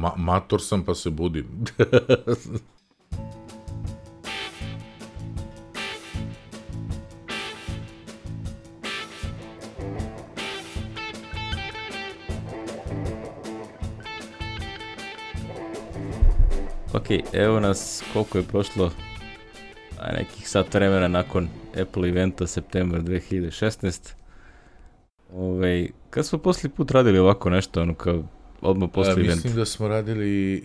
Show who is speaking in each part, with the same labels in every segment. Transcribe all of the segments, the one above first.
Speaker 1: ma mator sam pa se budim.
Speaker 2: Ok, evo nas koliko je prošlo a nekih sat vremena nakon Apple eventa septembar 2016. Ove, kad smo posli put radili ovako nešto, ono kao odmah posle eventa?
Speaker 1: Mislim da smo radili...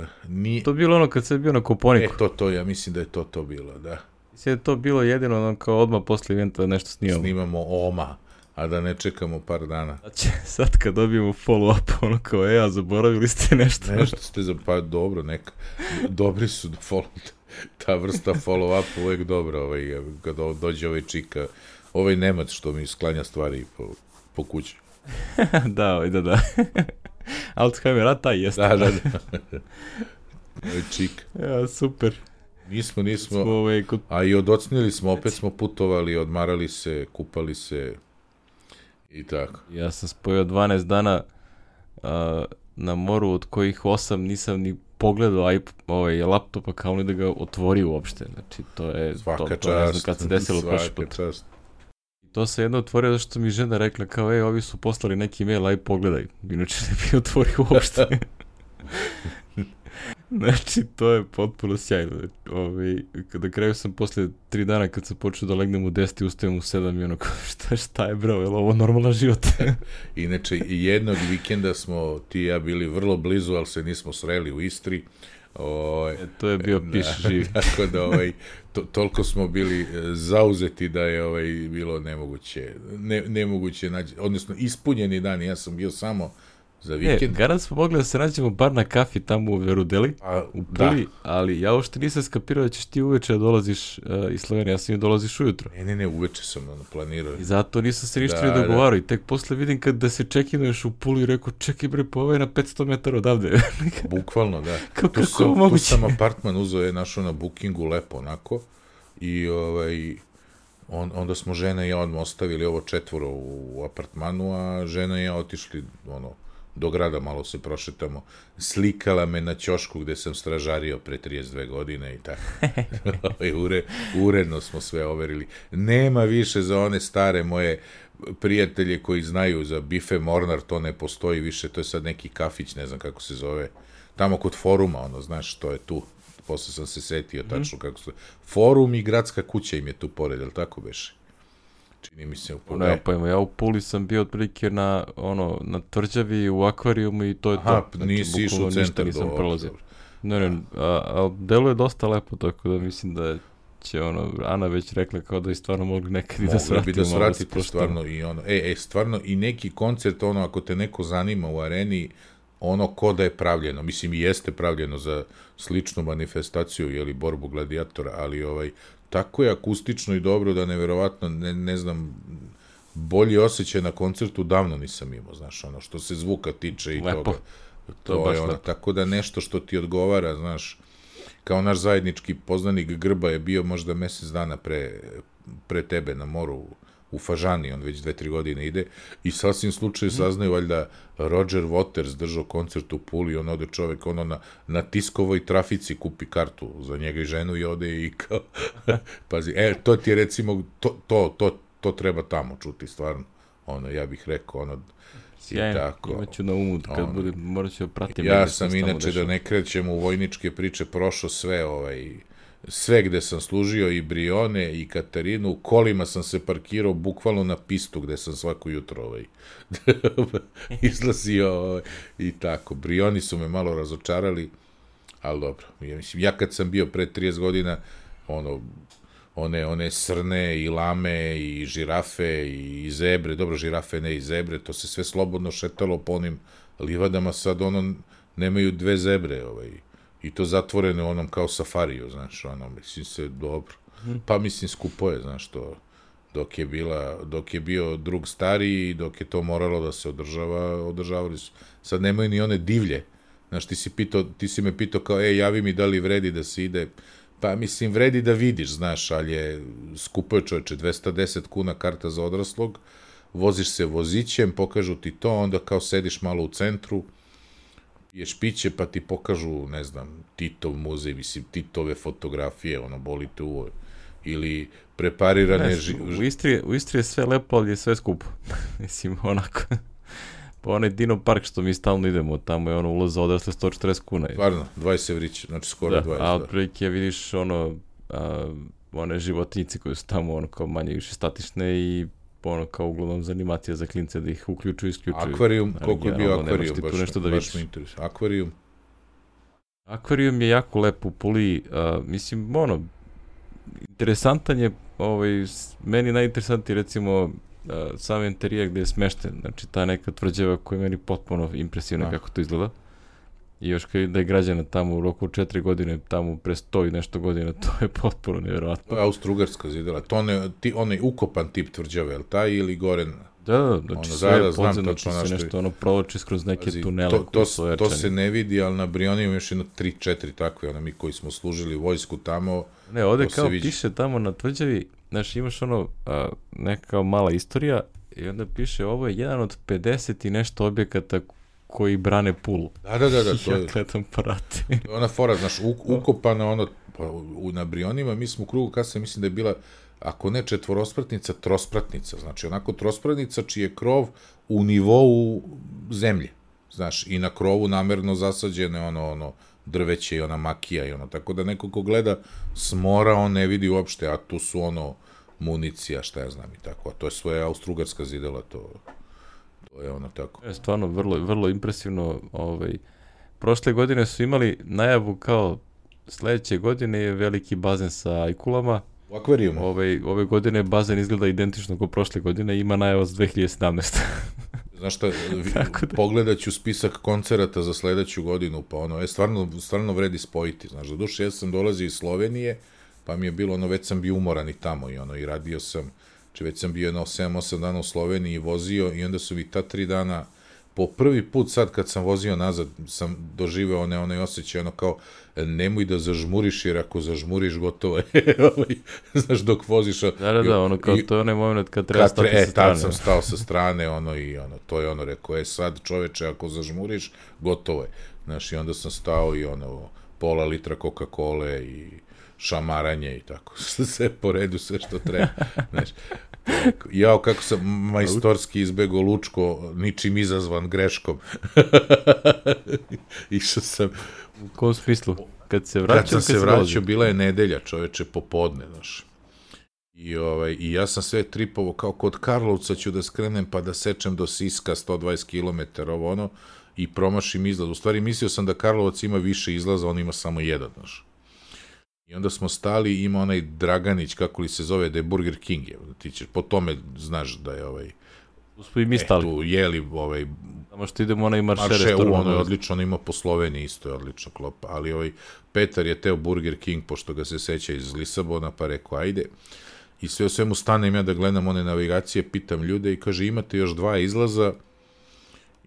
Speaker 1: Uh, ni...
Speaker 2: To bilo ono kad se bio na kuponiku.
Speaker 1: E, to, to, ja mislim da je to to bilo, da.
Speaker 2: Mislim da je to bilo jedino ono kao odmah posle eventa da nešto snimamo.
Speaker 1: Snimamo oma a da ne čekamo par dana.
Speaker 2: Znači, sad kad dobijemo follow-up, ono kao, e, a zaboravili ste nešto.
Speaker 1: Nešto ste za, pa dobro, neka, dobri su follow, ta vrsta follow-up uvek dobra, ovaj, kad dođe ovaj čika, ovaj Nemac što mi sklanja stvari po, po kući.
Speaker 2: da, ovaj, da, da. Alzheimer, a taj jeste.
Speaker 1: Da, da, da. čik.
Speaker 2: Ja, super.
Speaker 1: Nismo, nismo, smo, ovaj, kod... a i odocnili smo, opet smo putovali, odmarali se, kupali se, I tako.
Speaker 2: Ja sam spojio 12 dana uh, na moru, od kojih 8 nisam ni pogledao iP, ovaj, laptopa kao ni da ga otvori uopšte. Znači, to je...
Speaker 1: Svaka
Speaker 2: to, to
Speaker 1: čast.
Speaker 2: ne znam kad se desilo prošli put.
Speaker 1: čast.
Speaker 2: To se jedno otvorio zato što mi žena rekla kao, ej, ovi su poslali neki mail, aj pogledaj. Inače ne bi otvorio uopšte. Znači, to je potpuno sjajno. Ove, ovaj, kada kraju sam posle tri dana kad sam počeo da legnem u 10 i ustajem u 7 i ono šta, šta je bro, je li ovo normalan život?
Speaker 1: Inače, jednog vikenda smo ti i ja bili vrlo blizu, ali se nismo sreli u Istri.
Speaker 2: O, ovaj, e, to je bio piš da, živ.
Speaker 1: Tako da, ovaj, to, toliko smo bili e, zauzeti da je ovaj, bilo nemoguće, ne, nemoguće naći, odnosno ispunjeni dan, ja sam bio samo za vikend.
Speaker 2: E, garant smo mogli da se nađemo bar na kafi tamo u Verudeli, A, u Puli, da. ali ja uopšte nisam skapirao da ćeš ti uveče da dolaziš uh, iz Slovenije, ja sam i dolaziš ujutro.
Speaker 1: Ne, ne, ne, uveče sam ono, planirao.
Speaker 2: I zato nisam se ništa da, ni dogovarao da. i tek posle vidim kad da se čekinuješ u Puli i rekao, čekaj bre, pa ovo je na 500 metara odavde.
Speaker 1: Bukvalno, da.
Speaker 2: Kako, tu sam, moguće?
Speaker 1: Tu sam apartman uzao je našo na bookingu lepo onako i ovaj, on, onda smo žena i ja odmah ostavili ovo četvoro u apartmanu, a žena i ja otišli ono, do grada malo se prošetamo. Slikala me na ćošku gde sam stražario pre 32 godine i tako. Ure, uredno smo sve overili. Nema više za one stare moje prijatelje koji znaju za Bife Mornar, to ne postoji više, to je sad neki kafić, ne znam kako se zove, tamo kod foruma, ono, znaš, to je tu. Posle sam se setio mm. tačno kako se... Forum i gradska kuća im je tu pored, ali tako beše? Čini mi se u
Speaker 2: Puli. Ne, pa ja u Puli sam bio otprilike na, ono, na tvrđavi u akvarijumu i to je
Speaker 1: Aha,
Speaker 2: to.
Speaker 1: Znači, nisi išao u centar
Speaker 2: nisam do prolazio. Ne, ne, a, a delo je dosta lepo, tako da mislim da će ono, Ana već rekla kao da je stvarno mogli nekad i da svratimo.
Speaker 1: bi da svratite stvarno i ono, e, e, stvarno i neki koncert, ono, ako te neko zanima u areni, ono ko da je pravljeno, mislim i jeste pravljeno za sličnu manifestaciju, jeli, borbu gladijatora, ali ovaj, tako je akustično i dobro da neverovatno, ne, ne znam, bolji osjećaj na koncertu davno nisam imao, znaš, ono što se zvuka tiče i
Speaker 2: lepo.
Speaker 1: toga. To, to je ono, lepo. tako da nešto što ti odgovara, znaš, kao naš zajednički poznanik Grba je bio možda mesec dana pre, pre tebe na moru u Fažani, on već dve, tri godine ide, i sasvim slučaju saznaju, valjda, Roger Waters držao koncert u Puli, on ode čovek, ono, na, na tiskovoj trafici kupi kartu za njega i ženu i ode i kao, pazi, e, to ti je recimo, to, to, to, to treba tamo čuti, stvarno, ono, ja bih rekao, ono,
Speaker 2: Sjajno, tako, imaću na umu, kad ono, bude, morat ću da pratim.
Speaker 1: Ja sam inače, da ne krećem u vojničke priče, prošao sve, ovaj, sve gde sam služio i Brione i Katarinu, kolima sam se parkirao bukvalno na pistu gde sam svako jutro ovaj, izlazio ovaj, i tako. Brioni su me malo razočarali, ali dobro. Ja, mislim, ja kad sam bio pre 30 godina, ono, one, one srne i lame i žirafe i zebre, dobro žirafe ne i zebre, to se sve slobodno šetalo po onim livadama, sad ono nemaju dve zebre, ovaj, I to zatvoreno onom kao safariju, znaš, ono, mislim se dobro. Pa mislim skupo je, znaš, to dok je bila, dok je bio drug stariji, dok je to moralo da se održava, održavali su. Sad nemaju ni one divlje. Znaš, ti si, pitao, ti si me pitao kao, e, javi mi da li vredi da se ide. Pa mislim, vredi da vidiš, znaš, ali je skupo je čoveče, 210 kuna karta za Piješ piće pa ti pokažu, ne znam, Titov muzej, mislim, Titove fotografije, ono, boli te uvo. Ili preparirane...
Speaker 2: Ne,
Speaker 1: ži...
Speaker 2: u, Istri, u Istri je sve lepo, ali je sve skupo. Mislim, onako... Pa onaj Dino Park što mi stalno idemo, tamo je ono ulaz za odrasle 140 kuna.
Speaker 1: Stvarno, 20 evrića, znači skoro
Speaker 2: da,
Speaker 1: 20.
Speaker 2: A
Speaker 1: da.
Speaker 2: otprilike vidiš ono, a, one životinjice koje su tamo ono kao manje više statične i ono kao uglavnom zanimatija za klince da ih uključuju i isključuju.
Speaker 1: Akvarijum, koliko je bio
Speaker 2: nemaš
Speaker 1: akvarijum,
Speaker 2: ti tu
Speaker 1: baš,
Speaker 2: nešto da
Speaker 1: baš me interesuje. Akvarijum,
Speaker 2: Akvarijum je jako lep u Puli, a, mislim, ono, interesantan je, ovaj, meni najinteresantniji recimo a, sam interijer gde je smešten, znači ta neka tvrđava koja je meni potpuno impresivna
Speaker 1: Da.
Speaker 2: kako to izgleda. I još kad da je građana tamo u roku četiri godine, tamo pre sto i nešto godina, to je potpuno
Speaker 1: to
Speaker 2: nevjerovatno.
Speaker 1: je Austro-Ugarska zidela. To ne, ti, onaj ukopan tip tvrđave, je li taj ili goren?
Speaker 2: Da, da, znači
Speaker 1: Ono,
Speaker 2: sve
Speaker 1: da, da,
Speaker 2: podzemno, znači se nešto ono provlači skroz neke
Speaker 1: Pazi,
Speaker 2: tunele
Speaker 1: to, to, to
Speaker 2: ojačani.
Speaker 1: se ne vidi, ali na Brioni ima još jedno 3-4 takve, ono mi koji smo služili vojsku tamo,
Speaker 2: Ne, ovde
Speaker 1: To
Speaker 2: kao
Speaker 1: vidi.
Speaker 2: piše tamo na tvrđavi, znaš, imaš ono, a, neka mala istorija i onda piše ovo je jedan od 50 i nešto objekata koji brane pulu.
Speaker 1: da, da, da, da, to
Speaker 2: ja
Speaker 1: je,
Speaker 2: gledam parati.
Speaker 1: to je ona fora, znaš, uk, ukopana ono, pa, u, na Brionima, mi smo u krugu kasne, mislim da je bila, ako ne četvorospratnica, trospratnica, znači onako trospratnica čiji je krov u nivou zemlje, znaš, i na krovu namerno zasađene ono, ono, drveće i ona makija i ono, tako da neko ko gleda smora, on ne vidi uopšte, a tu su ono, municija, šta ja znam i tako, a to je svoje austrugarska zidela, to, to je ono tako.
Speaker 2: Je stvarno vrlo, vrlo impresivno. Ovaj, prošle godine su imali najavu kao sledeće godine je veliki bazen sa ajkulama.
Speaker 1: U akvarijumu.
Speaker 2: Ove, ove godine bazen izgleda identično kao prošle godine ima najava za 2017.
Speaker 1: Znaš šta,
Speaker 2: da-
Speaker 1: pogledat ću spisak koncerata za sledeću godinu, pa ono, e, stvarno, stvarno vredi spojiti, znaš, do duše, ja sam dolazi iz Slovenije, pa mi je bilo, ono, već sam bio umoran i tamo, i ono, i radio sam, či već sam bio jedno 7-8 dana u Sloveniji i vozio, i onda su mi ta tri dana, po prvi put sad kad sam vozio nazad, sam doživeo one, onaj osjećaj, ono kao, e, nemoj da zažmuriš, jer ako zažmuriš, gotovo je, ovaj, znaš, dok voziš,
Speaker 2: da, da, da, ono kao
Speaker 1: i-
Speaker 2: to je onaj moment kad treba
Speaker 1: Kad
Speaker 2: stati
Speaker 1: tre,
Speaker 2: sa
Speaker 1: e, tad
Speaker 2: strane.
Speaker 1: sam stao sa strane, ono, i ono, to je ono, rekao, e, sad čoveče, ako zažmuriš, gotovo je. Znaš, i onda sam stao i ono, pola litra Coca-Cola i šamaranje i tako, sve po redu, sve što treba. Znaš, jao, kako sam majstorski izbego Lučko, ničim izazvan greškom. Išao sam,
Speaker 2: U kom smislu? Kad se vraćam,
Speaker 1: kad sam se
Speaker 2: dolazi?
Speaker 1: vraćao, bila je nedelja, čoveče, popodne, znaš. I, ovaj, I ja sam sve tripovo, kao kod Karlovca ću da skrenem pa da sečem do Siska 120 km, ovo ono, i promašim izlaz. U stvari mislio sam da Karlovac ima više izlaza, on ima samo jedan, znaš. I onda smo stali, i ima onaj Draganić, kako li se zove, da je Burger King, je, ti ćeš, po tome znaš da je ovaj,
Speaker 2: smo i mi
Speaker 1: e,
Speaker 2: stali.
Speaker 1: tu jeli ovaj
Speaker 2: Samo što idemo onaj marše,
Speaker 1: Marše, u, ono je
Speaker 2: ono,
Speaker 1: odlično, on ima po Sloveniji isto je odlično klopa, ali ovaj Petar je teo Burger King, pošto ga se seća iz Lisabona, pa rekao, ajde, i sve o svemu stanem ja da gledam one navigacije, pitam ljude i kaže, imate još dva izlaza,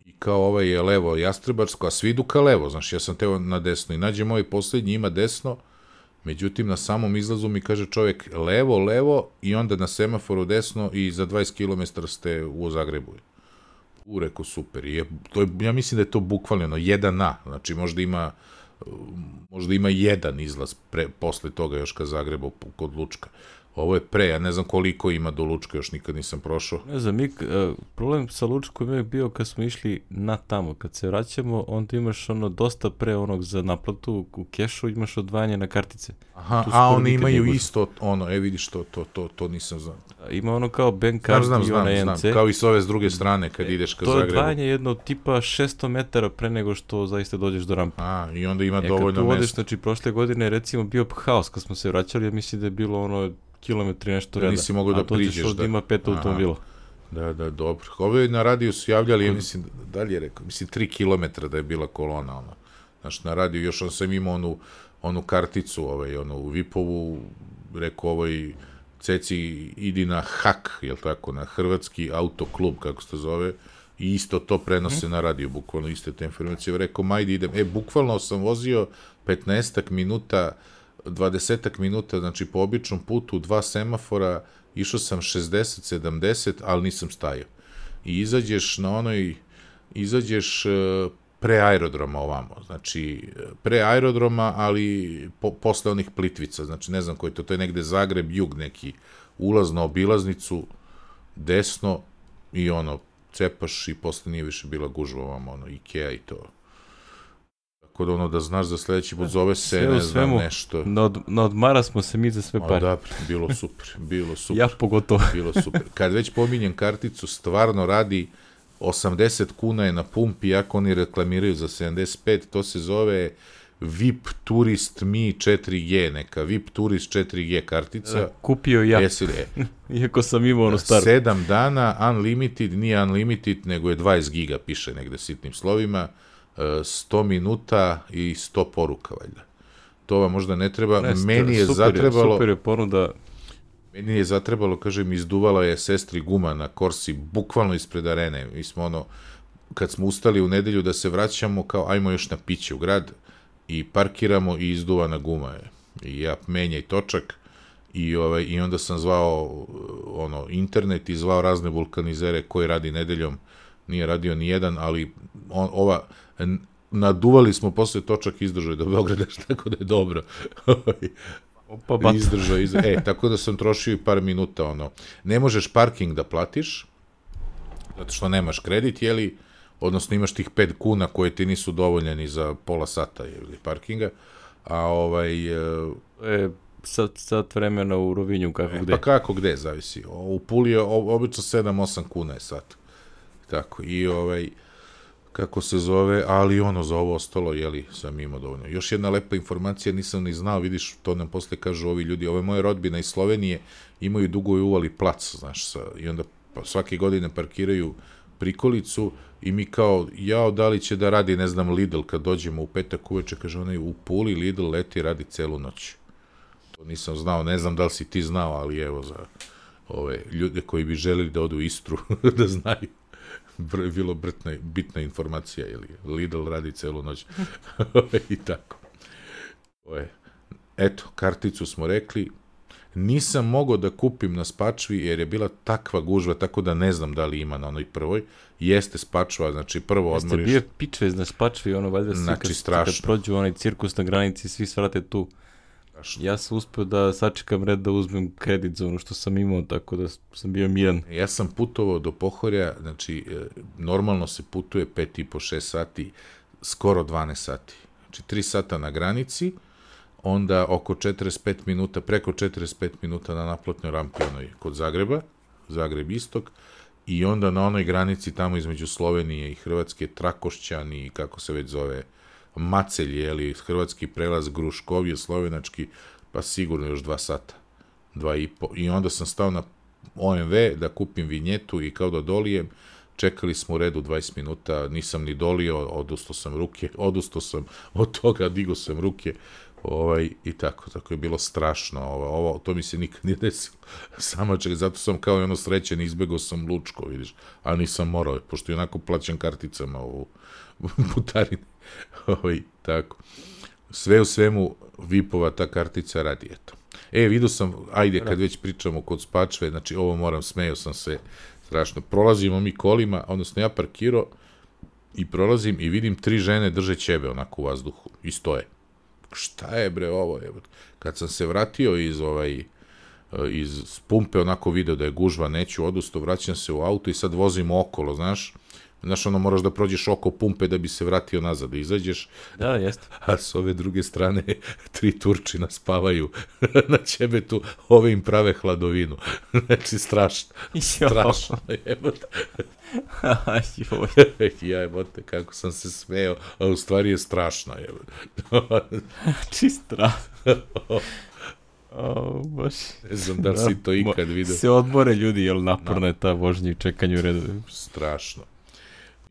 Speaker 1: i kao ovaj je levo Jastrebarsko, a svi idu ka levo, znaš, ja sam teo na desno, i nađem ovaj poslednji, ima desno, međutim, na samom izlazu mi kaže čovjek levo, levo, i onda na semaforu desno, i za 20 km ste u Zagrebu. U, rekao, super. Je, to je, ja mislim da je to bukvalno jedan na. Znači, možda ima možda ima jedan izlaz pre, posle toga još ka Zagrebu kod Lučka. Ovo je pre, ja ne znam koliko ima do Lučka, još nikad nisam prošao.
Speaker 2: Ne znam, mi, uh, problem sa Lučkom je bio kad smo išli na tamo. Kad se vraćamo, onda imaš ono dosta pre onog za naplatu u kešu, imaš odvajanje na kartice.
Speaker 1: Aha, a oni
Speaker 2: nikad
Speaker 1: imaju
Speaker 2: gužva.
Speaker 1: isto ono, e vidiš to, to, to, to nisam znao.
Speaker 2: Ima ono kao bank
Speaker 1: Znam,
Speaker 2: card
Speaker 1: znam,
Speaker 2: i
Speaker 1: znam,
Speaker 2: onaj
Speaker 1: znam, kao i s ove s druge strane kad ideš ka
Speaker 2: to je
Speaker 1: Zagrebu.
Speaker 2: odvajanje jedno tipa 600 metara pre nego što zaista dođeš do rampe.
Speaker 1: A, i onda ima
Speaker 2: E, kad
Speaker 1: dovoljno
Speaker 2: tu odeš,
Speaker 1: mesta.
Speaker 2: znači prošle godine recimo bio haos kad smo se vraćali, ja mislim da je bilo ono kilometri nešto
Speaker 1: Da
Speaker 2: reda.
Speaker 1: nisi mogao da
Speaker 2: A dođeš
Speaker 1: priđeš,
Speaker 2: ovde
Speaker 1: da.
Speaker 2: ima pet
Speaker 1: Aha.
Speaker 2: automobila.
Speaker 1: Da, da, dobro. Ove na radiju su javljali, ja mislim, da li je rekao, mislim, 3 km da je bila kolona, ono. Znaš, na radiju još on sam imao onu, onu karticu, ovaj, onu, u Vipovu, rekao ovaj, ceci, idi na HAK, jel tako, na Hrvatski autoklub, kako se to zove, i isto to prenose na radiju, bukvalno iste te informacije. Rekao, majdi idem. E, bukvalno sam vozio 15 minuta, 20 minuta, znači po običnom putu, dva semafora, išao sam 60, 70, ali nisam stajao. I izađeš na onoj, izađeš e, pre aerodroma ovamo, znači pre aerodroma, ali po, posle onih plitvica, znači ne znam koji to, to je negde Zagreb, jug neki, ulaz na obilaznicu, desno i ono, cepaš i posle nije više bila gužva ovamo, ono, Ikea i to. Tako da ono, da znaš za sledeći put zove se,
Speaker 2: Sve
Speaker 1: ne znam,
Speaker 2: svemu,
Speaker 1: nešto.
Speaker 2: Na, od, na odmara smo se mi za sve pare.
Speaker 1: da, bilo super, bilo super.
Speaker 2: Ja pogotovo.
Speaker 1: bilo super. Kad već pominjem karticu, stvarno radi 80 kuna je na pumpi, iako oni reklamiraju za 75, to se zove VIP Turist Mi 4G, neka VIP Turist 4G kartica.
Speaker 2: Kupio ja,
Speaker 1: Jesi li? E,
Speaker 2: iako sam imao ono staro.
Speaker 1: 7 dana, unlimited, nije unlimited, nego je 20 giga, piše negde sitnim slovima, e, 100 minuta i 100 poruka, valjda. To vam možda ne treba.
Speaker 2: Ne,
Speaker 1: Meni je
Speaker 2: super
Speaker 1: zatrebalo...
Speaker 2: super je ponuda.
Speaker 1: Meni je zatrebalo, kažem, izduvala je sestri guma na Korsi, bukvalno ispred arene. Mi smo ono, kad smo ustali u nedelju da se vraćamo, kao ajmo još na piće u grad i parkiramo i izduvana guma je. I ja menjaj točak i, ovaj, i onda sam zvao ono, internet i zvao razne vulkanizere koji radi nedeljom. Nije radio ni jedan, ali on, ova, naduvali smo posle točak izdržao je do Beograda, tako da je dobro.
Speaker 2: Opa, bat.
Speaker 1: Izdržao, izdržao. E, tako da sam trošio i par minuta, ono. Ne možeš parking da platiš, zato što nemaš kredit, jeli, odnosno imaš tih 5 kuna koje ti nisu dovoljne ni za pola sata ili parkinga, a ovaj, e,
Speaker 2: E, sat, sat vremena u Rovinju, kako gde.
Speaker 1: pa kako gde, zavisi. U Puli je obično 7-8 kuna je sat. Tako, i ovaj, kako se zove, ali ono za ovo ostalo, jeli, sam imao dovoljno. Još jedna lepa informacija, nisam ni znao, vidiš, to nam posle kažu ovi ljudi, ove moje rodbine iz Slovenije imaju dugo i uvali plac, znaš, sa, i onda pa, svake godine parkiraju prikolicu i mi kao, jao, da li će da radi, ne znam, Lidl kad dođemo u petak uveče, kaže onaj, u Puli Lidl leti radi celu noć. To nisam znao, ne znam da li si ti znao, ali evo za ove ljude koji bi želeli da odu u Istru, da znaju. Br bilo brtna, bitna informacija, ili Lidl radi celu noć. I tako. To je. Eto, karticu smo rekli. Nisam mogao da kupim na Spačvi jer je bila takva gužva, tako da ne znam da li ima na onoj prvoj. Jeste Spačva, znači prvo
Speaker 2: Jeste
Speaker 1: odmoriš.
Speaker 2: bio pičve na spačvi, ono, valjda svi
Speaker 1: Znači,
Speaker 2: kad,
Speaker 1: strašno.
Speaker 2: kad prođu onaj cirkus na granici, svi svrate tu.
Speaker 1: Strašno.
Speaker 2: Ja sam uspeo da sačekam red da uzmem kredit za ono što sam imao, tako da sam bio miran.
Speaker 1: Ja sam putovao do Pohorja, znači e, normalno se putuje 5 i po 6 sati, skoro 12 sati. Znači 3 sata na granici, onda oko 45 minuta, preko 45 minuta na naplatnoj rampi onoj kod Zagreba, Zagreb istok, i onda na onoj granici tamo između Slovenije i Hrvatske, Trakošćan i kako se već zove, Macelj, jeli, hrvatski prelaz, Gruškovje, slovenački, pa sigurno još dva sata, dva i po. I onda sam stao na OMV da kupim vinjetu i kao da dolijem, čekali smo u redu 20 minuta, nisam ni dolio, odustao sam ruke, odustao sam od toga, digo sam ruke, ovaj, i tako, tako je bilo strašno, ovo, ovo to mi se nikad nije desilo, samo čekaj, zato sam kao i ono srećen, izbegao sam Lučko, vidiš, a nisam morao, pošto i onako plaćam karticama u putarini, ovaj, tako. Sve u svemu, Vipova ta kartica radi, eto. E, vidio sam, ajde, kad već pričamo kod Spačve, znači ovo moram, smeo sam se strašno. Prolazimo mi kolima, odnosno ja parkirao i prolazim i vidim tri žene drže ćebe onako u vazduhu i stoje. Šta je bre ovo? Je? Kad sam se vratio iz ovaj iz pumpe onako video da je gužva, neću odusto, vraćam se u auto i sad vozim okolo, znaš, Znaš, ono, moraš da prođeš oko pumpe da bi se vratio nazad, da izađeš,
Speaker 2: Da, jeste.
Speaker 1: a s ove druge strane tri Turčina spavaju na ćebetu, ove im prave hladovinu. Znači, strašno, strašno, jebote. Ja jebote, kako sam se smeo, a u stvari je strašno, jebote.
Speaker 2: Čistra. O, baš.
Speaker 1: ne znam da li si to ikad vidio.
Speaker 2: Se odmore ljudi, jel naporna je ta vožnja i čekanje u redu.
Speaker 1: Strašno.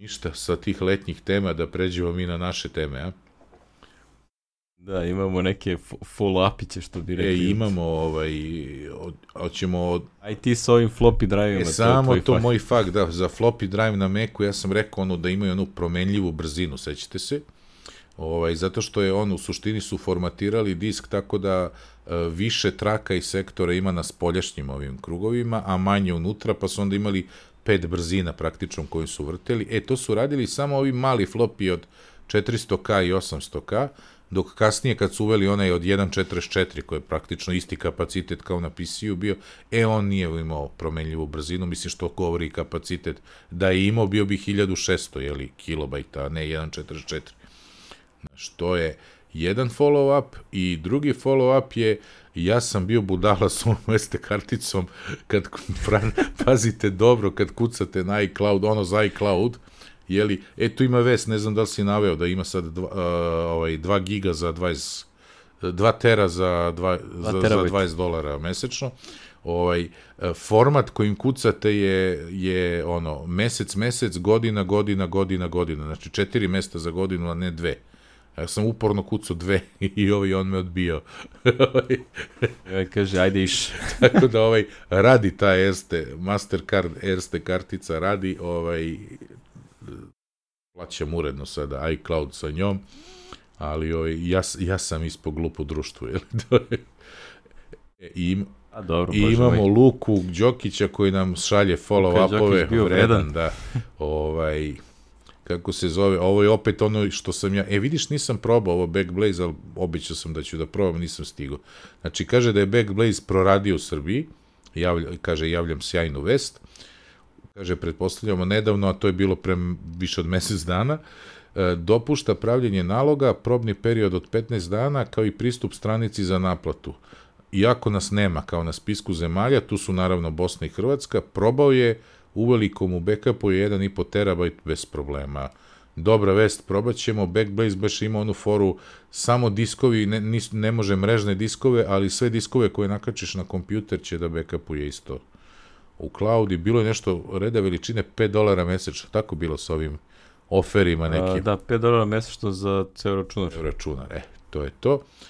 Speaker 1: Ništa, sa tih letnjih tema da pređemo mi na naše teme, a?
Speaker 2: Da, imamo neke follow-upiće što bi rekli.
Speaker 1: E, imamo, ovaj, hoćemo od,
Speaker 2: Aj ti s ovim floppy drive-ima,
Speaker 1: E,
Speaker 2: to
Speaker 1: samo to
Speaker 2: fah.
Speaker 1: moj fakt, da, za floppy drive na Macu ja sam rekao ono da imaju onu promenljivu brzinu, sećate se? Ovaj, zato što je on u suštini su formatirali disk tako da e, više traka i sektora ima na spoljašnjim ovim krugovima, a manje unutra, pa su onda imali pet brzina praktično koju su vrteli. E, to su radili samo ovi mali flopi od 400k i 800k, dok kasnije kad su uveli onaj od 1.44 koji je praktično isti kapacitet kao na PC-u bio, e on nije imao promenljivu brzinu, mislim što govori kapacitet, da je imao bio bi 1600 jeli, kilobajta, a ne 1.44. Što je jedan follow-up i drugi follow-up je ja sam bio budala s onom SD karticom kad pazite dobro kad kucate na iCloud, ono za iCloud, jeli, eto ima ves, ne znam da li si naveo da ima sad dva, uh, ovaj, 2 giga za 20 2 tera za, 2, za, za 20 dolara mesečno. Ovaj, format kojim kucate je, je ono, mesec, mesec, godina, godina, godina, godina. Znači četiri mesta za godinu, a ne dve. Ja sam uporno kucao dve i ovaj on me odbio.
Speaker 2: ja kaže, ajde iš.
Speaker 1: Tako da ovaj, radi ta Erste, Mastercard Erste kartica, radi ovaj, plaćam uredno sada iCloud sa njom, ali ovaj, ja, ja sam ispod glupo društvo. Jel? E, I, im,
Speaker 2: A dobro,
Speaker 1: I imamo ovaj. Luku Đokića koji nam šalje follow-upove.
Speaker 2: bio vredan.
Speaker 1: Da, ovaj, kako se zove, ovo je opet ono što sam ja, e vidiš nisam probao ovo Backblaze, ali običao sam da ću da probam, nisam stigao. Znači kaže da je Backblaze proradio u Srbiji, javlja, kaže javljam sjajnu vest, kaže, pretpostavljamo nedavno, a to je bilo pre više od mesec dana, e, dopušta pravljenje naloga, probni period od 15 dana, kao i pristup stranici za naplatu. Iako nas nema kao na spisku zemalja, tu su naravno Bosna i Hrvatska, probao je uvelikom u backupu je 1,5 terabajt bez problema. Dobra vest, probat ćemo, Backblaze baš ima onu foru, samo diskovi, ne, nis, ne može mrežne diskove, ali sve diskove koje nakačiš na kompjuter će da backupuje isto u cloud i bilo je nešto reda veličine 5 dolara mesečno, tako bilo sa ovim oferima nekim. A,
Speaker 2: da, 5 dolara mesečno za ceo računar.
Speaker 1: Ceo računar, e, to je to. A,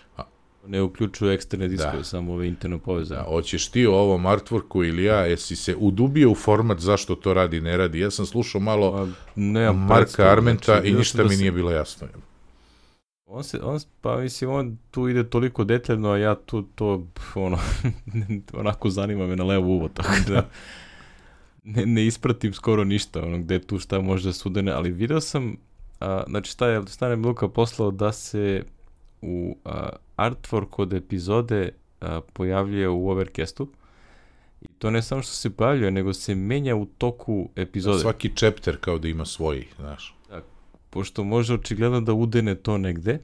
Speaker 2: ne uključuju eksterne diskove, da. samo ove interno povezane.
Speaker 1: Da, hoćeš ti o ovom artworku ili ja, jesi se udubio u format zašto to radi, ne radi? Ja sam slušao malo A, ne, Marka Armenta znači, i ništa da mi se... nije bilo jasno.
Speaker 2: On se, on, pa mislim, on tu ide toliko detaljno, a ja tu to, ono, onako zanima me na levo uvo, tako da ne, ne ispratim skoro ništa, ono, gde tu šta može da sudene, ali video sam, a, znači šta je, šta je Luka poslao da se u a, artwork od epizode a, pojavljuje u Overcastu, I to ne samo što se pojavljuje, nego se menja u toku epizode.
Speaker 1: Svaki chapter kao da ima svoj, znaš
Speaker 2: pošto može očigledno da udene to negde,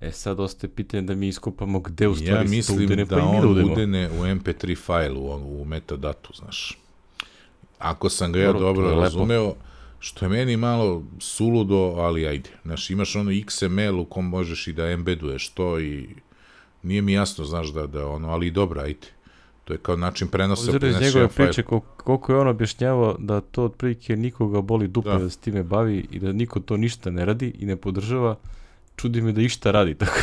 Speaker 2: e sad ostaje pitanje da mi iskopamo gde u stvari
Speaker 1: ja mislim udene, da pa on da udene. udene u mp3 fajlu, u, u metadatu, znaš. Ako sam ga ja dobro, dobro razumeo, što je meni malo suludo, ali ajde. Znaš, imaš ono XML u kom možeš i da embeduješ to i nije mi jasno, znaš, da, da ono, ali dobro, ajde. To je kao način prenosa.
Speaker 2: Uzir iz njegove priče koliko, koliko je on objašnjavao da to otprilike nikoga boli dupe da. da se time bavi i da niko to ništa ne radi i ne podržava, čudi me da išta radi tako.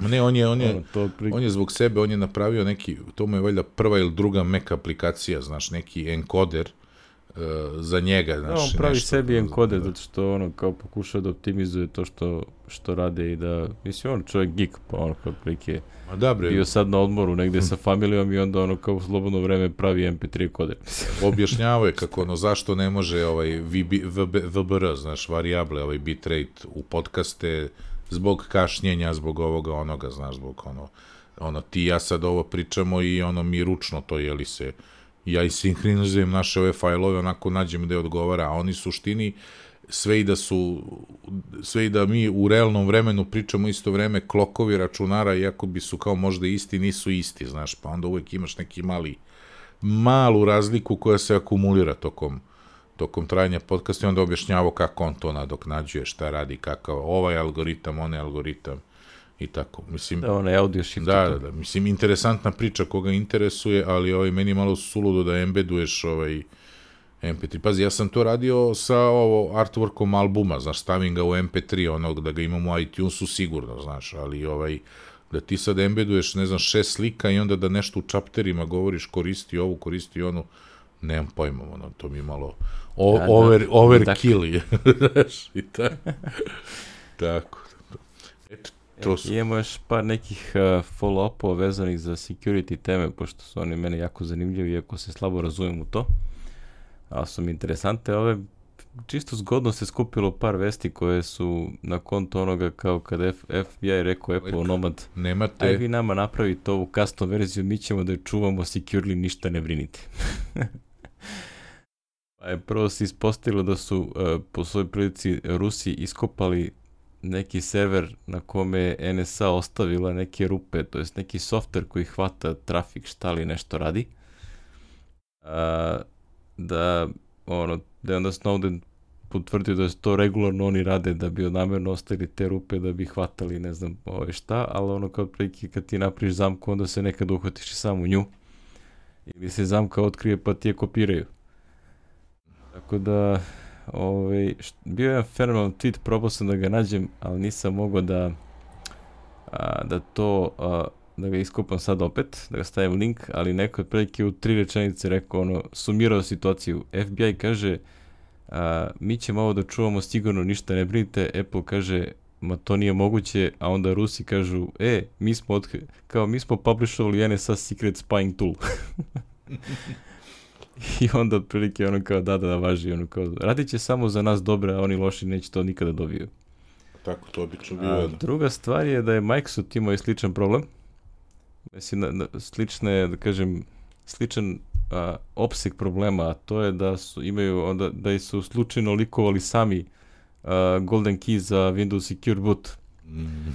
Speaker 1: Ma ne, on je, on je, ono, to otprilike... on je zbog sebe, on je napravio neki, to mu je valjda prva ili druga Mac aplikacija, znaš, neki encoder, uh, za njega, znaš.
Speaker 2: Da, on pravi nešto, sebi encoder, da. zato što ono kao pokušao da optimizuje to što, što rade i da, mislim, on čovjek geek, pa ono kao prilike Ma da, bre. bio sad na odmoru negde sa familijom i onda ono kao u slobodno vreme pravi MP3 kode.
Speaker 1: Objašnjavao je kako ono, zašto ne može ovaj VB, VB, VBR, znaš, variable, ovaj bitrate u podcaste, zbog kašnjenja, zbog ovoga, onoga, znaš, zbog ono, ono, ti ja sad ovo pričamo i ono mi ručno to, jeli se, ja i sinhronizujem naše ove fajlove, onako nađem gde odgovara, a oni suštini sve i da su sve i da mi u realnom vremenu pričamo isto vreme klokovi računara iako bi su kao možda isti nisu isti znaš pa onda uvek imaš neki mali malu razliku koja se akumulira tokom tokom trajanja podcasta i onda objašnjavao kako on to nadoknađuje, šta radi, kakav ovaj algoritam, onaj algoritam i tako. Mislim,
Speaker 2: da, onaj audio shift.
Speaker 1: Da, da, da, mislim, interesantna priča koga interesuje, ali ovaj, meni malo suludo da embeduješ ovaj, MP3. Pazi, ja sam to radio sa ovo artworkom albuma, znaš, stavim ga u MP3, onog da ga imam u iTunesu sigurno, znaš, ali ovaj, da ti sad embeduješ, ne znam, šest slika i onda da nešto u čapterima govoriš, koristi ovu, koristi onu, nemam pojma, ono, to mi malo o, da, da. over, da, overkill je, znaš, i tako. tako.
Speaker 2: Eto, to su. Imamo još par nekih uh, follow-upova vezanih za security teme, pošto su oni mene jako zanimljivi, iako se slabo razumem u to. ali su mi interesante ove čisto zgodno se skupilo par vesti koje su na konto onoga kao kad F, FBI rekao Apple Nomad
Speaker 1: Nemate...
Speaker 2: aj vi nama napravite ovu custom verziju mi ćemo da je čuvamo securely ništa ne brinite pa je prvo se ispostavilo da su uh, po svojoj prilici Rusi iskopali neki server na kome je NSA ostavila neke rupe, to jest neki softver koji hvata trafik, šta li nešto radi. A, da, ono, da je onda Snowden potvrdio da to regularno oni rade da bi namerno ostavili te rupe da bi hvatali ne znam ove šta, ali ono kao prilike kad ti napriš zamku onda se nekad uhvatiš i samo nju ili se zamka otkrije pa ti je kopiraju. Tako da ovaj, bio je fenomenalan tweet, probao sam da ga nađem, ali nisam mogao da a, da to a, da ga iskopam sad opet, da ga stavim link, ali neko je prilike u tri rečenice rekao, ono, sumirao situaciju. FBI kaže, a, mi ćemo ovo da čuvamo sigurno, ništa ne brinite. Apple kaže, ma to nije moguće, a onda Rusi kažu, e, mi smo, od, kao, mi smo publishovali NSA Secret Spying Tool. I onda otprilike ono kao da, da, da, važi, ono kao, radit će samo za nas dobre, a oni loši neće to nikada dobiju.
Speaker 1: Tako to obično bio.
Speaker 2: A, druga stvar je da je Microsoft imao i sličan problem. Mislim, na, na, slične, da kažem, sličan a, opseg problema, a to je da su, imaju, onda, da su slučajno likovali sami a, Golden Key za Windows Secure Boot. Mm.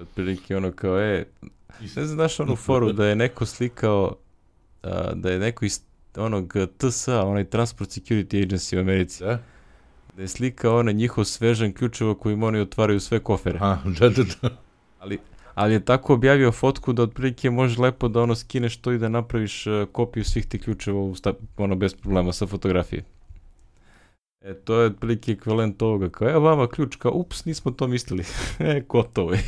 Speaker 2: Otprilike ono kao, e, ne znaš onu foru da je neko slikao, a, da je neko iz onog TSA, onaj Transport Security Agency u Americi.
Speaker 1: Da?
Speaker 2: Da je slika onaj njihov svežan ključeva kojim oni otvaraju sve kofere.
Speaker 1: A, da, da, da.
Speaker 2: Ali, ali je tako objavio fotku da otprilike možeš lepo da ono skineš to i da napraviš uh, kopiju svih tih ključeva u sta, ono bez problema sa fotografije. E, to je otprilike ekvivalent ovoga, kao, evo vama ključ, kao, ups, nismo to mislili. e, gotovo je.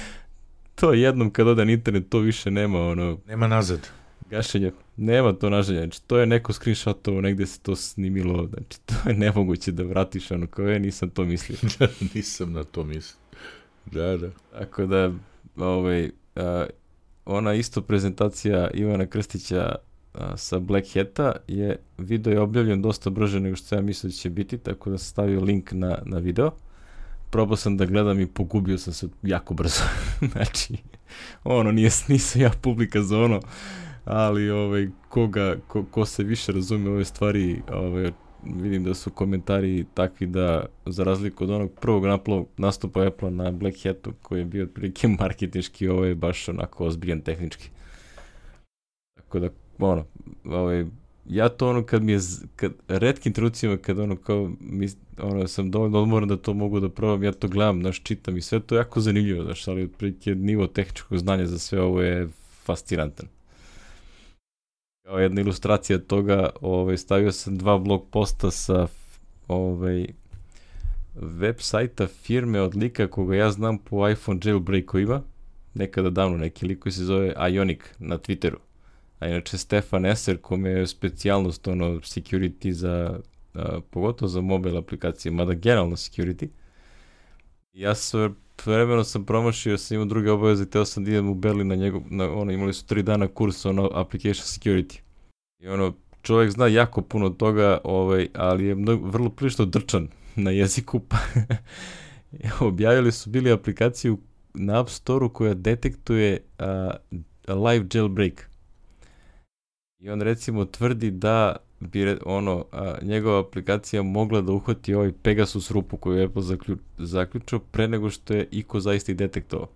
Speaker 2: to jednom kad ode na internet, to više nema, ono...
Speaker 1: Nema nazad.
Speaker 2: Gašenje. Nema to nažalje, znači to je neko screenshotovo, negde se to snimilo, znači to je nemoguće da vratiš ono kao je, nisam to mislio.
Speaker 1: Da, nisam na to mislio. Da, da.
Speaker 2: Tako da, ovaj, a, ona isto prezentacija Ivana Krstića a, sa Black Hata je, video je objavljen dosta brže nego što ja mislio da će biti, tako da sam stavio link na, na video. Probao sam da gledam i pogubio sam se jako brzo. znači, ono, nije, nisam ja publika za ono ali ovaj, koga, ko, ko se više razume ove stvari, ovaj, vidim da su komentari takvi da, za razliku od onog prvog naplo, nastupa Apple na Black Hatu, koji je bio otprilike marketinški, ovo je baš onako ozbiljan tehnički. Tako da, ono, ovaj, ja to ono kad mi je, kad, redkim trenucima kad ono kao, mi, ono, sam dovoljno odmoran da to mogu da probam, ja to gledam, znaš, čitam i sve to je jako zanimljivo, znaš, ali otprilike nivo tehničkog znanja za sve ovo je fascinantan kao jedna ilustracija toga, ovaj, stavio sam dva blog posta sa ovaj, web sajta firme od lika koga ja znam po iPhone jailbreakovima, nekada davno neki lik koji se zove Ionic na Twitteru. A inače Stefan Eser, kome je specijalnost ono security za, a, pogotovo za mobile aplikacije, mada generalno security. Ja sam vremeno sam promašio, sam imao druge obaveze, teo sam da idem u Berlin na njegov, na, ono, imali su tri dana kurs, ono, application security. I ono, čovjek zna jako puno toga, ovaj, ali je mnogo, vrlo prilično drčan na jeziku, pa objavili su bili aplikaciju na App Store-u koja detektuje a, live jailbreak. I on recimo tvrdi da bi ono, a, njegova aplikacija mogla da uhvati ovaj Pegasus rupu koju je Apple zaklju, zaključio pre nego što je Iko zaista i detektovao.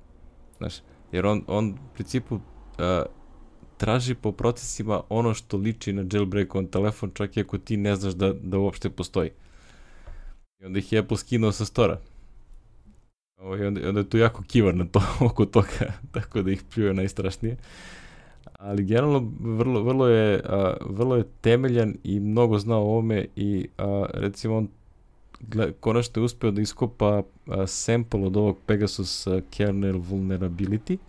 Speaker 2: Znaš, jer on, on u principu a, traži po procesima ono što liči na jailbreakovan telefon, čak i ako ti ne znaš da, da uopšte postoji. I onda ih je Apple skinuo sa stora. Ovo, I onda, onda je tu jako kivar na to, oko toga, tako da ih pljuje najstrašnije. Ali generalno vrlo, vrlo, je, a, vrlo je temeljan i mnogo zna o ovome i a, recimo on konačno je uspeo da iskopa a, sample od ovog Pegasus kernel vulnerability –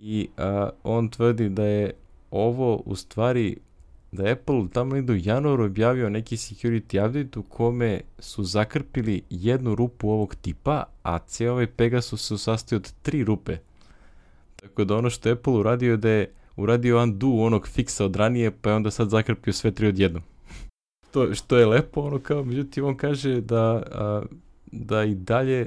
Speaker 2: i a, on tvrdi da je ovo u stvari da je Apple tamo idu u januaru objavio neki security update u kome su zakrpili jednu rupu ovog tipa, a cijel ovaj Pegasus se sastoji od tri rupe. Tako da ono što je Apple uradio je da je uradio undo onog fiksa od ranije, pa je onda sad zakrpio sve tri odjednom. što, što je lepo, ono kao, međutim on kaže da, a, da i dalje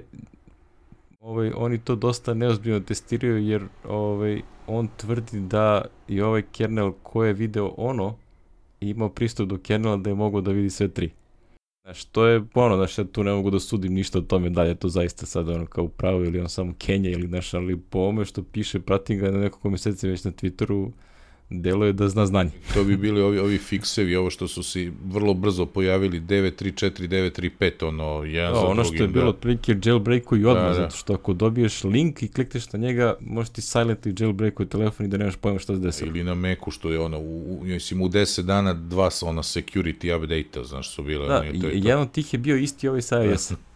Speaker 2: ovaj, oni to dosta neozbiljno testiraju jer ovaj, on tvrdi da i ovaj kernel ko je video ono imao pristup do kernela da je mogao da vidi sve tri. Znaš, to je ono, znaš, ja tu ne mogu da sudim ništa o tome da je to zaista sad ono kao pravo ili on samo Kenja ili znaš, ali po ome što piše, pratim ga na nekoliko meseci već na Twitteru, delo je da zna znanje.
Speaker 1: To bi bili ovi, ovi fiksevi, ovo što su se vrlo brzo pojavili, 934, 935, ono, jedan
Speaker 2: da,
Speaker 1: za
Speaker 2: ono
Speaker 1: drugim.
Speaker 2: što je bilo
Speaker 1: da.
Speaker 2: otprilike i odmah,
Speaker 1: Da, da.
Speaker 2: zato što ako dobiješ link i klikneš na njega, možeš ti silently jailbreaku telefon i da nemaš pojma šta se desilo.
Speaker 1: Ili na Meku, što je ono, u, u, mislim, u 10 dana dva sa ona security update-a, znaš, su bile.
Speaker 2: Da,
Speaker 1: ono, i to je
Speaker 2: i-
Speaker 1: to.
Speaker 2: jedan od tih je bio isti ovaj sa iOS.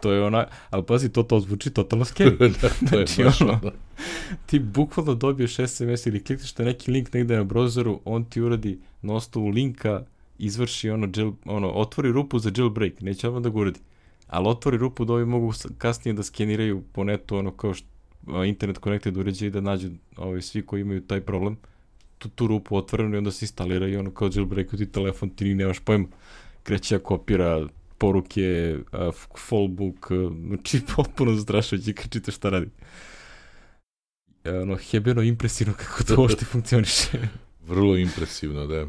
Speaker 2: To je ona, ali pazi, to to zvuči totalno scary.
Speaker 1: da, to je
Speaker 2: Znači,
Speaker 1: baš
Speaker 2: ono,
Speaker 1: ono.
Speaker 2: ti bukvalno dobiješ SMS ili klikneš na neki link negde na browseru, on ti uradi na osnovu linka izvrši ono, jail, ono otvori rupu za jailbreak, neće odmah da ga uradi. Ali otvori rupu da ovi mogu kasnije da skeniraju po netu ono kao što internet connected uređaj da nađu ovi svi koji imaju taj problem tu, tu rupu otvorenu i onda se instalira i ono kao jailbreak ti telefon ti ni nemaš pojma kreće da kopira poruke, fallbook, znači potpuno zastrašujuće kad čitaš šta radi. E, ono, hebeno impresivno kako to uopšte funkcioniše.
Speaker 1: Vrlo impresivno, da.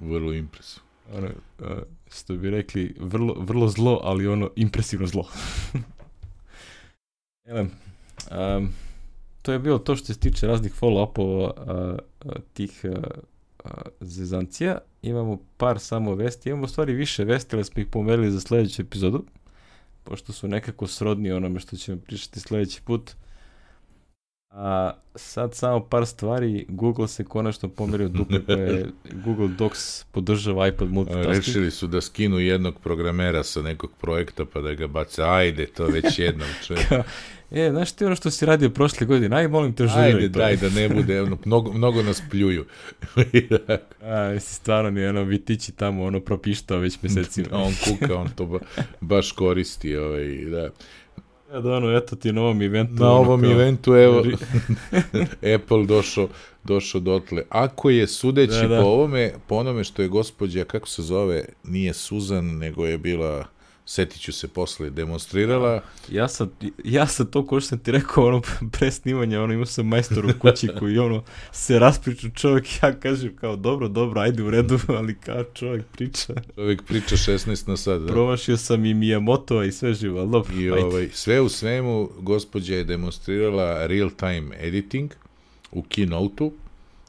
Speaker 1: Vrlo impresivno.
Speaker 2: ono, što bi rekli, vrlo, vrlo zlo, ali ono, impresivno zlo. Evo, um, to je bilo to što se tiče raznih follow-upova tih a, zezancija. Imamo par samo vesti, imamo stvari više vesti, ali smo ih pomerili za sledeću epizodu, pošto su nekako srodni onome što ćemo pričati sledeći put. A sad samo par stvari, Google se konačno pomerio dupe koje Google Docs podržava iPad multitasking.
Speaker 1: Rešili su da skinu jednog programera sa nekog projekta pa da ga bace. Ajde, to već jednom čovjek.
Speaker 2: E, znaš ti ono što si radio prošle godine, aj molim te žuri
Speaker 1: Ajde,
Speaker 2: to.
Speaker 1: daj da ne bude, ono, mnogo, mnogo nas pljuju.
Speaker 2: A, mislim, stvarno nije ono vitići tamo, ono propištao već mesecima.
Speaker 1: On kuka, on to ba, baš koristi. Ovaj, da.
Speaker 2: Ja, da ono, eto ti na ovom eventu.
Speaker 1: Na
Speaker 2: ono,
Speaker 1: ovom
Speaker 2: kao-
Speaker 1: eventu, evo, Apple došao došao dotle. Ako je sudeći
Speaker 2: Da, da.
Speaker 1: po ovome, po onome što je gospođa, kako se zove, nije Suzan, nego je bila, setit ću se posle, demonstrirala.
Speaker 2: Ja sam, ja sam to ko što sam ti rekao, ono, pre snimanja, ono, imao sam majstor u kući koji, ono, se raspriču čovjek, ja kažem kao, dobro, dobro, ajde u redu, ali kao čovjek priča.
Speaker 1: Čovjek priča 16 na sat. Da.
Speaker 2: Promašio sam i Miyamoto i sve živo, ali dobro,
Speaker 1: I
Speaker 2: ajde.
Speaker 1: ovaj, sve u svemu, gospođa je demonstrirala real-time editing u Keynote-u,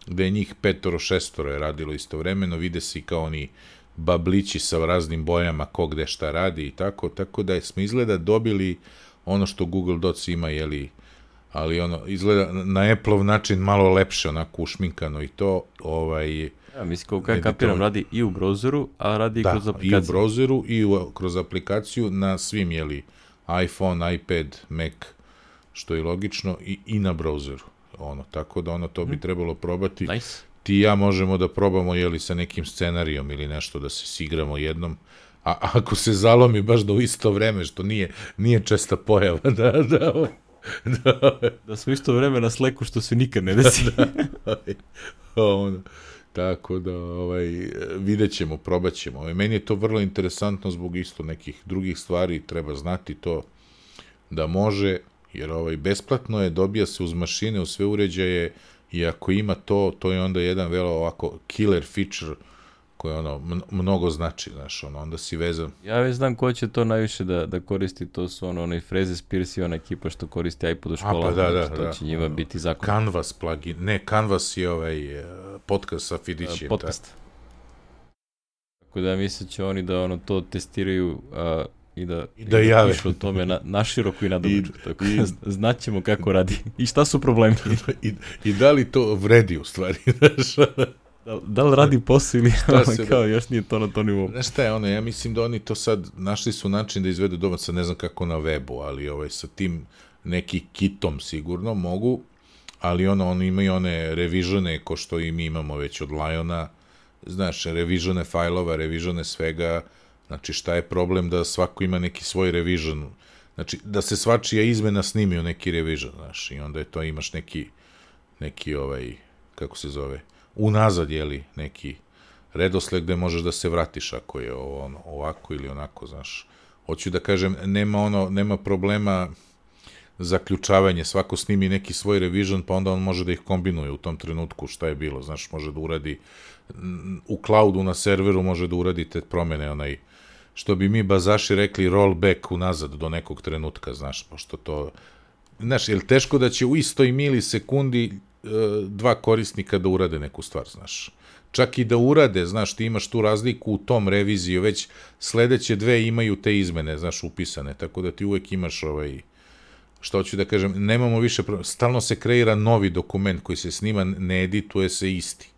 Speaker 1: gde je njih petoro, šestoro je radilo istovremeno, vide se i kao oni bablići sa raznim bojama ko gde šta radi i tako, tako da smo izgleda dobili ono što Google Docs ima, jeli, ali ono, izgleda na Apple-ov način malo lepše, onako ušminkano i to, ovaj,
Speaker 2: Ja, mislim, kako ja kapiram, radi i u browseru, a radi i
Speaker 1: da,
Speaker 2: kroz
Speaker 1: i u
Speaker 2: aplikaciju.
Speaker 1: browseru i u, kroz aplikaciju na svim, jeli, iPhone, iPad, Mac, što je logično, i, i na browseru. Ono, tako da ono, to bi trebalo probati.
Speaker 2: Nice.
Speaker 1: Ti i ja možemo da probamo, jeli, sa nekim scenarijom ili nešto, da se sigramo jednom, a ako se zalomi baš da u isto vreme, što nije, nije česta pojava, da, da, ovaj, da,
Speaker 2: Da smo isto vreme na sleku što se nikad ne desi.
Speaker 1: ovaj, ono, tako da, ovaj, vidjet ćemo, probat ćemo. Ovaj, meni je to vrlo interesantno zbog isto nekih drugih stvari, treba znati to da može, jer ovaj, besplatno je, dobija se uz mašine, uz sve uređaje, i ako ima to, to je onda jedan velo ovako killer feature koji ono, mn- mnogo znači, znaš, ono, onda si vezan.
Speaker 2: Ja već znam ko će to najviše da, da koristi, to su ono, onaj Freze Spears i ona ekipa što koristi iPod u školama.
Speaker 1: pa da, da,
Speaker 2: znači, to
Speaker 1: da.
Speaker 2: će njima biti zakon.
Speaker 1: Canvas plugin, ne, Canvas je ovaj eh, podcast sa Fidićijem.
Speaker 2: uh, podcast. Tako da mislim da će oni da ono to testiraju a, i da,
Speaker 1: I da jave.
Speaker 2: pišu o tome na, naširoko i nadobuđu. Tako
Speaker 1: i-
Speaker 2: da zn- znaćemo kako radi i šta su problemi.
Speaker 1: I, I da li to vredi u stvari, znaš,
Speaker 2: Da, da li radi posao ili
Speaker 1: se
Speaker 2: kao još nije to na to nivou.
Speaker 1: Znaš šta je ono, ja mislim da oni to sad našli su način da izvedu domać, sad ne znam kako na webu, ali ovaj, sa tim neki kitom sigurno mogu, ali ono, oni imaju one revižene ko što i mi imamo već od Liona, znaš, revižene fajlova, revižene svega, znači šta je problem da svako ima neki svoj revision, znači da se svačija izmena snimi u neki revision, znaš, i onda je to imaš neki, neki ovaj, kako se zove, unazad, jeli, neki redosled gde možeš da se vratiš ako je ovo, ono, ovako ili onako, znaš. Hoću da kažem, nema ono, nema problema zaključavanje, svako snimi neki svoj revision, pa onda on može da ih kombinuje u tom trenutku šta je bilo, znaš, može da uradi u cloudu na serveru može da uradi te promene, onaj, što bi mi bazaši rekli rollback unazad do nekog trenutka, znaš, pošto to, znaš, je li teško da će u istoj milisekundi e, dva korisnika da urade neku stvar, znaš. Čak i da urade, znaš, ti imaš tu razliku u tom reviziju, već sledeće dve imaju te izmene, znaš, upisane, tako da ti uvek imaš ovaj, što hoću da kažem, nemamo više, stalno se kreira novi dokument koji se snima, ne edituje se isti.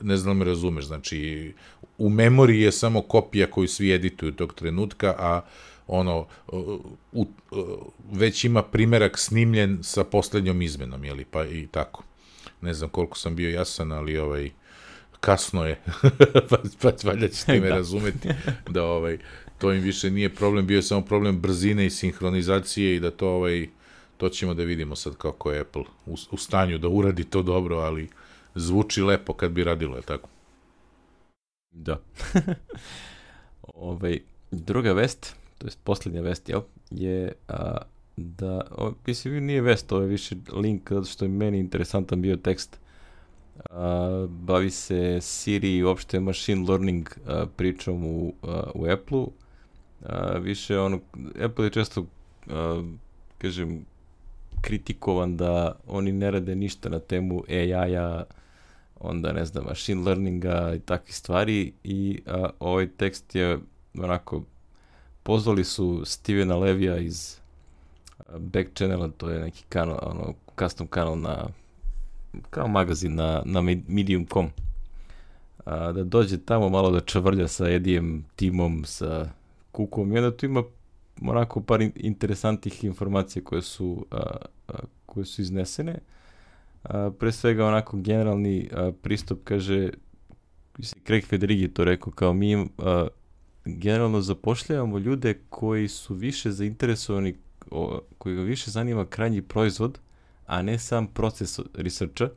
Speaker 1: Ne znam me razumeš, znači, u memoriji je samo kopija koju svi edituju tog trenutka, a ono, u, već ima primerak snimljen sa poslednjom izmenom, jeli, pa i tako. Ne znam koliko sam bio jasan, ali ovaj, kasno je, pa, pa valjda ćete me da. razumeti da ovaj, to im više nije problem, bio je samo problem brzine i sinhronizacije i da to ovaj, to ćemo da vidimo sad kako je Apple u, u stanju da uradi to dobro, ali zvuči lepo kad bi radilo, je tako?
Speaker 2: Da. ovaj, druga vest, to je poslednja vest, jel, je a, da, o, mislim, nije vest, ovo je više link, zato što je meni interesantan bio tekst. A, bavi se Siri i uopšte machine learning a, pričom u, a, u Apple-u. više ono, Apple je često, a, kažem, kritikovan da oni ne rade ništa na temu AI-a, onda ne znam, machine learninga i takve stvari. I a, ovaj tekst je onako pozvali su Stevena Levija iz Back Channela, to je neki kanal, ono, custom kanal na kao magazin na, na Medium.com da dođe tamo malo da čavrlja sa Edijem, timom, sa Kukom i onda tu ima onako par interesantnih informacija koje su, a, a, koje su iznesene. A, pre svega onako generalni a, pristup kaže, Craig Federighi to rekao, kao mi a, generalno zapošljavamo ljude koji su više zainteresovani, o, koji ga više zanima krajnji proizvod, a ne sam proces researcha.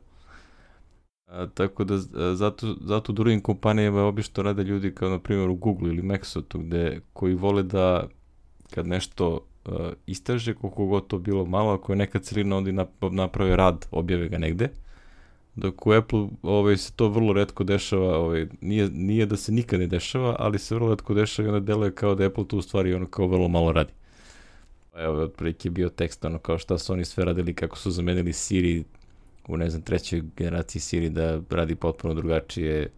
Speaker 2: A, tako da a, zato, zato u drugim kompanijama obično rade ljudi kao na primjer u Google ili Microsoftu gde, koji vole da kad nešto uh, istraže, koliko god to bilo malo, ako je neka celina, onda naprave rad, objave ga negde. Dok u Apple ovaj, se to vrlo redko dešava, ovaj, nije, nije da se nikad ne dešava, ali se vrlo redko dešava i onda deluje kao da Apple tu u stvari ono kao vrlo malo radi. Pa evo, otprilike bio tekst ono kao šta su oni sve radili, kako su zamenili Siri u ne znam trećoj generaciji Siri da radi potpuno drugačije.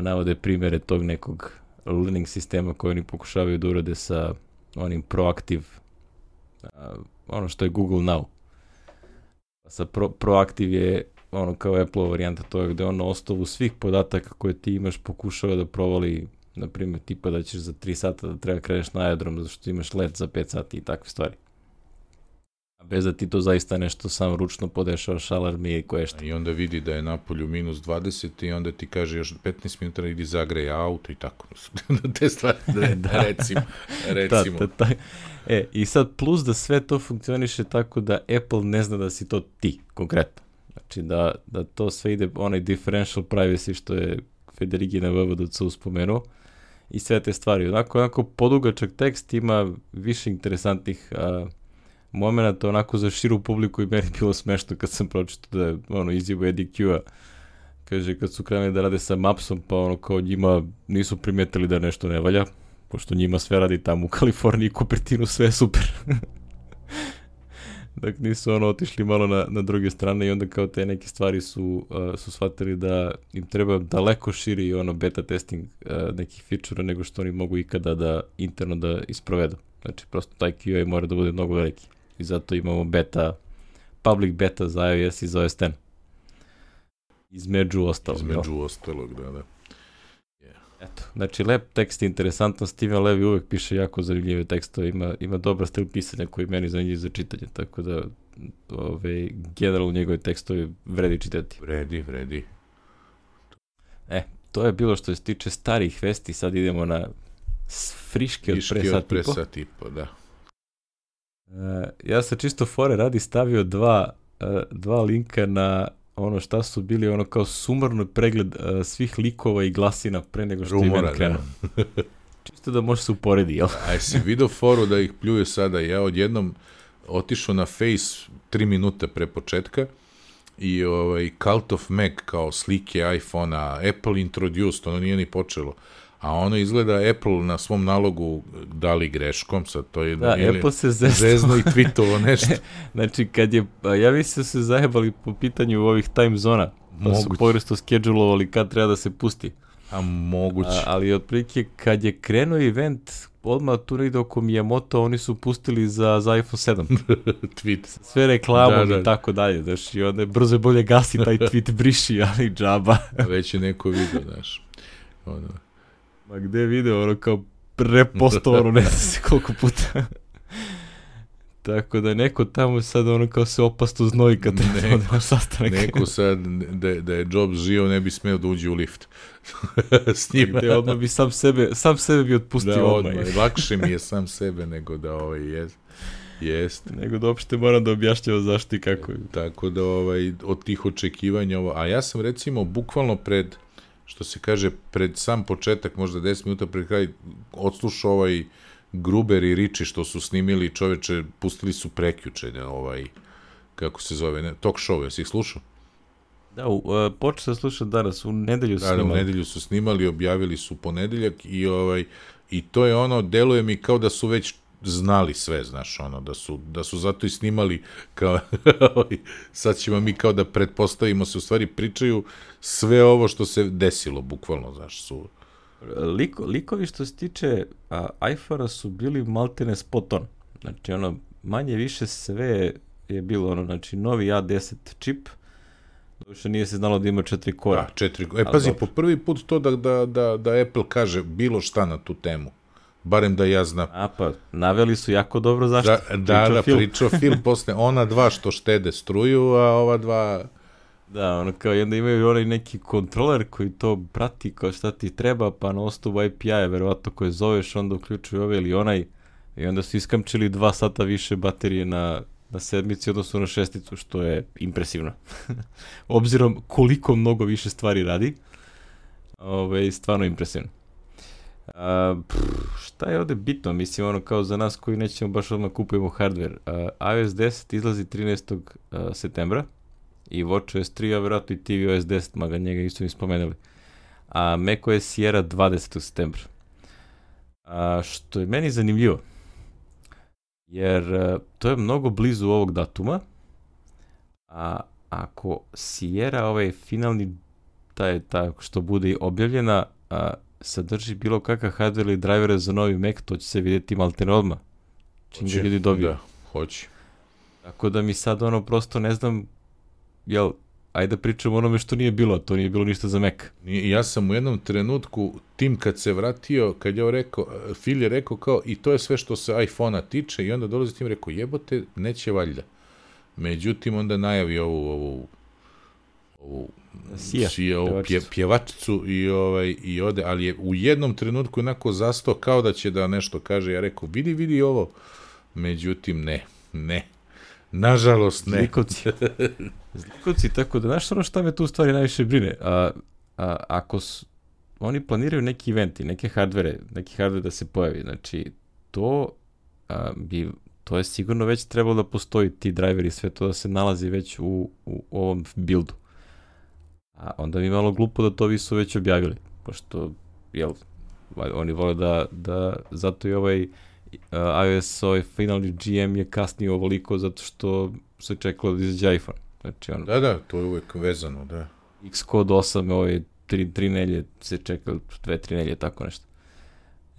Speaker 2: Navode primere tog nekog learning sistema koji oni pokušavaju da urade sa onim proaktiv, uh, ono što je Google Now. Sa pro, proaktiv je ono kao Apple varijanta to je gde on na osnovu svih podataka koje ti imaš pokušava da provali na primjer tipa da ćeš za 3 sata da treba kreneš na aerodrom zato što imaš let za 5 sati i takve stvari. A bez da ti to zaista nešto sam ručno podešavaš alarmi i koje šta.
Speaker 1: I onda vidi da je na polju minus 20 i onda ti kaže još 15 minuta idi zagreje auto i tako. Te stvari, da, da. recimo. recimo. Da, da, da.
Speaker 2: E, i sad plus da sve to funkcioniše tako da Apple ne zna da si to ti, konkretno. Znači da, da to sve ide, onaj differential privacy što je Federigi na VVDC uspomenuo i sve te stvari. Onako, onako podugačak tekst ima više interesantnih uh, momenta onako za širu publiku i meni bilo smešno kad sam pročito da je ono izjevo Eddie Q-a kaže kad su krenuli da rade sa Mapsom pa ono kao njima nisu primetili da nešto ne valja pošto njima sve radi tamo u Kaliforniji Kupertinu sve je super dakle nisu ono otišli malo na, na druge strane i onda kao te neke stvari su, uh, su shvatili da im treba daleko širi ono beta testing uh, nekih feature nego što oni mogu ikada da interno da isprovedu. Znači prosto taj QA mora da bude mnogo veliki i zato imamo beta, public beta za iOS i za OS X. Između ostalog.
Speaker 1: Između no? ostalog, da, da.
Speaker 2: Yeah. Eto, znači lep tekst, interesantno, Steven Levy uvek piše jako zanimljive tekstove, ima, ima dobar stil pisanja koji meni zanimljiv za čitanje, tako da ove, generalno njegove tekstove vredi čitati.
Speaker 1: Vredi, vredi.
Speaker 2: E, to je bilo što se tiče starih vesti, sad idemo na friške, od pre sat
Speaker 1: i po. Da.
Speaker 2: Ja sam čisto fore radi stavio dva, uh, dva linka na ono šta su bili ono kao sumarno pregled uh, svih likova i glasina pre nego što Rumora, event krenuo. Čisto da može se uporedi, jel?
Speaker 1: A si video foru da ih pljuje sada? Ja odjednom otišao na Face 3 minuta pre početka i ovaj Cult of Mac kao slike iPhone-a, Apple introduced, ono nije ni počelo. A ono izgleda Apple na svom nalogu dali greškom, sad to je...
Speaker 2: Da, ili, Apple se zezno.
Speaker 1: zezno i tweetovo nešto.
Speaker 2: znači, kad je, ja vi se se zajebali po pitanju ovih time zona, pa su pogresto skedulovali kad treba da se pusti.
Speaker 1: A moguće. A,
Speaker 2: ali otprilike kad je krenuo event, odmah tu negde oko Miyamoto, oni su pustili za, za iPhone 7.
Speaker 1: tweet.
Speaker 2: Sve reklamom da, da. i tako dalje, znaš, i onda je brzo je bolje gasi taj tweet briši, ali džaba.
Speaker 1: Već je neko video, znaš. Ono.
Speaker 2: Ma gde je video, ono kao prepostovano, ne znam se koliko puta. Tako da neko tamo sad ono kao se opasno znoji kad treba da imaš sastanak.
Speaker 1: Neko sad, da, da je Jobs živo, ne bi smeo da uđe u lift. S njima.
Speaker 2: Gde odmah bi sam sebe, sam sebe bi otpustio da, odmah. odmah.
Speaker 1: Lakše mi je sam sebe nego da ovaj jest. Jest.
Speaker 2: Nego da uopšte moram da objašnjava zašto i kako.
Speaker 1: Tako da ovaj, od tih očekivanja ovo. A ja sam recimo bukvalno pred, što se kaže, pred sam početak, možda 10 minuta pred kraj, odslušao ovaj Gruber i Riči što su snimili, čoveče, pustili su prekjuče, ne, ovaj, kako se zove, ne, talk show, jesi ih slušao?
Speaker 2: Da, uh, počeo sam slušati danas, u nedelju su da, snimali.
Speaker 1: Da, u nedelju su snimali, objavili su ponedeljak i ovaj, i to je ono, deluje mi kao da su već znali sve, znaš, ono, da su, da su zato i snimali kao, ovaj, sad ćemo mi kao da pretpostavimo se, u stvari pričaju sve ovo što se desilo, bukvalno, znaš, su
Speaker 2: Liko, likovi što se tiče iPhone-a su bili maltene spot on. Znači, ono, manje više sve je bilo, ono, znači, novi A10 čip, Došto nije se znalo da ima četiri kora.
Speaker 1: Da, četiri kora. E, pazi, po prvi put to da, da, da, da Apple kaže bilo šta na tu temu. Barem da ja znam.
Speaker 2: A pa, naveli su jako dobro zašto.
Speaker 1: Da, da, da pričao film posle. Ona dva što štede struju, a ova dva
Speaker 2: Da, ono kao, i onda imaju onaj neki kontroler koji to prati kao šta ti treba, pa na osnovu API-a, verovatno koje zoveš, onda uključuju ovaj ili onaj, i onda su iskamčili dva sata više baterije na, na sedmici, odnosno na šesticu, što je impresivno. Obzirom koliko mnogo više stvari radi, ove, ovaj, stvarno impresivno. A, pff, šta je ovde bitno? Mislim, ono kao za nas koji nećemo baš odmah kupujemo hardware. A, iOS 10 izlazi 13. A, septembra, i WatchOS 3, a vjerojatno i tvOS 10, maga njega isto mi spomenuli. A macOS Sierra 20. septembra. A, što je meni zanimljivo, jer e, to je mnogo blizu ovog datuma, a ako Sierra, ovaj finalni, taj, taj što bude objavljena, a, sadrži bilo kakav hardware ili drivere za novi Mac, to će se vidjeti maltene odmah. Čim ga ljudi dobiju.
Speaker 1: Da, hoće.
Speaker 2: Tako da mi sad ono prosto ne znam jel, ajde da pričamo onome što nije bilo, to nije bilo ništa za Mac.
Speaker 1: Ja sam u jednom trenutku, tim kad se vratio, kad je rekao, Phil je rekao kao, i to je sve što se iPhone-a tiče, i onda dolazi tim rekao, jebote, neće valjda. Međutim, onda najavi ovu, ovu, ovu
Speaker 2: Sija,
Speaker 1: Sija ovu pje, pjevačicu i, ovaj, i ode, ali je u jednom trenutku onako zastao kao da će da nešto kaže, ja rekao, vidi, vidi ovo, međutim, ne, ne, Nažalost, ne.
Speaker 2: Zlikovci. Zlikovci, tako da, znaš ono šta me tu stvari najviše brine? A, a, ako su, oni planiraju neki eventi, neke hardvere, neki hardware da se pojavi, znači, to a, bi, to je sigurno već trebalo da postoji ti driveri i sve to da se nalazi već u, u ovom buildu. A onda mi malo glupo da to vi su već objavili, pošto, jel, oni vole da, da zato i ovaj uh, iOS ovaj finalni GM je kasnije ovoliko zato što se čekalo da izađe iPhone. Znači, ono,
Speaker 1: da, da, to je uvek vezano, da.
Speaker 2: Xcode 8 ovaj, tri, tri nelje se čeka, dve, tri nelje, tako nešto.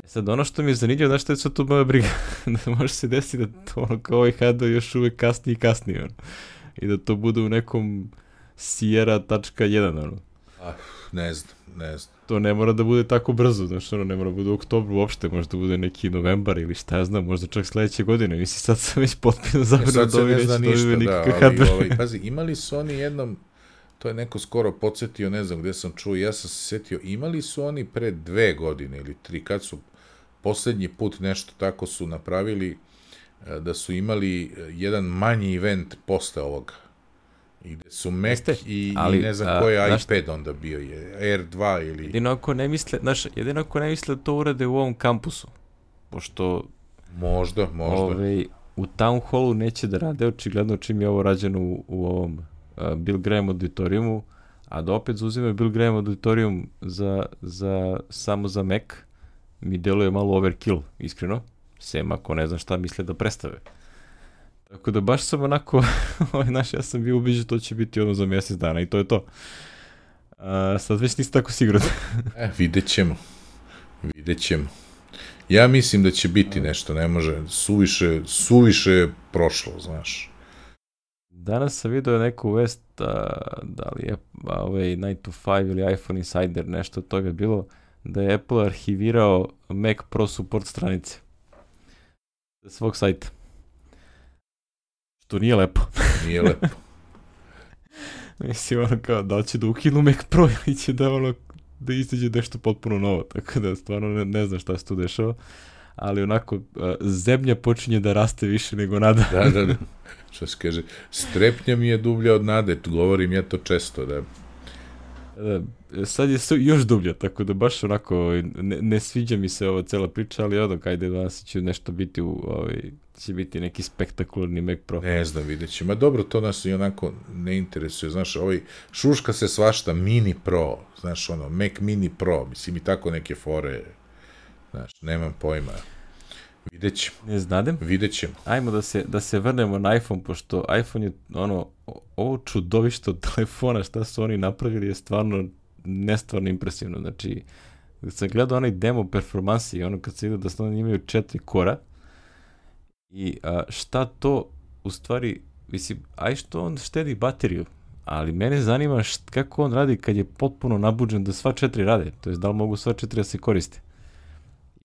Speaker 2: E sad, ono što mi je zanimljivo, znaš što je sad tu moja briga? da može se desiti da to ono kao ovaj hardware još uvek kasnije i kasnije, ono. I da to bude u nekom Sierra.1, ono.
Speaker 1: Ah, ne znam, ne znam.
Speaker 2: To ne mora da bude tako brzo, znaš, ono, ne mora da bude u oktobru uopšte, može da bude neki novembar ili šta ja znam, možda čak sledeće godine. Mislim, sad sam već potpuno zavrano
Speaker 1: e, da ovi neće da, ali, ovaj, pazi, imali su oni jednom, to je neko skoro podsjetio, ne znam gde sam čuo, ja sam se setio, imali su oni pre dve godine ili tri, kad su poslednji put nešto tako su napravili, e, da su imali e, jedan manji event posle ovoga I gde su Mac
Speaker 2: Jeste,
Speaker 1: i,
Speaker 2: ali,
Speaker 1: i ne znam
Speaker 2: a,
Speaker 1: koji je
Speaker 2: znaš-
Speaker 1: iPad onda bio, je Air 2 ili...
Speaker 2: Jedino ako ne misle, znaš, jedino ako ne misle da to urade u ovom kampusu. Pošto
Speaker 1: Možda, možda.
Speaker 2: ovaj, u Town Hallu neće da rade, očigledno čim je ovo rađeno u, u ovom uh, Bill Graham auditoriumu, a da opet zauzimaju Bill Graham auditorium za, za, samo za Mac, mi deluje malo overkill, iskreno, sem ako ne znam šta misle da predstave. Tako da baš sam onako, ovaj, znaš, ja sam bio ubiđen to će biti ono za mjesec dana i to je to. A, sad već nisi tako siguran.
Speaker 1: E, vidjet ćemo. Vidjet ćemo. Ja mislim da će biti nešto, ne može, suviše, suviše je prošlo, znaš.
Speaker 2: Danas sam vidio neku vest, a, da li je a, ovaj 9 to 5 ili iPhone Insider, nešto od toga bilo, da je Apple arhivirao Mac Pro support stranice svog sajta. Što nije lepo.
Speaker 1: Nije lepo.
Speaker 2: Mislim, ono kao, da će da ukinu Mac Pro ili će da ono, da izađe nešto potpuno novo, tako da stvarno ne, ne znam šta se tu dešava, ali onako, zemlja počinje da raste više nego nada.
Speaker 1: Da, da, da. Što se kaže, strepnja mi je dublja od nade, govorim ja to često, da.
Speaker 2: Da, sad je još dublje, tako da baš onako ovaj, ne, ne sviđa mi se ova cela priča, ali ono, kajde danas će nešto biti u, ovaj, će biti neki spektakularni Mac Pro.
Speaker 1: Ne znam, vidjet ćemo. Dobro, to nas i onako ne interesuje. Znaš, ovaj, šuška se svašta, Mini Pro, znaš, ono, Mac Mini Pro, mislim i tako neke fore, znaš, nemam pojma. Vidjet ćemo,
Speaker 2: Ne znadem.
Speaker 1: vidjet ćemo.
Speaker 2: Ajmo da se, da se vrnemo na iPhone, pošto iPhone je ono, ovo čudovište od telefona, šta su oni napravili je stvarno nestvarno impresivno. Znači, kad sam gledao onaj demo performansi, ono kad se vidio da stvarno imaju četiri kora, i a, šta to u stvari, mislim, aj što on štedi bateriju, ali mene zanima št, kako on radi kad je potpuno nabuđen da sva četiri rade, to je da li mogu sva četiri da se koriste.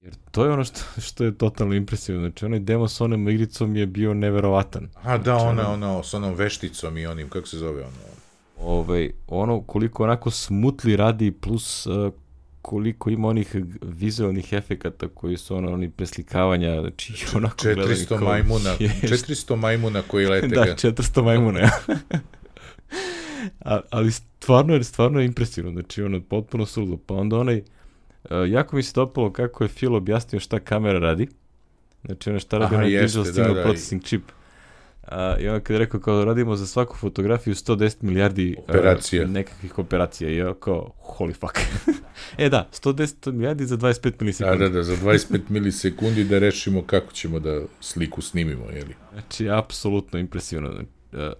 Speaker 2: Jer to je ono što, što je totalno impresivno. Znači, onaj demo s onom igricom je bio neverovatan.
Speaker 1: A da,
Speaker 2: Znači,
Speaker 1: ona, ona, s onom vešticom i onim, kako se zove ono?
Speaker 2: Ovaj, ono koliko onako smutli radi plus uh, koliko ima onih vizualnih efekata koji su ono, oni preslikavanja, znači onako gledaju
Speaker 1: 400
Speaker 2: kao,
Speaker 1: majmuna,
Speaker 2: je,
Speaker 1: 400 majmuna koji lete
Speaker 2: da,
Speaker 1: ga.
Speaker 2: 400 majmuna. ja. A, ali stvarno je, stvarno je impresivno, znači ono, potpuno suludo. Pa onda onaj, uh, jako mi se dopalo kako je Phil objasnio šta kamera radi. Znači ono šta radi
Speaker 1: Aha,
Speaker 2: onaj
Speaker 1: jeste,
Speaker 2: Digital
Speaker 1: da,
Speaker 2: Signal
Speaker 1: da, i-
Speaker 2: Processing Chip. A, I onda kad je rekao kao radimo za svaku fotografiju 110 milijardi a,
Speaker 1: Operacija.
Speaker 2: nekakvih operacija i ja kao holy fuck. e da, 110 milijardi za 25
Speaker 1: Da,
Speaker 2: milisekundi.
Speaker 1: da, da, za 25 milisekundi da rešimo kako ćemo da sliku snimimo, jeli?
Speaker 2: Znači, apsolutno impresivno.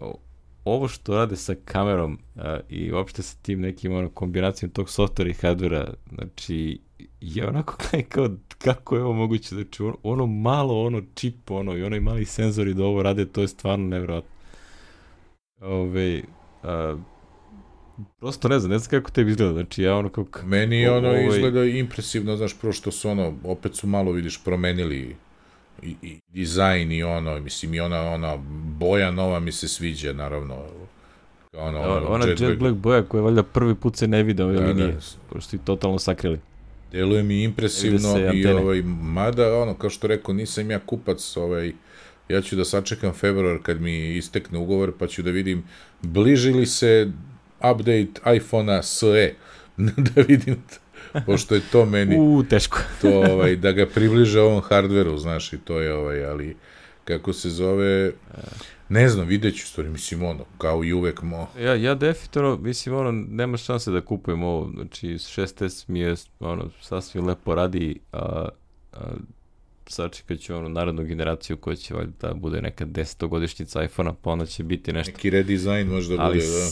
Speaker 2: O- Ovo što rade sa kamerom a, i uopšte sa tim nekim ono, kombinacijom tog softvera i hardvera, znači, je onako kao kako je ovo moguće, znači ono, ono malo ono čip ono i onaj mali senzori da ovo rade, to je stvarno nevjerojatno. Ove, a, prosto ne znam, ne znam kako tebi izgleda, znači ja ono kako...
Speaker 1: Meni ono
Speaker 2: Ovaj-
Speaker 1: izgleda impresivno, znaš, prvo što su ono, opet su malo, vidiš, promenili i, i dizajn i ono, mislim, i ona, ona boja nova mi se sviđa, naravno, ono, ono
Speaker 2: ona Jet,
Speaker 1: Black-
Speaker 2: Black boja koja valjda prvi put se ne vide ove
Speaker 1: Da, da.
Speaker 2: linije, pošto totalno sakrili.
Speaker 1: Deluje mi impresivno
Speaker 2: se
Speaker 1: i ovaj, mada, ono, kao što rekao, nisam ja kupac, ovaj, ja ću da sačekam februar kad mi istekne ugovor, pa ću da vidim bliži li se update iPhone-a SE, da vidim, pošto je to meni,
Speaker 2: U, teško.
Speaker 1: to, ovaj, da ga približe ovom hardveru, znaš, i to je, ovaj, ali, kako se zove, ne znam, vidjet ću, stvari, mislim, ono, kao i uvek, mo,
Speaker 2: Ja, ja definitivno, mislim, ono, nema šanse da kupujem ovo, znači 6S mi je, ono, sasvim lepo radi, a, a sačekat ću ono narednu generaciju koja će valjda da bude neka desetogodišnjica iPhone-a, pa onda će biti nešto.
Speaker 1: neki redizajn možda
Speaker 2: Ali,
Speaker 1: bude, da.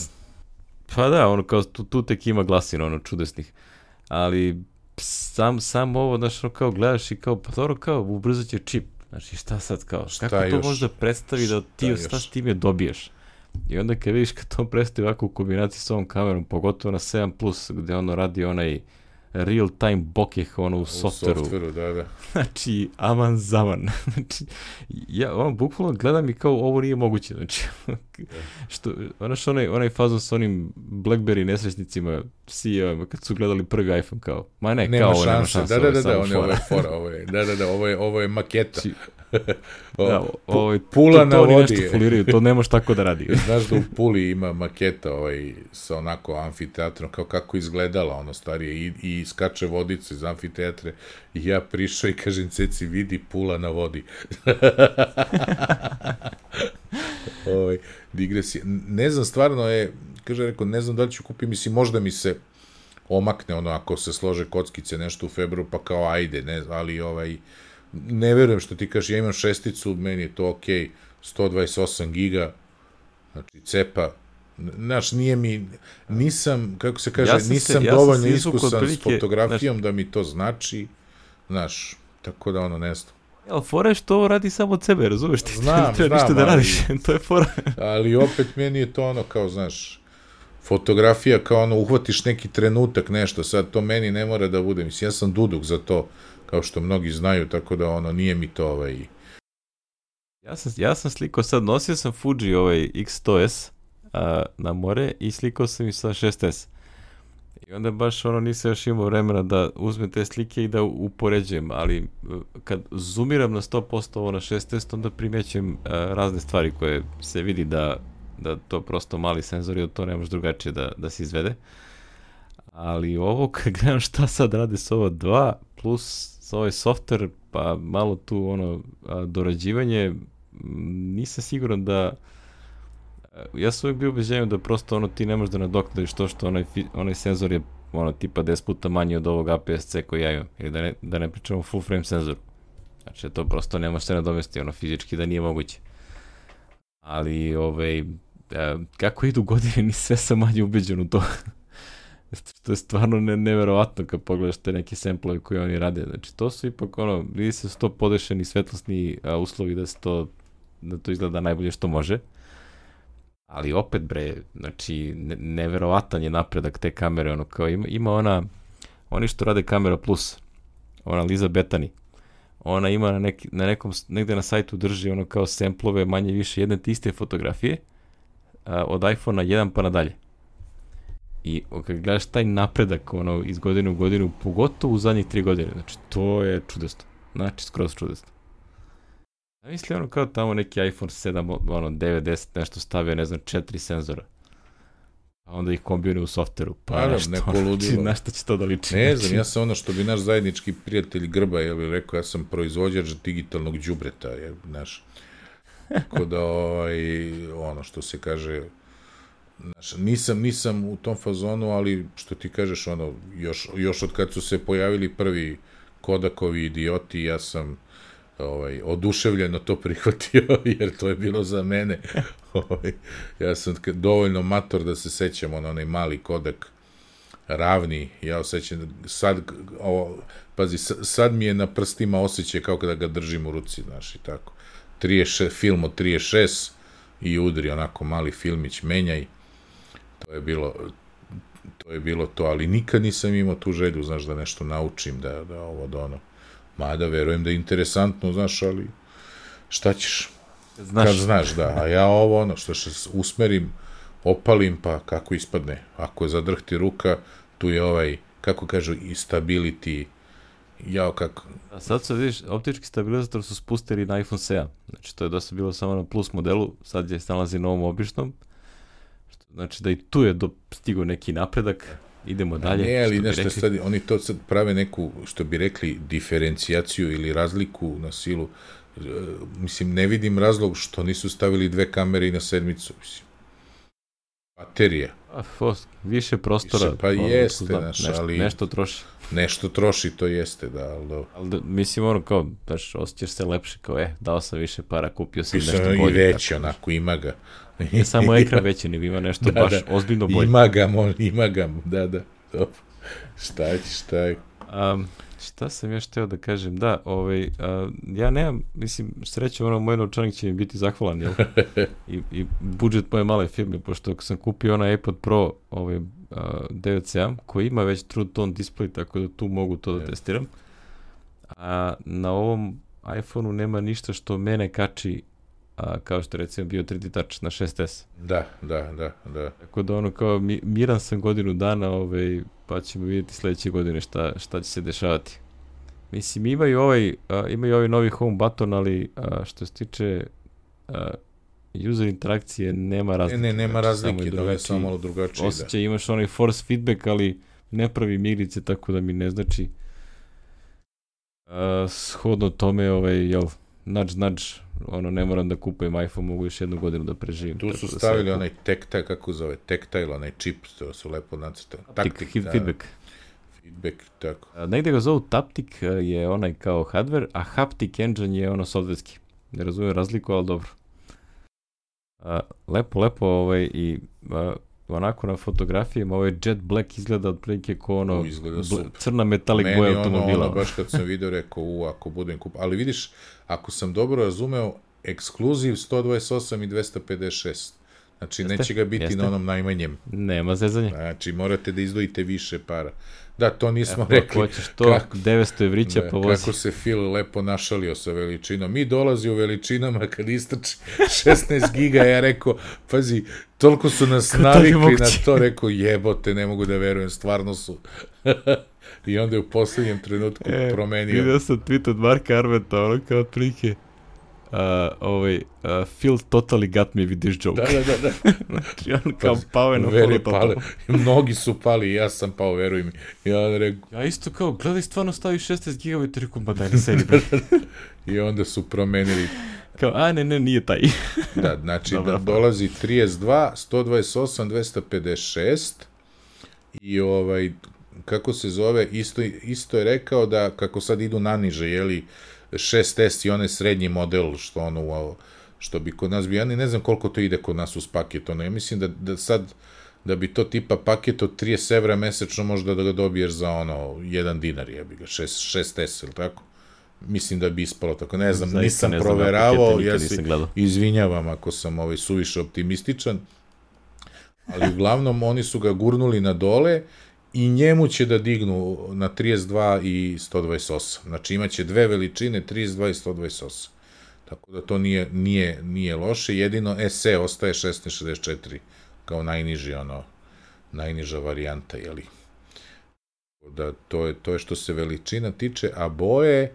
Speaker 2: pa da, ono, kao tu, tu tek ima glasina, ono, čudesnih. Ali, sam, sam ovo, znaš, ono, kao gledaš i kao, pa dobro, kao, ubrzat će čip. Znači, šta sad, kao,
Speaker 1: Šta
Speaker 2: kako to možda predstavi da
Speaker 1: Šta
Speaker 2: ti, šta
Speaker 1: još?
Speaker 2: s time dobiješ? I onda kad vidiš kad to predstavi ovako u kombinaciji s ovom kamerom, pogotovo na 7+, Plus, gde ono radi onaj real time bokeh ono u
Speaker 1: U
Speaker 2: softveru.
Speaker 1: softveru, da, da.
Speaker 2: Znači, aman zaman. znači, ja ono, bukvalno gledam i kao ovo nije moguće. Znači, što, ono što onaj, onaj fazon sa onim Blackberry nesrećnicima, CEO-ima, kad su gledali prvi iPhone, kao, ma ne,
Speaker 1: Nema
Speaker 2: kao ovo nema
Speaker 1: šanse, da, da,
Speaker 2: ovo
Speaker 1: da, da, on je, ovo
Speaker 2: fora.
Speaker 1: je fora, ovo je, da, da, da, ovo je, ovo je maketa.
Speaker 2: Znači,
Speaker 1: O,
Speaker 2: Da, ovaj,
Speaker 1: Pula
Speaker 2: to,
Speaker 1: na
Speaker 2: to oni
Speaker 1: vodi
Speaker 2: nešto foliraju, to ne može tako da radi.
Speaker 1: Znaš da u Puli ima maketa ovaj, sa onako amfiteatrom, kao kako izgledala ono starije i, i skače vodice iz amfiteatre i ja prišao i kažem ceci vidi Pula na vodi. ovaj, digresija. Ne znam, stvarno je, kaže, rekao, ne znam da li ću kupiti, mislim, možda mi se omakne ono ako se slože kockice nešto u februaru, pa kao ajde, ne, ali ovaj, ne verujem što ti kažeš, ja imam šesticu, meni je to okej, okay, 128 giga, znači cepa, znaš, nije mi, nisam, kako se kaže,
Speaker 2: Ja se-
Speaker 1: nisam
Speaker 2: ja
Speaker 1: dovoljno iskusan s fotografijom da mi to znači, znaš, tako da ono, ne znam.
Speaker 2: Jel, fora je što radi samo od sebe, razumeš ti?
Speaker 1: Znam,
Speaker 2: ne treba ništa
Speaker 1: znam,
Speaker 2: da
Speaker 1: ali-
Speaker 2: radiš, to je fora.
Speaker 1: ali opet meni je to ono kao, znaš, fotografija kao ono, uhvatiš neki trenutak, nešto, sad to meni ne mora da bude, mislim, ja sam duduk za to, kao što mnogi znaju, tako da ono, nije mi to ovaj,
Speaker 2: Ja sam, ja sam slikao sad, nosio sam Fuji ovaj X100S a, na more i slikao sam i sa 6S. I onda baš ono nisam još imao vremena da uzmem te slike i da upoređujem, ali e, kad zoomiram na 100% ovo na 6S, onda primećujem e, razne stvari koje se vidi da, da to prosto mali senzor i od to ne može drugačije da, da se izvede. Ali ovo kad gledam šta sad rade s ova dva, plus ovaj software, pa malo tu ono a, dorađivanje, nisam siguran da a, ja sam uvijek bio ubeđenju da prosto ono ti ne možeš da nadoknadiš to što onaj, onaj senzor je ono tipa 10 puta manji od ovog APS-C koji ja imam, ili da ne, da ne pričamo full frame senzoru. Znači to prosto ne može se nadomesti, ono fizički da nije moguće. Ali ovaj, e, kako idu godine, ni sve sam manje ubeđen u to. Što je stvarno ne, neverovatno kad pogledaš te neke semplove koje oni rade. Znači, to su ipak ono, vidi se da su to podešeni svetlosni a, uslovi da se to, da to izgleda najbolje što može. Ali opet bre, znači, ne, neverovatan je napredak te kamere, ono kao ima, ima ona, oni što rade kamera plus, ona Liza Betani, ona ima na, neki, na nekom, negde na sajtu drži ono kao semplove manje više jedne te iste fotografije a, od iPhone-a 1 pa nadalje. I kad gledaš taj napredak ono, iz godine u godinu, pogotovo u zadnjih tri godine, znači to je čudesno. Znači, skroz čudesno. Ja mislim ono kao tamo neki iPhone 7, ono 9, 10, nešto stavio, ne znam, četiri senzora. A onda ih kombinuje u softveru. Pa
Speaker 1: Naravno,
Speaker 2: nešto,
Speaker 1: neko
Speaker 2: znači,
Speaker 1: ludilo.
Speaker 2: na šta će to da liči?
Speaker 1: Ne
Speaker 2: Znači,
Speaker 1: znam, ja sam ono što bi naš zajednički prijatelj Grba, je li rekao, ja sam proizvođač digitalnog đubreta, je, znaš. Tako da, ovaj, ono što se kaže, znaš, nisam, nisam u tom fazonu, ali što ti kažeš, ono, još, još od kad su se pojavili prvi Kodakovi idioti, ja sam ovaj, oduševljeno to prihvatio, jer to je bilo za mene. Ovaj, ja sam dovoljno mator da se sećam, ono, onaj mali Kodak, ravni, ja osjećam, sad, ovo, pazi, sad mi je na prstima osjećaj kao kada ga držim u ruci, znaš, i tako. 36, film od 36 i udri onako mali filmić, menjaj, to je bilo, to je bilo to, ali nikad nisam imao tu želju, znaš, da nešto naučim, da, da ovo, da ono, mada verujem da je interesantno, znaš, ali šta ćeš,
Speaker 2: znaš,
Speaker 1: kad znaš, da, a ja ovo, ono, što se usmerim, opalim, pa kako ispadne, ako zadrhti ruka, tu je ovaj, kako kažu, i stability, jao kako,
Speaker 2: A sad se vidiš, optički stabilizator su spustili na iPhone 7. Znači to je dosta bilo samo na plus modelu, sad je nalazi na ovom običnom. Znači da i tu je do, stigao neki napredak, idemo dalje.
Speaker 1: Ne, ali nešto
Speaker 2: rekli.
Speaker 1: sad, oni to sad prave neku, što bi rekli, diferencijaciju ili razliku na silu. E, mislim, ne vidim razlog što nisu stavili dve kamere i na sedmicu, mislim. Baterija.
Speaker 2: A, fos, više prostora.
Speaker 1: Više, pa
Speaker 2: ono,
Speaker 1: jeste,
Speaker 2: znam,
Speaker 1: znaš,
Speaker 2: nešto,
Speaker 1: ali-
Speaker 2: nešto troši.
Speaker 1: Nešto troši, to jeste, da, ali dobro.
Speaker 2: Ali da, mislim ono kao, baš osjećaš se lepše, kao e, dao sam više para, kupio sam
Speaker 1: Pisao
Speaker 2: nešto
Speaker 1: i
Speaker 2: bolje.
Speaker 1: veći,
Speaker 2: tako.
Speaker 1: onako, ima ga.
Speaker 2: Ne samo ekran veći, nego ima nešto
Speaker 1: Da,
Speaker 2: baš
Speaker 1: da.
Speaker 2: ozbiljno bolje.
Speaker 1: Ima ga, mo, ima ga, da, da. Dobro. Šta će, šta je?
Speaker 2: Um, šta sam još teo da kažem? Da, ovaj, a, ja nemam, mislim, srećem, ono, moj novčanik će mi biti zahvalan, jel? I, I budžet moje male firme, pošto sam kupio onaj iPod Pro ovaj, a, 9.7, koji ima već True Tone display, tako da tu mogu to da testiram. A na ovom iPhoneu nema ništa što mene kači a, kao što recimo bio 3D Touch na 6S.
Speaker 1: Da, da, da, da.
Speaker 2: Tako da ono kao mi, miran sam godinu dana, ovaj, pa ćemo vidjeti sledeće godine šta, šta će se dešavati. mislim, imaju ovaj, uh, imaju ovaj novi home button, ali uh, što se tiče uh, user interakcije nema razlike.
Speaker 1: Ne, ne, nema
Speaker 2: Znači,
Speaker 1: razlike,
Speaker 2: je
Speaker 1: da je samo malo drugačije.
Speaker 2: Osjećaj, imaš onaj force feedback, ali ne pravi igrice, tako da mi ne znači uh, shodno tome, ovaj, jel, nudge, nudge, ono, ne moram da kupujem iPhone, mogu još jednu godinu da preživim.
Speaker 1: Tu su
Speaker 2: da
Speaker 1: stavili onaj tactile, kako zove, tactile, onaj čip, to su lepo nacrtali. Taktik, da,
Speaker 2: feedback.
Speaker 1: feedback, tako.
Speaker 2: A, negde ga zovu Taptic a, je onaj kao hardware, a Haptic Engine je ono softverski. Ne razumijem razliku, ali dobro. A, lepo, lepo ovaj, i a, onako na fotografijama ovaj Jet Black izgleda otprilike kao ono
Speaker 1: U, izgleda super.
Speaker 2: crna metalik
Speaker 1: Meni
Speaker 2: boja
Speaker 1: ono,
Speaker 2: automobila.
Speaker 1: ono, baš kad sam video, rekao, u, ako budem kup... Ali vidiš, ako sam dobro razumeo, ekskluziv 128 i 256. Znači,
Speaker 2: Jeste,
Speaker 1: neće ga biti
Speaker 2: jeste.
Speaker 1: na onom najmanjem.
Speaker 2: Nema zezanja.
Speaker 1: Znači, morate da izdvojite više para. Da, to nismo
Speaker 2: Ako
Speaker 1: rekli.
Speaker 2: hoćeš to,
Speaker 1: Kako-
Speaker 2: 900 evrića
Speaker 1: Da,
Speaker 2: pa vozi.
Speaker 1: kako se Phil lepo našalio sa veličinom. Mi dolazi u veličinama kad istrči 16 giga, ja rekao, pazi, toliko su nas
Speaker 2: Kako
Speaker 1: navikli na to, rekao, jebote, ne mogu da verujem, stvarno su. I onda je u poslednjem trenutku
Speaker 2: E,
Speaker 1: promenio.
Speaker 2: Vidio sam tweet od Marka Arveta, ono kao otprilike, uh, ovaj, uh, Phil totally got me with this joke.
Speaker 1: Da, da, da, da.
Speaker 2: Znači, on kao pao je na
Speaker 1: Veri pale. Mnogi su pali ja sam pao, veruj mi. Onda rekao,
Speaker 2: Ja isto kao, gledaj, stvarno stavi 16 GB, rekao, ba daj ne sedi.
Speaker 1: i onda su promenili
Speaker 2: kao, a ne, ne, nije taj.
Speaker 1: Da, znači
Speaker 2: Dobra
Speaker 1: da dolazi 32, 128, 256 i ovaj, kako se zove, isto, isto je rekao da kako sad idu naniže, jeli, 6S i onaj srednji model, što ono, što bi kod nas bi, ja ni ne znam koliko to ide kod nas uz paket, ono, ja mislim da, da sad, da bi to tipa paket od 30 evra mesečno možda da ga dobiješ za ono, 1 dinar, jebi ga, 6, 6S, ili tako? Mislim da bi ispalo tako, ne znam,
Speaker 2: Zaista
Speaker 1: nisam
Speaker 2: ne
Speaker 1: proveravao, ja se izvinjavam ako sam ovaj suviše optimističan, ali uglavnom oni su ga gurnuli na dole i njemu će da dignu na 32 i 128. Znači imaće dve veličine, 32 i 128. Tako da to nije, nije, nije loše, jedino SE ostaje 1664 kao najniži ono, najniža varijanta, jeli. Da to je, to je što se veličina tiče, a boje,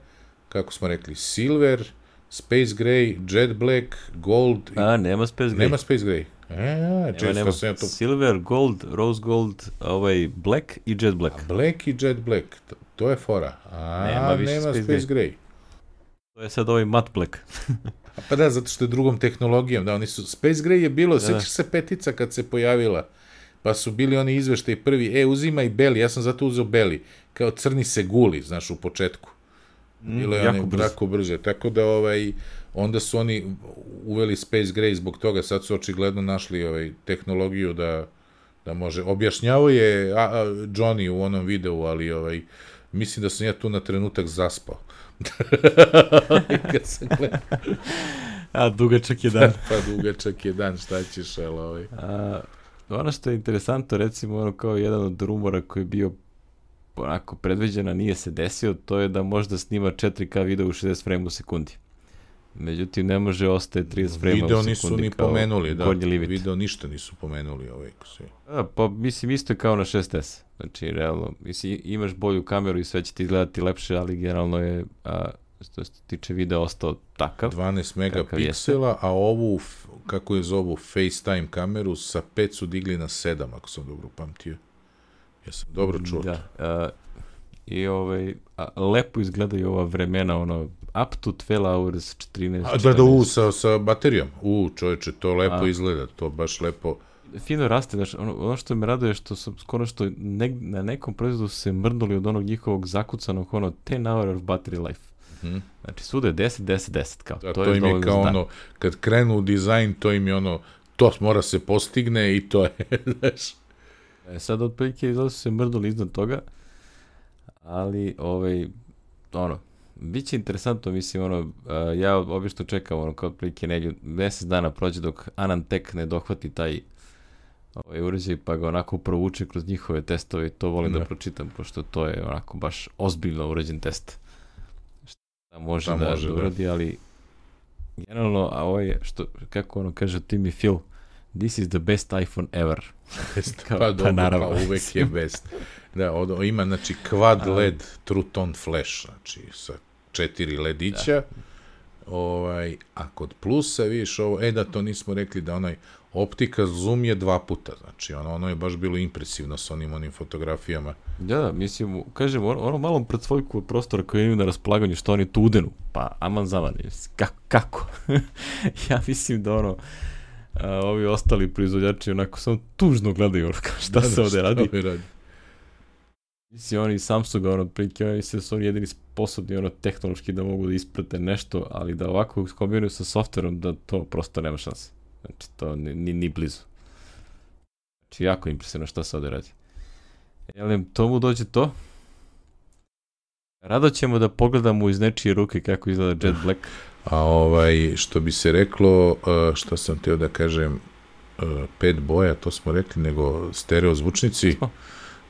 Speaker 1: kako smo rekli, silver, space gray, jet black, gold, i-
Speaker 2: A, nema Space Gray.
Speaker 1: nema space gray. E,
Speaker 2: nema,
Speaker 1: često
Speaker 2: nema.
Speaker 1: sam ja to...
Speaker 2: Silver, Gold, Rose Gold, ovaj, Black i Jet Black.
Speaker 1: Black i jet black, to, to je fora. A,
Speaker 2: Nema više
Speaker 1: nema
Speaker 2: space
Speaker 1: space, gray.
Speaker 2: To je sad ovaj Matte Black.
Speaker 1: A pa da, zato što je drugom tehnologijom, da, oni su, Space Gray je bilo, da,
Speaker 2: da.
Speaker 1: sećaš se petica kad se pojavila, pa su bili oni izveštaj prvi, e, uzimaj beli, ja sam zato uzeo beli, kao crni se guli, znaš, u početku. Bilo je
Speaker 2: jako
Speaker 1: jako,
Speaker 2: brzo.
Speaker 1: brzo, tako da, ovaj, onda su oni uveli Space Gray zbog toga, sad su očigledno našli ovaj, tehnologiju da, da može. Objašnjavao je a, a, Johnny u onom videu, ali ovaj, mislim da sam ja tu na trenutak zaspao. kad sam gledao.
Speaker 2: A, dugačak je dan.
Speaker 1: pa dugačak je dan, šta ćeš, ali ovaj.
Speaker 2: A, ono što je interesantno, recimo, ono kao jedan od rumora koji je bio onako predviđen, a nije se desio, to je da možda snima 4K video u 60 frame u sekundi. Međutim, ne može, ostaje 30 frame
Speaker 1: Video nisu ni pomenuli, da. Video ništa nisu pomenuli ovaj. se-
Speaker 2: A, pa mislim isto je kao na 6S. Znači, realno, mislim, imaš bolju kameru i sve će ti izgledati lepše, ali generalno je, a, što se tiče videa, ostao takav.
Speaker 1: 12
Speaker 2: Kakav
Speaker 1: megapiksela, a ovu, kako je zovu, FaceTime kameru sa 5 su digli na 7, ako sam dobro pamtio. Ja sam dobro čuo.
Speaker 2: Da. a, I ovaj, a, lepo izgledaju ova vremena, ono, up to 12 hours, 14,
Speaker 1: A da, da, u,
Speaker 2: 14.
Speaker 1: sa, sa baterijom. U, čoveče, to lepo
Speaker 2: A.
Speaker 1: izgleda, to baš lepo.
Speaker 2: Fino raste, znaš, ono, ono što me raduje je što sam skoro što neg, na nekom proizvodu se mrnuli od onog njihovog zakucanog, ono, 10 hour of battery life.
Speaker 1: Mhm.
Speaker 2: Znači, svuda je 10, 10, 10, kao,
Speaker 1: Da,
Speaker 2: to,
Speaker 1: to, im je kao ono, kad krenu u dizajn, to im je ono, to mora se postigne i to je, znaš.
Speaker 2: E, sad otprilike su se mrduli iznad toga, ali ovaj, ono, bit će interesantno, mislim, ono, ja obično čekam, ono, kao otprilike negdje mesec dana prođe dok Anantek ne dohvati taj ovaj uređaj pa ga onako provuče kroz njihove testove i to volim da,
Speaker 1: Da.
Speaker 2: pročitam, pošto to je onako baš ozbiljno urađen test. Šta može
Speaker 1: Šta
Speaker 2: da,
Speaker 1: može,
Speaker 2: da
Speaker 1: da.
Speaker 2: uradi, ali generalno, a ovo je, što, kako ono kaže Timmy Phil, this is the best iPhone ever.
Speaker 1: Best,
Speaker 2: Kao,
Speaker 1: pa,
Speaker 2: pa
Speaker 1: dobro,
Speaker 2: naravno.
Speaker 1: pa uvek je best. Da, od, ima, znači, quad LED True Tone Flash, znači, sa četiri ledića, ovaj, a kod plusa, vidiš ovo, e da to nismo rekli da onaj optika zoom je dva puta, znači, ono, ono je baš bilo impresivno sa onim, onim fotografijama.
Speaker 2: Da, da, mislim, kažem, ono, ono malom predsvojku prostora koji imaju na raspolaganju, što oni tu udenu, pa aman zaman, kako? kako? ja mislim da ono, a, ovi ostali proizvođači onako samo tužno gledaju kao šta se ovde radi.
Speaker 1: Radi?
Speaker 2: Mislim, oni Samsung, ono, prilike, oni se su oni jedini sposobni, ono, tehnološki da mogu da isprate nešto, ali da ovako kombinuju sa softverom, da to prosto nema šanse. Znači, to ni, ni, ni blizu. Znači, jako impresivno šta se ovde radi. Jel, tomu dođe to? Rado ćemo da pogledamo iz nečije ruke kako izgleda Jet Black.
Speaker 1: A ovaj, što bi se reklo, uh, što sam teo da kažem, uh, pet boja, to smo rekli, nego stereo zvučnici.
Speaker 2: Smo.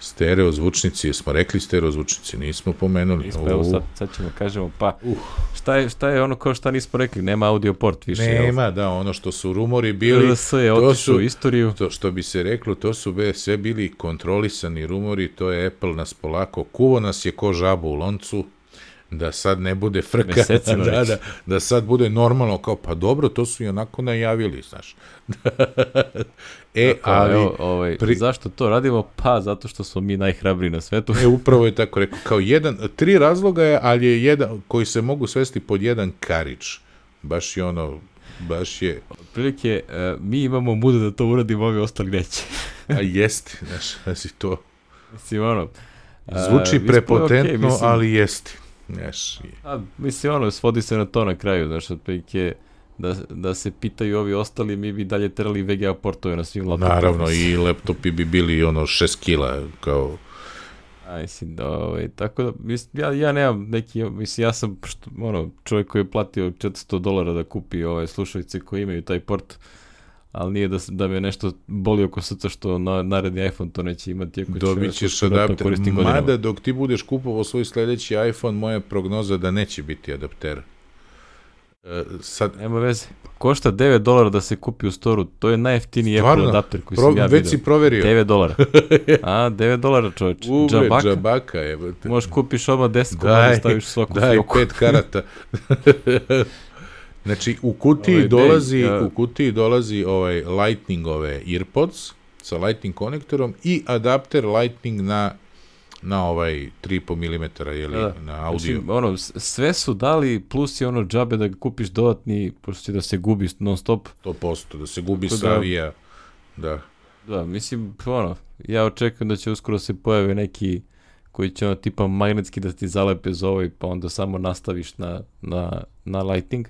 Speaker 1: Stereo zvučnici, smo rekli stereo zvučnici, nismo pomenuli.
Speaker 2: Nismo, evo sad, sad ćemo kažemo, pa
Speaker 1: Uh.
Speaker 2: šta, je, šta je ono kao šta nismo rekli, nema audio port više. jel?
Speaker 1: Nema, da, ono što su rumori bili,
Speaker 2: RLS je
Speaker 1: to
Speaker 2: otišao
Speaker 1: su-
Speaker 2: u istoriju.
Speaker 1: to što bi se reklo, to su be, sve bili kontrolisani rumori, to je Apple nas polako, kuvo nas je ko žabu u loncu, da sad ne bude frka,
Speaker 2: Mesecima
Speaker 1: da,
Speaker 2: već.
Speaker 1: da, da sad bude normalno, kao pa dobro, to su i onako najavili, znaš. e,
Speaker 2: Kao,
Speaker 1: ali,
Speaker 2: evo, ovaj,
Speaker 1: pri-
Speaker 2: zašto to radimo? Pa zato što smo mi najhrabriji na svetu.
Speaker 1: e, upravo je tako rekao, kao jedan, tri razloga je, ali je jedan, koji se mogu svesti pod jedan karič. Baš je ono, baš je,
Speaker 2: Otprilike, e, mi imamo muda da to uradimo, ovi ostali neće.
Speaker 1: a jeste, znaš, znači to
Speaker 2: Mislim, ono... a,
Speaker 1: zvuči
Speaker 2: je
Speaker 1: prepotentno,
Speaker 2: okej, mislim,
Speaker 1: ali jeste. Znaš, je.
Speaker 2: A, mislim, ono, svodi se na to na kraju, znaš, otprilike, da, da se pitaju ovi ostali, mi bi dalje terali VGA portove na svim laptopima.
Speaker 1: Naravno, i laptopi bi bili ono 6 kila, kao,
Speaker 2: A, mislim, da, ovaj, tako da, mislim, ja, ja nemam neki, mislim, ja sam, što, ono, čovjek koji je platio 400 dolara da kupi ove slušalice koji imaju taj port, ali nije da, da me nešto boli oko srca što na, naredni iPhone to neće imati, ako
Speaker 1: dobit ćeš adapter. Mada dok ti budeš kupovao svoj sledeći iPhone, moja prognoza da neće biti adaptera. E, sad,
Speaker 2: Nema veze. Košta 9 dolara da se kupi u storu. To je najjeftiniji
Speaker 1: Stvarno?
Speaker 2: Apple adapter koji
Speaker 1: pro,
Speaker 2: sam ja
Speaker 1: već
Speaker 2: vidio.
Speaker 1: si proverio.
Speaker 2: 9 dolara. A, 9 dolara čoveč.
Speaker 1: Uve,
Speaker 2: Džabaka.
Speaker 1: džabaka je.
Speaker 2: Možeš kupiš odmah 10
Speaker 1: Daj,
Speaker 2: komada staviš svaku
Speaker 1: Daj,
Speaker 2: fioku.
Speaker 1: pet karata. znači, u kutiji
Speaker 2: Ovaj,
Speaker 1: dolazi,
Speaker 2: dej, ja-
Speaker 1: u kutiji dolazi ovaj Lightningove earpods sa Lightning konektorom i adapter Lightning na na ovaj 3,5 mm, jeli,
Speaker 2: Da, da.
Speaker 1: na audio.
Speaker 2: Znači, ono, sve su dali, plus je ono džabe da ga kupiš dodatni, pošto će da se gubi non stop.
Speaker 1: 100%, da se gubi
Speaker 2: Tako da-
Speaker 1: avija. Da.
Speaker 2: Da, mislim, ono, ja očekujem da će uskoro se pojave neki koji će ono tipa magnetski da ti zalepe za ovaj, pa onda samo nastaviš na, na, na lighting.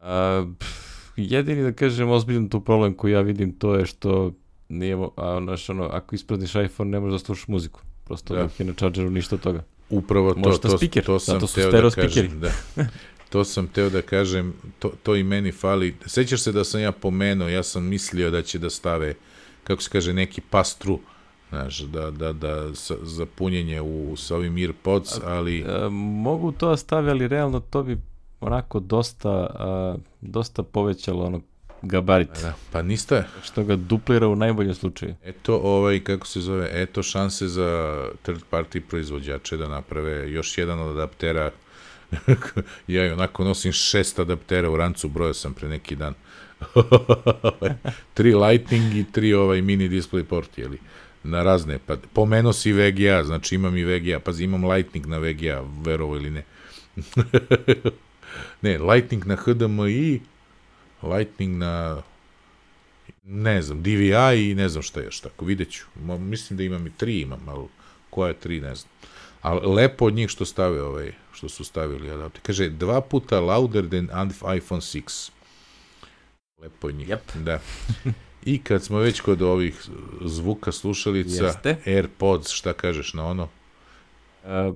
Speaker 2: A, pff, jedini da kažem ozbiljan tu problem koji ja vidim to je što nije, a, znaš, ono, ako isprazniš iPhone ne možeš da slušaš muziku. Prosto
Speaker 1: Da.
Speaker 2: dok je na chargeru ništa od toga.
Speaker 1: Upravo to,
Speaker 2: Možda
Speaker 1: to,
Speaker 2: speaker,
Speaker 1: to sam
Speaker 2: su
Speaker 1: teo da kažem. Da. To sam teo da kažem, to, to i meni fali. Sećaš se da sam ja pomenuo, ja sam mislio da će da stave, kako se kaže, neki pass-through, znaš, da, da, da, sa, za punjenje u, sa ovim earpods, ali
Speaker 2: E, mogu to da stave, ali realno to bi onako dosta, a, dosta povećalo ono gabarit.
Speaker 1: da, pa niste,
Speaker 2: Što ga duplira u najboljem slučaju.
Speaker 1: eto, ovaj, kako se zove, eto šanse za third party proizvođače da naprave još jedan od adaptera ja i onako nosim šest adaptera u rancu, brojao sam pre neki dan. tri Lightning i tri ovaj mini display port, jeli? Na razne, pa pomenuo si VGA, znači imam i VGA, pazi, imam Lightning na VGA, verovo ili ne. ne, Lightning na HDMI, Lightning na ne znam, DVI i ne znam šta još tako, vidjet ću. Mo- Mislim da imam i tri imam, ali koja tri, ne znam. Ali lepo od njih što stave ovaj, što su stavili adapter. Kaže, dva puta louder than an- iPhone 6. Lepo od njih.
Speaker 2: Yep.
Speaker 1: Da. I kad smo već kod ovih zvuka slušalica,
Speaker 2: Jeste.
Speaker 1: AirPods, šta kažeš na ono?
Speaker 2: A,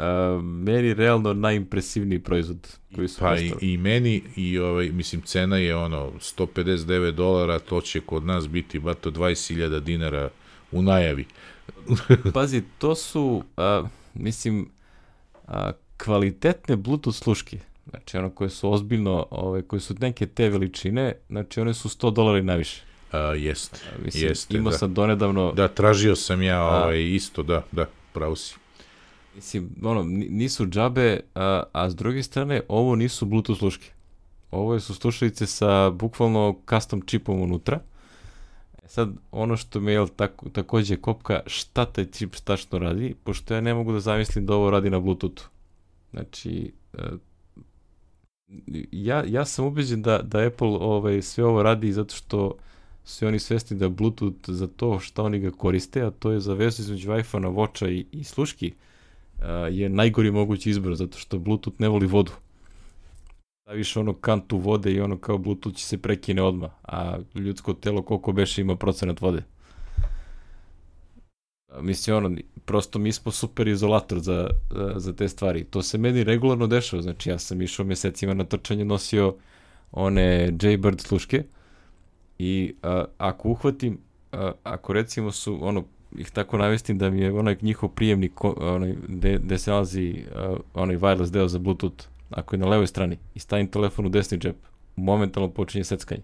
Speaker 2: a, meni realno najimpresivniji proizvod koji su
Speaker 1: Pa i, i meni, i ovaj, mislim, cena je ono 159 dolara, to će kod nas biti bato 20.000 dinara u najavi.
Speaker 2: Pazi, to su, a, mislim, a, kvalitetne Bluetooth sluške. Znači ono koje su ozbiljno, ove, koje su neke te veličine, znači one su 100 dolara i najviše.
Speaker 1: A, jeste,
Speaker 2: Mislim,
Speaker 1: jeste.
Speaker 2: imao
Speaker 1: da.
Speaker 2: sam donedavno,
Speaker 1: Da, tražio sam ja ovaj, isto, da, da, pravo si.
Speaker 2: Mislim, ono, ni- nisu džabe, a, a s druge strane, ovo nisu Bluetooth sluške. Ovo su slušalice sa bukvalno custom čipom unutra. E sad, ono što me je tako, takođe kopka, šta taj čip tačno radi, pošto ja ne mogu da zamislim da ovo radi na Bluetoothu. Znači, e, ja, ja sam ubeđen da, da Apple ovaj, sve ovo radi zato što su oni svesni da Bluetooth za to što oni ga koriste, a to je za vezu između iPhone-a, Watcha i, i sluški, a, je najgori mogući izbor, zato što Bluetooth ne voli vodu. Staviš ono kantu vode i ono kao Bluetooth će se prekine odmah, a ljudsko telo koliko beše ima procenat vode. Mislim, ono, prosto mi smo super izolator za, za, za te stvari. To se meni regularno dešava, znači ja sam išao mesecima na trčanje, nosio one Jaybird sluške i a, ako uhvatim, a, ako recimo su, ono, ih tako navestim da mi je onaj njihov prijemnik, onaj, gde, gde se nalazi a, onaj wireless deo za Bluetooth, ako je na levoj strani i stavim telefon u desni džep, momentalno počinje seckanje.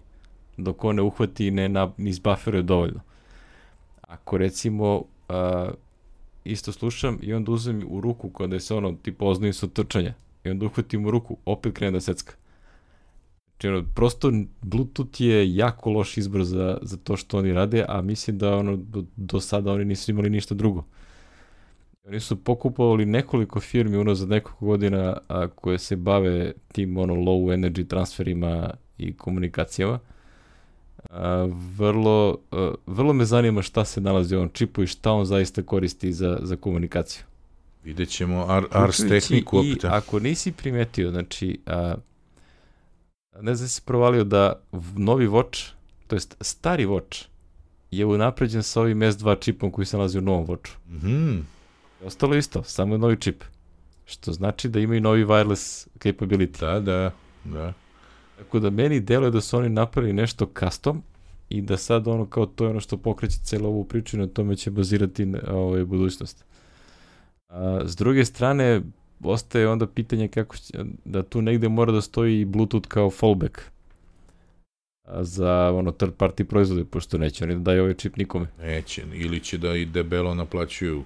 Speaker 2: Dok on ne uhvati i ne, na, ne dovoljno. Ako recimo a, isto slušam i onda uzem u ruku kada se ono tipa oznaju su trčanja i onda uhvatim u ruku, opet krene da secka. Znači, prosto Bluetooth je jako loš izbor za, za to što oni rade, a mislim da ono, do, do sada oni nisu imali ništa drugo. Oni su pokupovali nekoliko firmi unazad nekoliko godina a, koje se bave tim ono low energy transferima i komunikacijama. A, vrlo, a, vrlo me zanima šta se nalazi u ovom čipu i šta on zaista koristi za, za komunikaciju.
Speaker 1: Vidjet ćemo Ar, Ars tehniku
Speaker 2: I
Speaker 1: opet.
Speaker 2: ako nisi primetio, znači, a, ne znam si provalio da novi Watch, to jest stari Watch, je unapređen sa ovim S2 čipom koji se nalazi u novom Watchu.
Speaker 1: Mhm.
Speaker 2: Ostalo isto, samo je novi čip. Što znači da imaju novi wireless capability.
Speaker 1: Da, da, da.
Speaker 2: Tako da meni deluje da su oni napravili nešto custom i da sad ono kao to je ono što pokreće celu ovu priču i na tome će bazirati ovaj, budućnost. A, s druge strane, ostaje onda pitanje kako će, da tu negde mora da stoji i Bluetooth kao fallback za ono third party proizvode, pošto neće oni da daju ovaj čip nikome.
Speaker 1: Neće, ili će da i debelo naplaćuju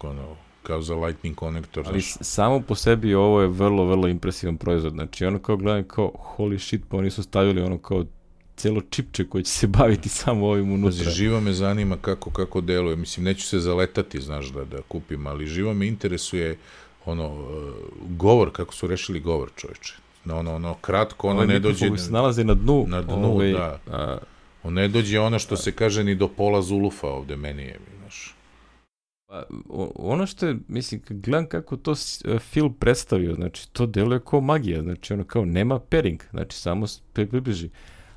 Speaker 1: ono, kao za lightning konektor,
Speaker 2: Ali
Speaker 1: znaš.
Speaker 2: samo po sebi ovo je vrlo, vrlo impresivan proizvod. Znači ono kao gledam kao holy shit, pa oni su stavili ono kao celo čipče koje će se baviti samo ovim unutra.
Speaker 1: živo me zanima kako, kako deluje. Mislim, neću se zaletati, znaš, da, da kupim, ali živo me interesuje ono, uh, govor, kako su rešili govor, čoveče. Na ono, ono, kratko, ono
Speaker 2: Ovaj
Speaker 1: ne dođe,
Speaker 2: koji se nalazi na dnu.
Speaker 1: na dnu,
Speaker 2: ovaj,
Speaker 1: da.
Speaker 2: A,
Speaker 1: on ne dođe ono što se kaže ni do pola zulufa ovde meni je, znaš.
Speaker 2: pa, ono što je, mislim, gledam kako to s- e, Phil predstavio, znači to deluje kao magija, znači ono kao nema pairing, znači samo približi.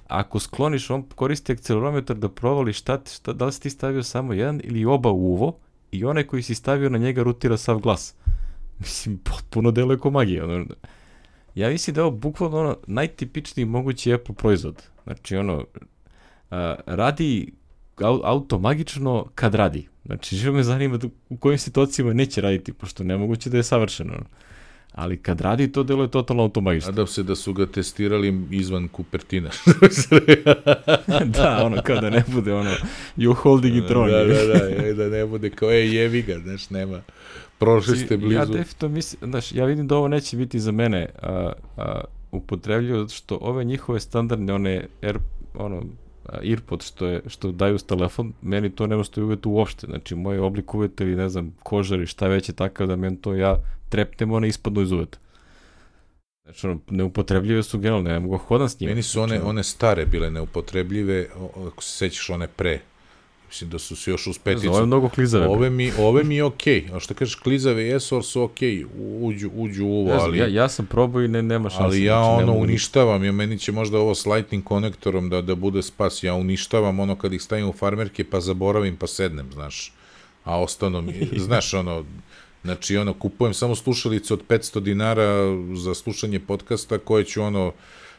Speaker 2: Ako skloniš, on koristi akcelerometar da provali šta, šta, da li si ti stavio samo jedan ili oba uvo i onaj koji si stavio na njega rutira sav glas. Mislim, potpuno deluje kao magija. Ono. Ja mislim da je ovo bukvalno ono najtipičniji mogući Apple proizvod. Znači ono, a, radi au, auto magično kad radi. Znači, živo me zanima da, u kojim situacijama neće raditi, pošto nemoguće da je savršeno. ono. Ali kad radi, to deluje totalno automagično.
Speaker 1: Nadam se da su ga testirali izvan Kupertina.
Speaker 2: da, ono, kao da ne bude ono, you holding it wrong.
Speaker 1: da, da, da, da ne bude kao, ej, jevi ga, znaš, nema. Prošli ste blizu.
Speaker 2: Ja definitivno mislim, znaš, ja vidim da ovo neće biti za mene a, a, upotrebljivo, zato što ove njihove standardne, one Air, ono, Earpod što, je, što daju s telefon, meni to ne stoji uvjet uopšte. Znači, moj oblik uvjeta ili ne znam, kožar i šta već je takav da meni to ja trepnem, one ispadnu iz uvjeta. Znači, ono, neupotrebljive su generalno, ne mogu hodam s njima.
Speaker 1: Meni su one,
Speaker 2: Znači,
Speaker 1: one stare bile neupotrebljive, ako se sećaš one pre. Mislim da su se još uz
Speaker 2: znam,
Speaker 1: peticu.
Speaker 2: Ovo je mnogo klizave.
Speaker 1: Ove mi, ove mi je okej. A što kažeš, klizave jesu, ali su okej. Uđu, uđu u ovo,
Speaker 2: znam,
Speaker 1: ali...
Speaker 2: ja, ja sam probao i ne, nema šanse.
Speaker 1: Ali ja
Speaker 2: znači,
Speaker 1: ono uništavam, ja meni će možda ovo s lightning konektorom da, da bude spas, ja uništavam ono kad ih stavim u farmerke pa zaboravim pa sednem, znaš, a ostano mi, znaš ono, znači ono, kupujem samo slušalice od 500 dinara za slušanje podcasta koje ću ono,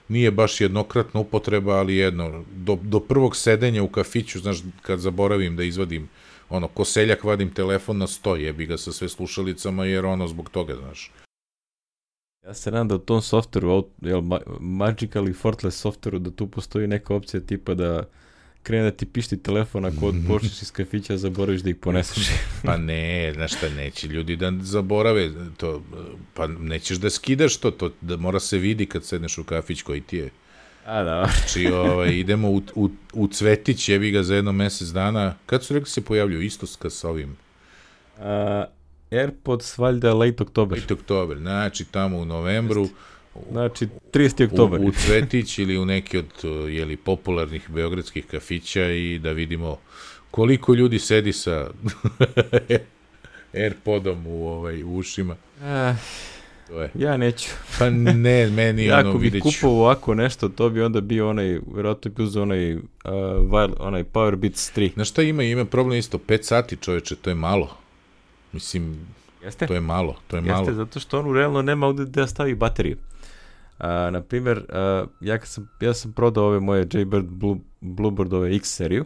Speaker 1: nije baš jednokratna upotreba, ali jedno, do, do prvog sedenja u kafiću, znaš, kad zaboravim da izvadim ono, ko seljak vadim telefon na sto, jebi ga sa sve slušalicama, jer ono, zbog toga, znaš.
Speaker 2: Ja se nadam da u tom softveru, jel, Magical i Fortless softveru, da tu postoji neka opcija tipa da krene da ti pišti telefon ako počneš iz kafića, zaboraviš da ih poneseš.
Speaker 1: pa ne, znaš šta, neće ljudi da zaborave to, pa nećeš da skidaš to, to da mora se vidi kad sedneš u kafić koji ti je.
Speaker 2: A, da.
Speaker 1: Znači, ovaj, idemo u, u, u Cvetić, jebi ga za jedno mesec dana. Kad su rekli se pojavljuju? Isto sa ovim?
Speaker 2: Uh, Airpods, valjda late oktober.
Speaker 1: Late oktober, znači tamo u novembru.
Speaker 2: Znači, 30. oktober.
Speaker 1: U, u Cvetić ili u neki od jeli, popularnih beogradskih kafića i da vidimo koliko ljudi sedi sa Airpodom u, ovaj, u ušima.
Speaker 2: Uh, to je. Ja neću.
Speaker 1: Pa ne, meni ja, ono
Speaker 2: Ako
Speaker 1: bih
Speaker 2: kupao ovako nešto, to bi onda bio onaj, vjerojatno bi uzao onaj, uh, onaj Power Beats 3.
Speaker 1: Znaš šta ima? Ima problem isto, 5 sati čoveče, to je malo. Mislim,
Speaker 2: Jeste?
Speaker 1: to je malo, to je
Speaker 2: Jeste,
Speaker 1: malo.
Speaker 2: Jeste, zato što on realno nema ovde da stavi bateriju. A, na primjer, uh, ja, kad sam, ja sam prodao ove moje Jaybird Blue, Bluebirdove X seriju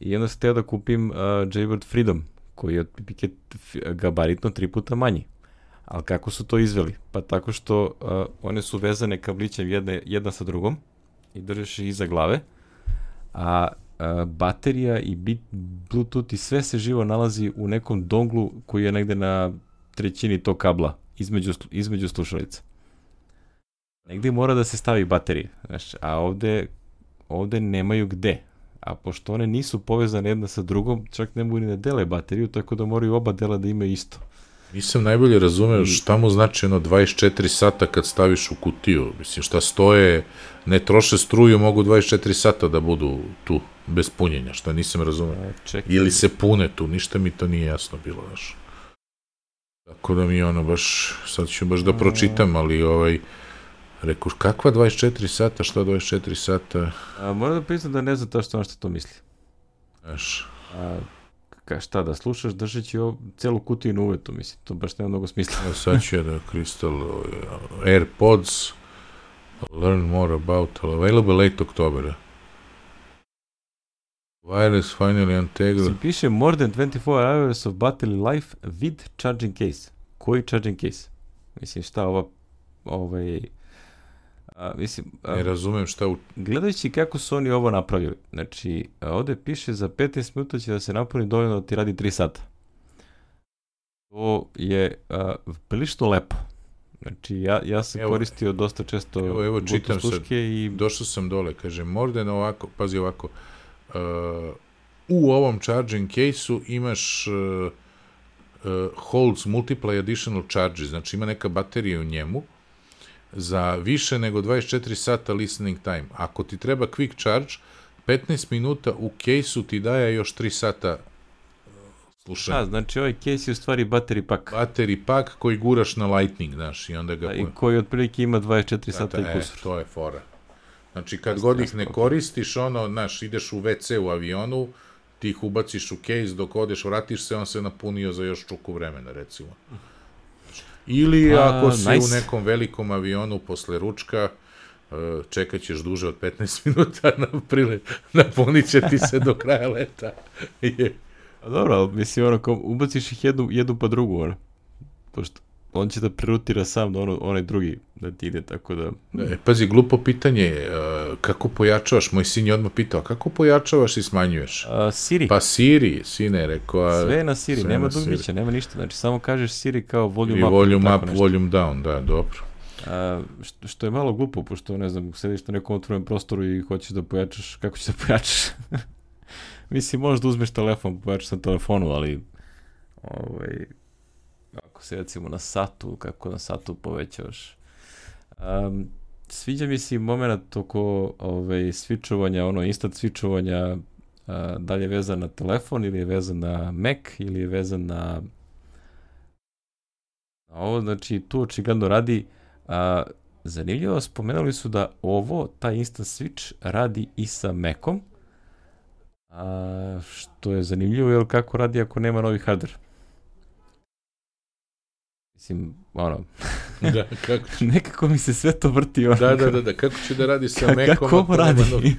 Speaker 2: i onda sam teo da kupim uh, Jaybird Freedom, koji je otprilike gabaritno tri puta manji. Ali kako su to izveli? Pa tako što uh, one su vezane kablićem jedna, jedna sa drugom i držeš iza glave, a uh, baterija i bit, bluetooth i sve se živo nalazi u nekom donglu koji je negde na trećini tog kabla između, između slušalica. Negde mora da se stavi baterija, znaš, a ovde, ovde nemaju gde. A pošto one nisu povezane jedna sa drugom, čak ne mogu ni da dele bateriju, tako da moraju oba dela da imaju isto.
Speaker 1: Nisam najbolje razumeo šta mu znači ono 24 sata kad staviš u kutiju. Mislim, šta stoje, ne troše struju, mogu 24 sata da budu tu, bez punjenja, šta nisam razumeo. Ili se pune tu, ništa mi to nije jasno bilo, znaš. Tako da mi ono baš, sad ću baš da pročitam, ali ovaj, Reku, kakva 24 sata, šta 24 sata?
Speaker 2: A, moram da priznam da ne znam ta što on što to misli.
Speaker 1: Znaš.
Speaker 2: A, ka, šta da slušaš držeći ovo, celu kutiju na uvetu, mislim, to baš nema mnogo smisla.
Speaker 1: Ja, sad ću ja da Crystal AirPods learn more about available late October. Wireless finally integral.
Speaker 2: Si piše more than 24 hours of battery life with charging case. Koji charging case? Mislim, šta ova ovaj, A, mislim, a,
Speaker 1: ne razumem šta u...
Speaker 2: Gledajući kako su oni ovo napravili, znači, ovde piše za 15 minuta će da se napuni dovoljno da ti radi 3 sata. To je a, prilično lepo. Znači, ja, ja sam evo, koristio dosta često
Speaker 1: evo, evo čitam sad,
Speaker 2: i...
Speaker 1: došao sam dole, kaže, Morden ovako, pazi ovako, uh, u ovom charging case-u imaš uh, uh, holds multiply additional charges, znači ima neka baterija u njemu, za više nego 24 sata listening time. Ako ti treba quick charge, 15 minuta u case-u ti daje još 3 sata uh, slušanja.
Speaker 2: A, znači ovaj case je u stvari battery pack.
Speaker 1: Battery pack koji guraš na lightning, znaš, i onda ga...
Speaker 2: I koji otprilike ima 24 sata
Speaker 1: Data,
Speaker 2: i kusur.
Speaker 1: E, to je fora. Znači, kad god ih ne koristiš, ono, znaš, ideš u WC u avionu, ti ih ubaciš u case, dok odeš, vratiš se, on se napunio za još čuku vremena, recimo. Ili pa, ako si nice. u nekom velikom avionu posle ručka, e, čekat ćeš duže od 15 minuta na prilet, napunit će ti se do kraja leta.
Speaker 2: je. A dobro, ali mislim, ono, ubaciš ih jednu, jednu pa drugu, ono. Pošto on će da prerutira sam da ono, onaj drugi da ti ide, tako da...
Speaker 1: E, pazi, glupo pitanje, uh, kako pojačavaš, moj sin je odmah pitao, kako pojačavaš i smanjuješ?
Speaker 2: A, Siri.
Speaker 1: Pa Siri, sine je rekao. A,
Speaker 2: sve na Siri, nema dugmića, nema ništa, znači samo kažeš Siri kao volume
Speaker 1: I
Speaker 2: up.
Speaker 1: volume up, nešto. volume down, da, dobro.
Speaker 2: A, što, što je malo glupo, pošto, ne znam, sediš na nekom otvorenom prostoru i hoćeš da pojačaš, kako ćeš da pojačaš? Mislim, možeš da uzmeš telefon, pojačaš na telefonu, ali ovaj, ako se recimo na satu, kako na satu povećavaš. Um, sviđa mi se i moment oko ovaj, switchovanja, ono instant switchovanja, uh, da li je vezan na telefon ili je vezan na Mac ili je vezan na ovo, znači tu očigledno radi a, zanimljivo, spomenuli su da ovo, taj instant switch radi i sa Macom, a, što je zanimljivo, jer kako radi ako nema novi hardware. Mislim, ono...
Speaker 1: da, kako će...
Speaker 2: Nekako mi se sve to vrti. Ono,
Speaker 1: da, da, da, da, kako će da radi sa mekom?
Speaker 2: Kako ovo radi?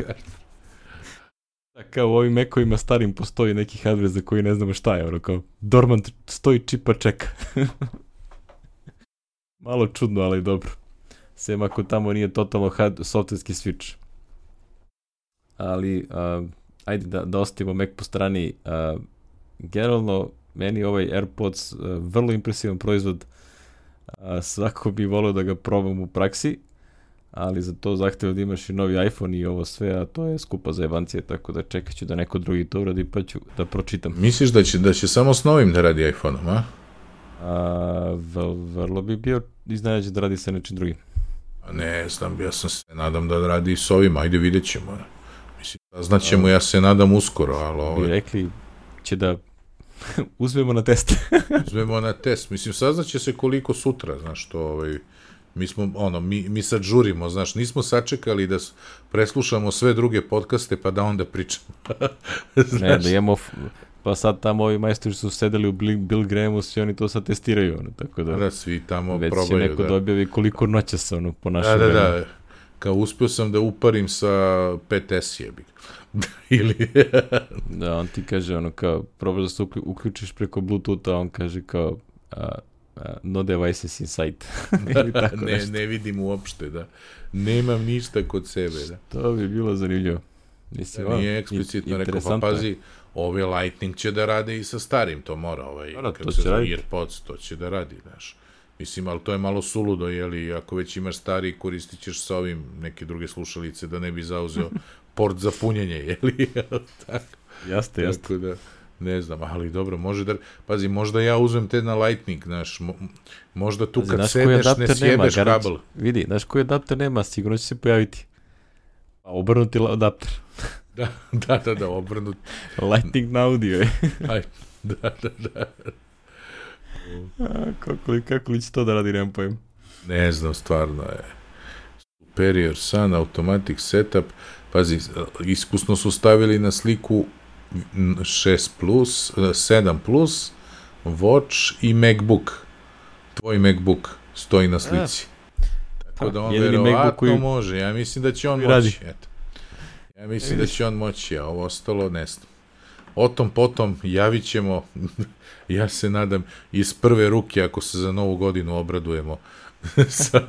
Speaker 2: Da, kao u ovim mekovima starim postoji neki hardware za koji ne znamo šta je, ono kao dormant stoji čipa čeka. malo čudno, ali dobro. Sem ako tamo nije totalno hard, softverski switch. Ali, uh, ajde da, da ostavimo Mac po strani. Uh, generalno, meni ovaj AirPods uh, vrlo impresivan proizvod. Uh, svako bi volio da ga probam u praksi, ali za to zahteva da imaš i novi iPhone i ovo sve, a to je skupa za jebancije, tako da čekat ću da neko drugi to uradi pa ću da pročitam.
Speaker 1: Misliš da će, da će samo s novim da radi iPhone-om, a?
Speaker 2: A, vrlo bi bio iznenađen da radi sa nečim drugim.
Speaker 1: Ne znam, ja sam se nadam da radi s ovim, ajde vidjet ćemo. Mislim, znaćemo, ja se nadam uskoro, ali ovo...
Speaker 2: Bi rekli će da uzmemo na test.
Speaker 1: uzmemo na test. Mislim, saznaće se koliko sutra, znaš, to ovaj... Mi smo, ono, mi, mi sad žurimo, znaš, nismo sačekali da preslušamo sve druge podcaste pa da onda pričamo.
Speaker 2: ne, da imamo pa sad tamo ovi majstori su sedeli u Bill Grahamu, svi oni to sad testiraju, ono, tako da...
Speaker 1: Da, svi tamo
Speaker 2: već
Speaker 1: probaju,
Speaker 2: Već će neko
Speaker 1: da.
Speaker 2: dobijavi koliko noća se, ono, po našem
Speaker 1: Da, da, da, kao uspio sam da uparim sa 5S jebi. Ili...
Speaker 2: da, on ti kaže, ono, kao, probaš da se uključiš preko Bluetootha, on kaže kao, a, a, no devices in sight.
Speaker 1: Ili tako ne, nešto. ne vidim uopšte, da. Nemam ništa kod sebe, da.
Speaker 2: To bi bilo zanimljivo.
Speaker 1: Mislim, da, nije eksplicitno rekao, pa pazi, ove Lightning će da rade i sa starim, to mora, ovaj,
Speaker 2: da,
Speaker 1: kako se zove, Earpods, to će da radi, znaš. Mislim, ali to je malo suludo, jeli, ako već imaš stari, koristit ćeš sa ovim neke druge slušalice da ne bi zauzeo port za punjenje, jeli, tako.
Speaker 2: Jaste, jaste.
Speaker 1: Tako da, ne znam, ali dobro, može da, pazi, možda ja uzmem te na Lightning, znaš, mo, možda tu pazi, kad sedneš ne sjebeš nema, kabel.
Speaker 2: Vidi, znaš koji adapter nema, sigurno će se pojaviti. A obrnuti adapter.
Speaker 1: Da, da, da, da, obrnut.
Speaker 2: Lightning na audio je.
Speaker 1: Aj, da, da, da.
Speaker 2: A, kako, li, kako li će to da radi, nemam pojem.
Speaker 1: Ne znam, stvarno je. Superior Sun Automatic Setup. Pazi, iskusno su stavili na sliku 6 plus, 7 plus, Watch i MacBook. Tvoj MacBook stoji na slici. A, Tako da on verovatno koji... može. Ja mislim da će on moći. Radi. Eto. Ja mislim da će on moći, a ovo ostalo ne znam. O tom potom javit ćemo, ja se nadam, iz prve ruke ako se za novu godinu obradujemo sa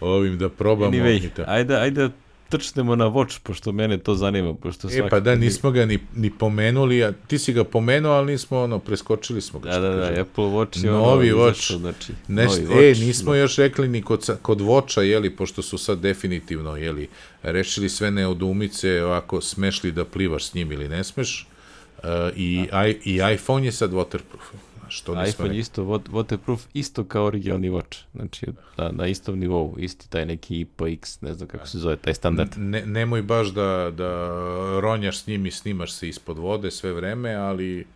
Speaker 1: ovim da probamo.
Speaker 2: Anyway, ajde, ajde trčnemo na Watch, pošto mene to zanima. Pošto
Speaker 1: e, pa da, nismo ga ni, ni pomenuli, a ti si ga pomenuo, ali nismo, ono, preskočili smo ga.
Speaker 2: Da, da, da, Apple Watch
Speaker 1: je novi ono, Watch. Zašto, znači, Neš, novi watch, e, nismo no. još rekli ni kod, kod Watcha, jeli, pošto su sad definitivno, jeli, rešili sve neodumice, ovako, smeš li da plivaš s njim ili ne smeš, i, i, i iPhone je sad waterproof. Što
Speaker 2: iPhone rekli. isto waterproof isto kao originalni watch. Znači na, na istom nivou, isti taj neki IPX, ne znam kako se zove taj standard.
Speaker 1: Ne, nemoj baš da, da ronjaš s njim i snimaš se ispod vode sve vreme, ali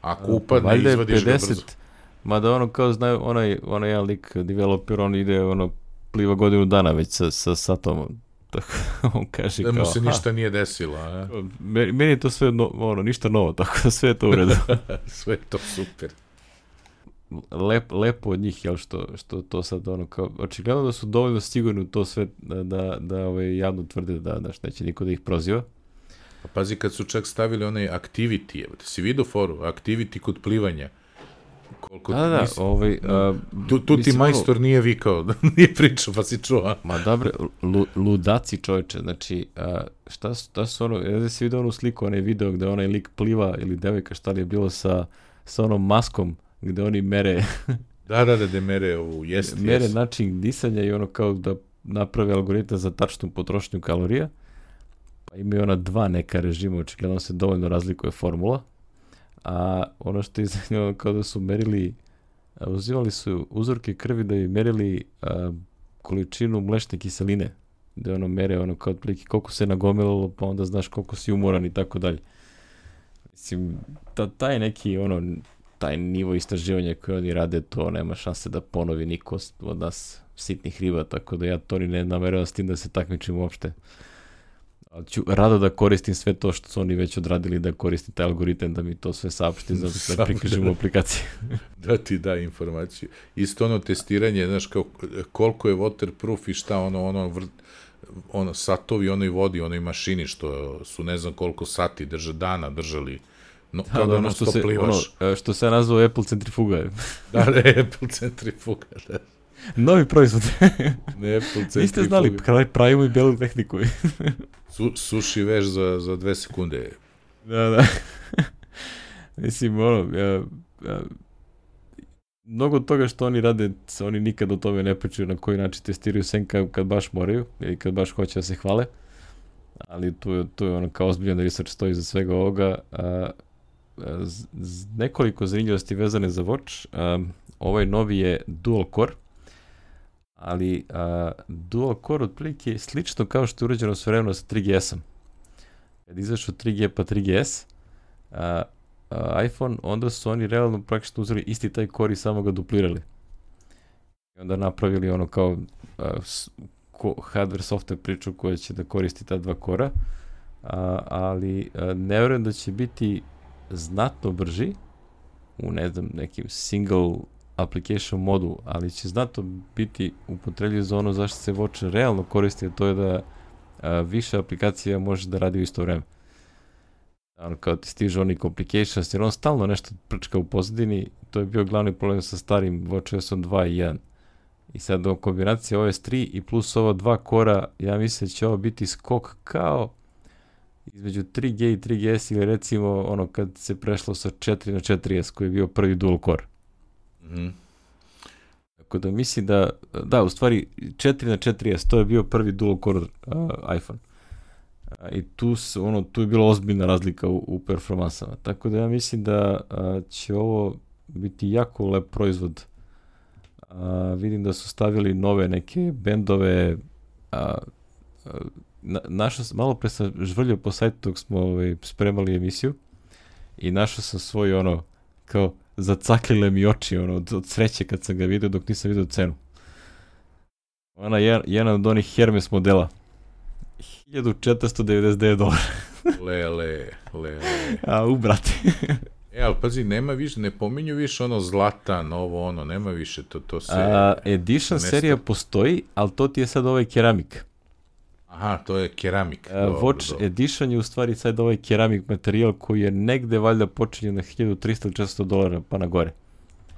Speaker 1: ako upadne izvadiš 50, ga brzo.
Speaker 2: Mada ono kao znaju, onaj, onaj jedan lik developer, on ide ono pliva godinu dana već sa, sa satom tako on kaže
Speaker 1: da
Speaker 2: mu
Speaker 1: kao, se ništa nije desilo, a?
Speaker 2: Meni, meni je to sve no, ono, ništa novo, tako da sve je to u redu.
Speaker 1: sve je to super
Speaker 2: lep, lepo od njih, jel, što, što to sad ono kao, očigledno da su dovoljno sigurni u to sve da, da, da ovaj, javno tvrde da, da neće niko da ih proziva.
Speaker 1: Pa pazi kad su čak stavili onaj activity, evo, si vidio foru, activity kod plivanja.
Speaker 2: Koliko da, da, nisi, ovaj,
Speaker 1: a, tu, tu ti majstor nije vikao, nije pričao, pa si čuo.
Speaker 2: Ma dobre, lu, ludaci čoveče, znači, a, šta, su, šta su ono, ja da si vidio onu sliku, onaj video gde onaj lik pliva ili devojka šta li je bilo sa, sa onom maskom gde oni mere...
Speaker 1: da, da, da, da mere ovu, jest,
Speaker 2: Mere
Speaker 1: jest.
Speaker 2: način disanja i ono kao da naprave algoritam za tačnu potrošnju kalorija. Pa imaju ona dva neka režima, očigledno se dovoljno razlikuje formula. A ono što je zanimljivo kao da su merili, uzimali su uzorke krvi da bi merili a, količinu mlečne kiseline. Da ono mere ono kao otprilike koliko se nagomilalo, pa onda znaš koliko si umoran i tako dalje. Mislim, ta, taj neki ono taj nivo istraživanja koje oni rade, to nema šanse da ponovi niko od nas sitnih riba, tako da ja to ni ne nameravam s tim da se takmičim uopšte. Ali ću rado da koristim sve to što su oni već odradili, da koristim taj algoritam, da mi to sve saopšti, zato da prikažem u aplikaciji.
Speaker 1: da ti da informaciju. Isto ono testiranje, znaš, kao, koliko je waterproof i šta ono, ono, vr, ono, satovi onoj vodi, onoj mašini, što su ne znam koliko sati drže, dana držali No, da, kao da, ono što se, plivaš.
Speaker 2: Ono, što se nazvao Apple centrifuga.
Speaker 1: da, da, Apple centrifuga, da.
Speaker 2: Novi proizvod.
Speaker 1: ne Apple
Speaker 2: Niste znali, pravimo i belu tehniku.
Speaker 1: Su, suši veš za, za dve sekunde.
Speaker 2: Da, da. Mislim, ono, ja, ja, mnogo toga što oni rade, oni nikad o tome ne pričaju na koji način testiraju sem kad, kad baš moraju ili kad baš hoće da se hvale. Ali tu je, tu je ono kao ozbiljan research stoji za svega ovoga. A, z, z, nekoliko zanimljivosti vezane za Watch. A, ovaj novi je dual core, ali a, dual core otprilike je slično kao što je urađeno s vremena sa 3GS-om. Kad izašao 3G pa 3GS, a, a, iPhone, onda su oni realno praktično uzeli isti taj core i samo ga duplirali. I onda napravili ono kao a, s, ko, hardware software priču koja će da koristi ta dva kora, a, ali a, ne verujem da će biti znatno brži u ne znam nekim single application modu, ali će znatno biti upotrebljiv za ono zašto se Watch realno koristi, to je da a, više aplikacija može da radi u isto vreme. Ono kao ti stižu oni complications, jer on stalno nešto prčka u pozadini, to je bio glavni problem sa starim WatchOS-om 2 i 1. I sad do kombinacije OS3 i plus ova dva kora, ja mislim da će ovo biti skok kao između 3G i 3GS ili recimo ono kad se prešlo sa 4 na 4S koji je bio prvi dual core.
Speaker 1: Mm -hmm.
Speaker 2: Tako da mislim da, da, u stvari 4 na 4S, to je bio prvi dual core uh, iPhone. Uh, I tu, se, ono, tu je bila ozbiljna razlika u, u performansama. Tako da ja mislim da uh, će ovo biti jako lep proizvod. Uh, vidim da su stavili nove neke bendove, uh, uh, na, našao sam, malo pre sam žvrljao po sajtu dok smo ovaj, spremali emisiju i našao sam svoj ono, kao, zacaklile mi oči ono, od, od sreće kad sam ga vidio dok nisam vidio cenu. Ona je jedan od onih Hermes modela. 1499 dolara.
Speaker 1: le, le, le, le.
Speaker 2: A, u, brate.
Speaker 1: E, ali pazi, nema više, ne pominju više ono zlata, novo ono, nema više, to, to se...
Speaker 2: A, edition mesto... serija postoji, ali to ti je sad ovaj keramik.
Speaker 1: Aha, to je keramik.
Speaker 2: Uh, dobro, Watch dobro. Edition je u stvari sad ovaj keramik materijal koji je negde valjda počinje na 1300-400 dolara pa na gore.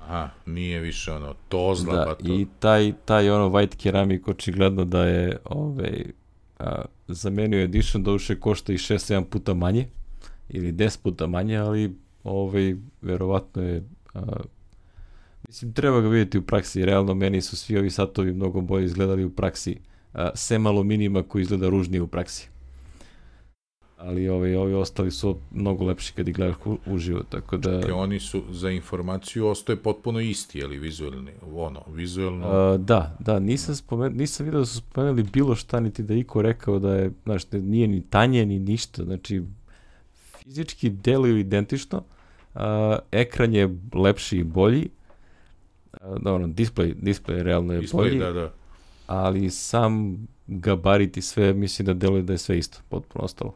Speaker 1: Aha, nije više ono tozla
Speaker 2: da,
Speaker 1: pa to.
Speaker 2: i taj, taj ono white keramik očigledno da je ovaj, a, zamenio Edition, da uše košta i 6-7 puta manje ili 10 puta manje, ali ovaj, verovatno je a, mislim treba ga vidjeti u praksi, realno meni su svi ovi satovi mnogo bolje izgledali u praksi sem aluminijuma koji izgleda ružnije u praksi. Ali ovi, ovi ostali su mnogo lepši kad ih gledaš uživo, tako da...
Speaker 1: Čekaj, oni su za informaciju ostaje potpuno isti, ali vizualni, ono, vizualno...
Speaker 2: A, da, da, nisam, spomen, nisam vidio da su spomenuli bilo šta, niti da iko rekao da je, znaš, nije ni tanje, ni ništa, znači, fizički deluju identično, a, ekran je lepši i bolji, a, da, ono, display, display realno je display, bolji.
Speaker 1: da, da
Speaker 2: ali sam gabarit i sve, mislim da deluje da je sve isto, potpuno ostalo.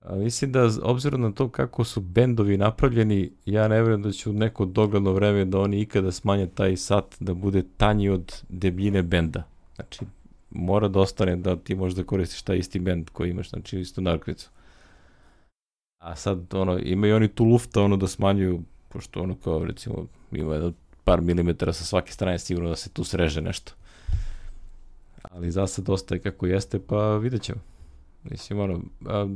Speaker 2: A mislim da, obzirom na to kako su bendovi napravljeni, ja ne vjerujem da će u neko dogledno vreme da oni ikada smanje taj sat da bude tanji od debljine benda. Znači, mora da ostane da ti možeš da koristiš taj isti bend koji imaš, znači istu narkvicu. A sad, ono, imaju oni tu lufta, ono, da smanjuju, pošto ono kao, recimo, ima jedan par milimetara sa svake strane sigurno da se tu sreže nešto. Ali za sad ostaje kako jeste, pa vidjet ćemo. Mislim, ono, a,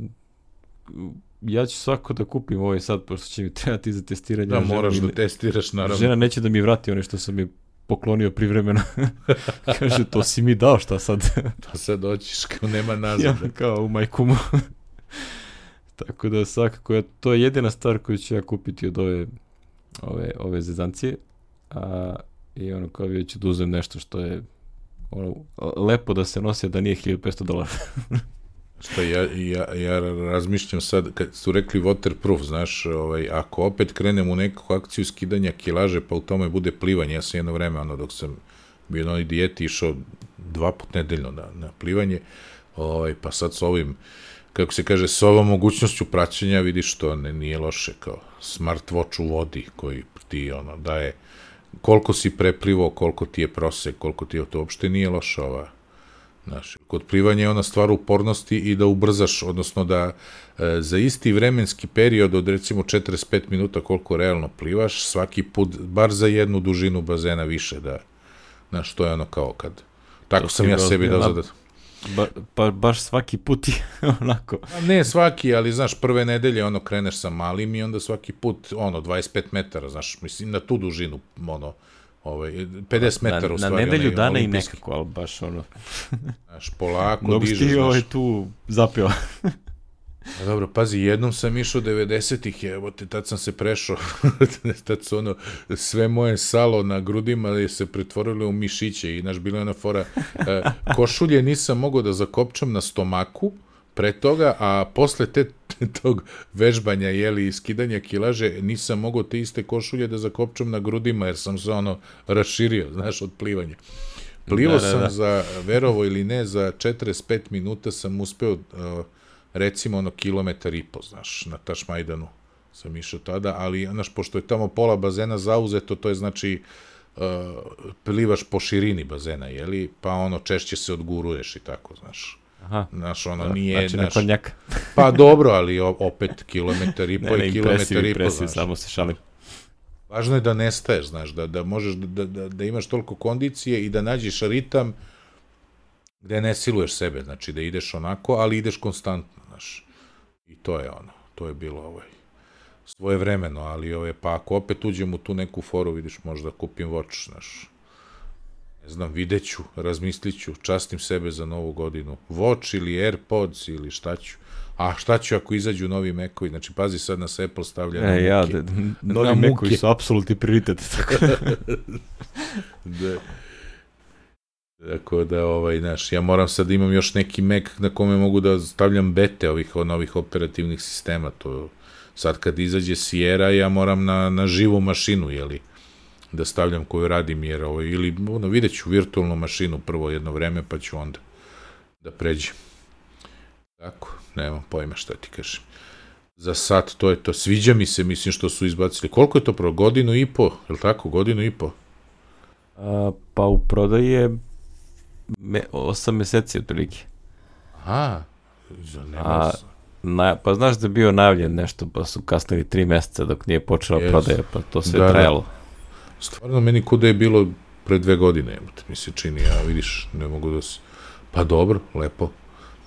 Speaker 2: ja ću svako da kupim ovaj sad, pošto će mi trebati za testiranje.
Speaker 1: Da, moraš da testiraš, naravno.
Speaker 2: Žena neće da mi vrati ono što sam mi poklonio privremeno. Kaže, to si mi dao, šta sad?
Speaker 1: to sad doćiš, kao nema nazad.
Speaker 2: ja, kao u majkumu. Tako da svakako, ja, to je jedina stvar koju ću ja kupiti od ove, ove, ove zezancije a, i ono kao vidjet ću da uzem nešto što je ono, lepo da se nosi, da nije 1500 dolara.
Speaker 1: Šta, ja, ja, ja razmišljam sad, kad su rekli waterproof, znaš, ovaj, ako opet krenem u neku akciju skidanja kilaže, pa u tome bude plivanje, ja sam jedno vreme, ono, dok sam bio na onoj dijeti, išao dva put nedeljno na, na plivanje, ovaj, pa sad s ovim, kako se kaže, s ovom mogućnošću praćenja, vidiš to ne, nije loše, kao smartwatch u vodi, koji ti, ono, daje koliko si preplivo, koliko ti je prosek, koliko ti je to uopšte nije loša ova Znaš, kod plivanja je ona stvar upornosti i da ubrzaš, odnosno da e, za isti vremenski period od recimo 45 minuta koliko realno plivaš, svaki put, bar za jednu dužinu bazena više da, znaš, to je ono kao kad, tako sam ja sebi dao zadat.
Speaker 2: Ba, pa baš svaki put je onako.
Speaker 1: A ne svaki, ali znaš, prve nedelje ono kreneš sa malim i onda svaki put ono 25 metara, znaš, mislim na tu dužinu, ono ovaj 50 metara
Speaker 2: na,
Speaker 1: u stvari.
Speaker 2: Na nedelju
Speaker 1: onaj,
Speaker 2: dana i nekako, ali baš ono.
Speaker 1: Znaš, polako
Speaker 2: Mnogo
Speaker 1: dižeš, znaš.
Speaker 2: ovaj tu zapio.
Speaker 1: A dobro, pazi, jednom sam išao 90-ih, evo te, tad sam se prešao, tad su ono, sve moje salo na grudima je se pretvorilo u mišiće i naš bila je ona fora, e, košulje nisam mogao da zakopčam na stomaku, pre toga, a posle te, tog vežbanja, jeli, i skidanja kilaže, nisam mogao te iste košulje da zakopčam na grudima, jer sam se ono raširio, znaš, od plivanja. Plivo
Speaker 2: Da, da,
Speaker 1: sam
Speaker 2: da.
Speaker 1: za, verovo ili ne, za 45 minuta sam uspeo, uh, recimo, ono, kilometar i po, znaš, na Tašmajdanu sam išao tada, ali, znaš, pošto je tamo pola bazena zauzeto, to je znači, uh, plivaš po širini bazena, jeli, pa ono, češće se odguruješ i tako, znaš.
Speaker 2: Aha.
Speaker 1: Znaš, ono,
Speaker 2: Da,
Speaker 1: nije,
Speaker 2: znači na
Speaker 1: znaš,
Speaker 2: kornjaka.
Speaker 1: pa dobro, ali opet kilometar i po
Speaker 2: Ne, ne,
Speaker 1: i kilometar i po, znaš.
Speaker 2: samo se šalim.
Speaker 1: Važno je da nestaješ, znaš, da, da možeš da, da, da, da imaš toliko kondicije i da nađeš ritam gde ne siluješ sebe, znači da ideš onako, ali ideš konstantno, znaš. I to je ono, to je bilo ovaj svoje vremeno, ali ove, pa ako opet uđem u tu neku foru, vidiš, možda kupim watch, znaš. Ne znam, videću, razmisliću, častim sebe za novu godinu. Watch ili Airpods ili šta ću. A šta ću ako izađu novi mekovi? Znači, pazi sad na Apple stavlja na
Speaker 2: E, ja,
Speaker 1: muke.
Speaker 2: da,
Speaker 1: Na
Speaker 2: novi mekovi su apsolutni prioritet. Tako.
Speaker 1: da. Tako da, ovaj, znaš, ja moram sad da imam još neki Mac na kome mogu da stavljam bete ovih novih operativnih sistema. To sad kad izađe Sierra, ja moram na, na živu mašinu, jeli, da stavljam koju radim, jer ovaj, ili, ono, vidjet ću virtualnu mašinu prvo jedno vreme, pa ću onda da pređem. Tako, nemam pojma šta ti kažem. Za sad to je to. Sviđa mi se, mislim, što su izbacili. Koliko je to pro? Godinu i po? Je li tako? Godinu i po?
Speaker 2: A, pa u prodaji je me, 8 meseci otprilike.
Speaker 1: Aha, za nema
Speaker 2: A, Na, pa znaš da je bio najavljen nešto, pa su kasnili 3 meseca dok nije počela
Speaker 1: Yes.
Speaker 2: prodaja, pa to sve
Speaker 1: Da, da.
Speaker 2: trajalo.
Speaker 1: Stvarno meni kuda je bilo pre dve godine, mi se čini, a vidiš, ne mogu da se... Pa dobro, lepo.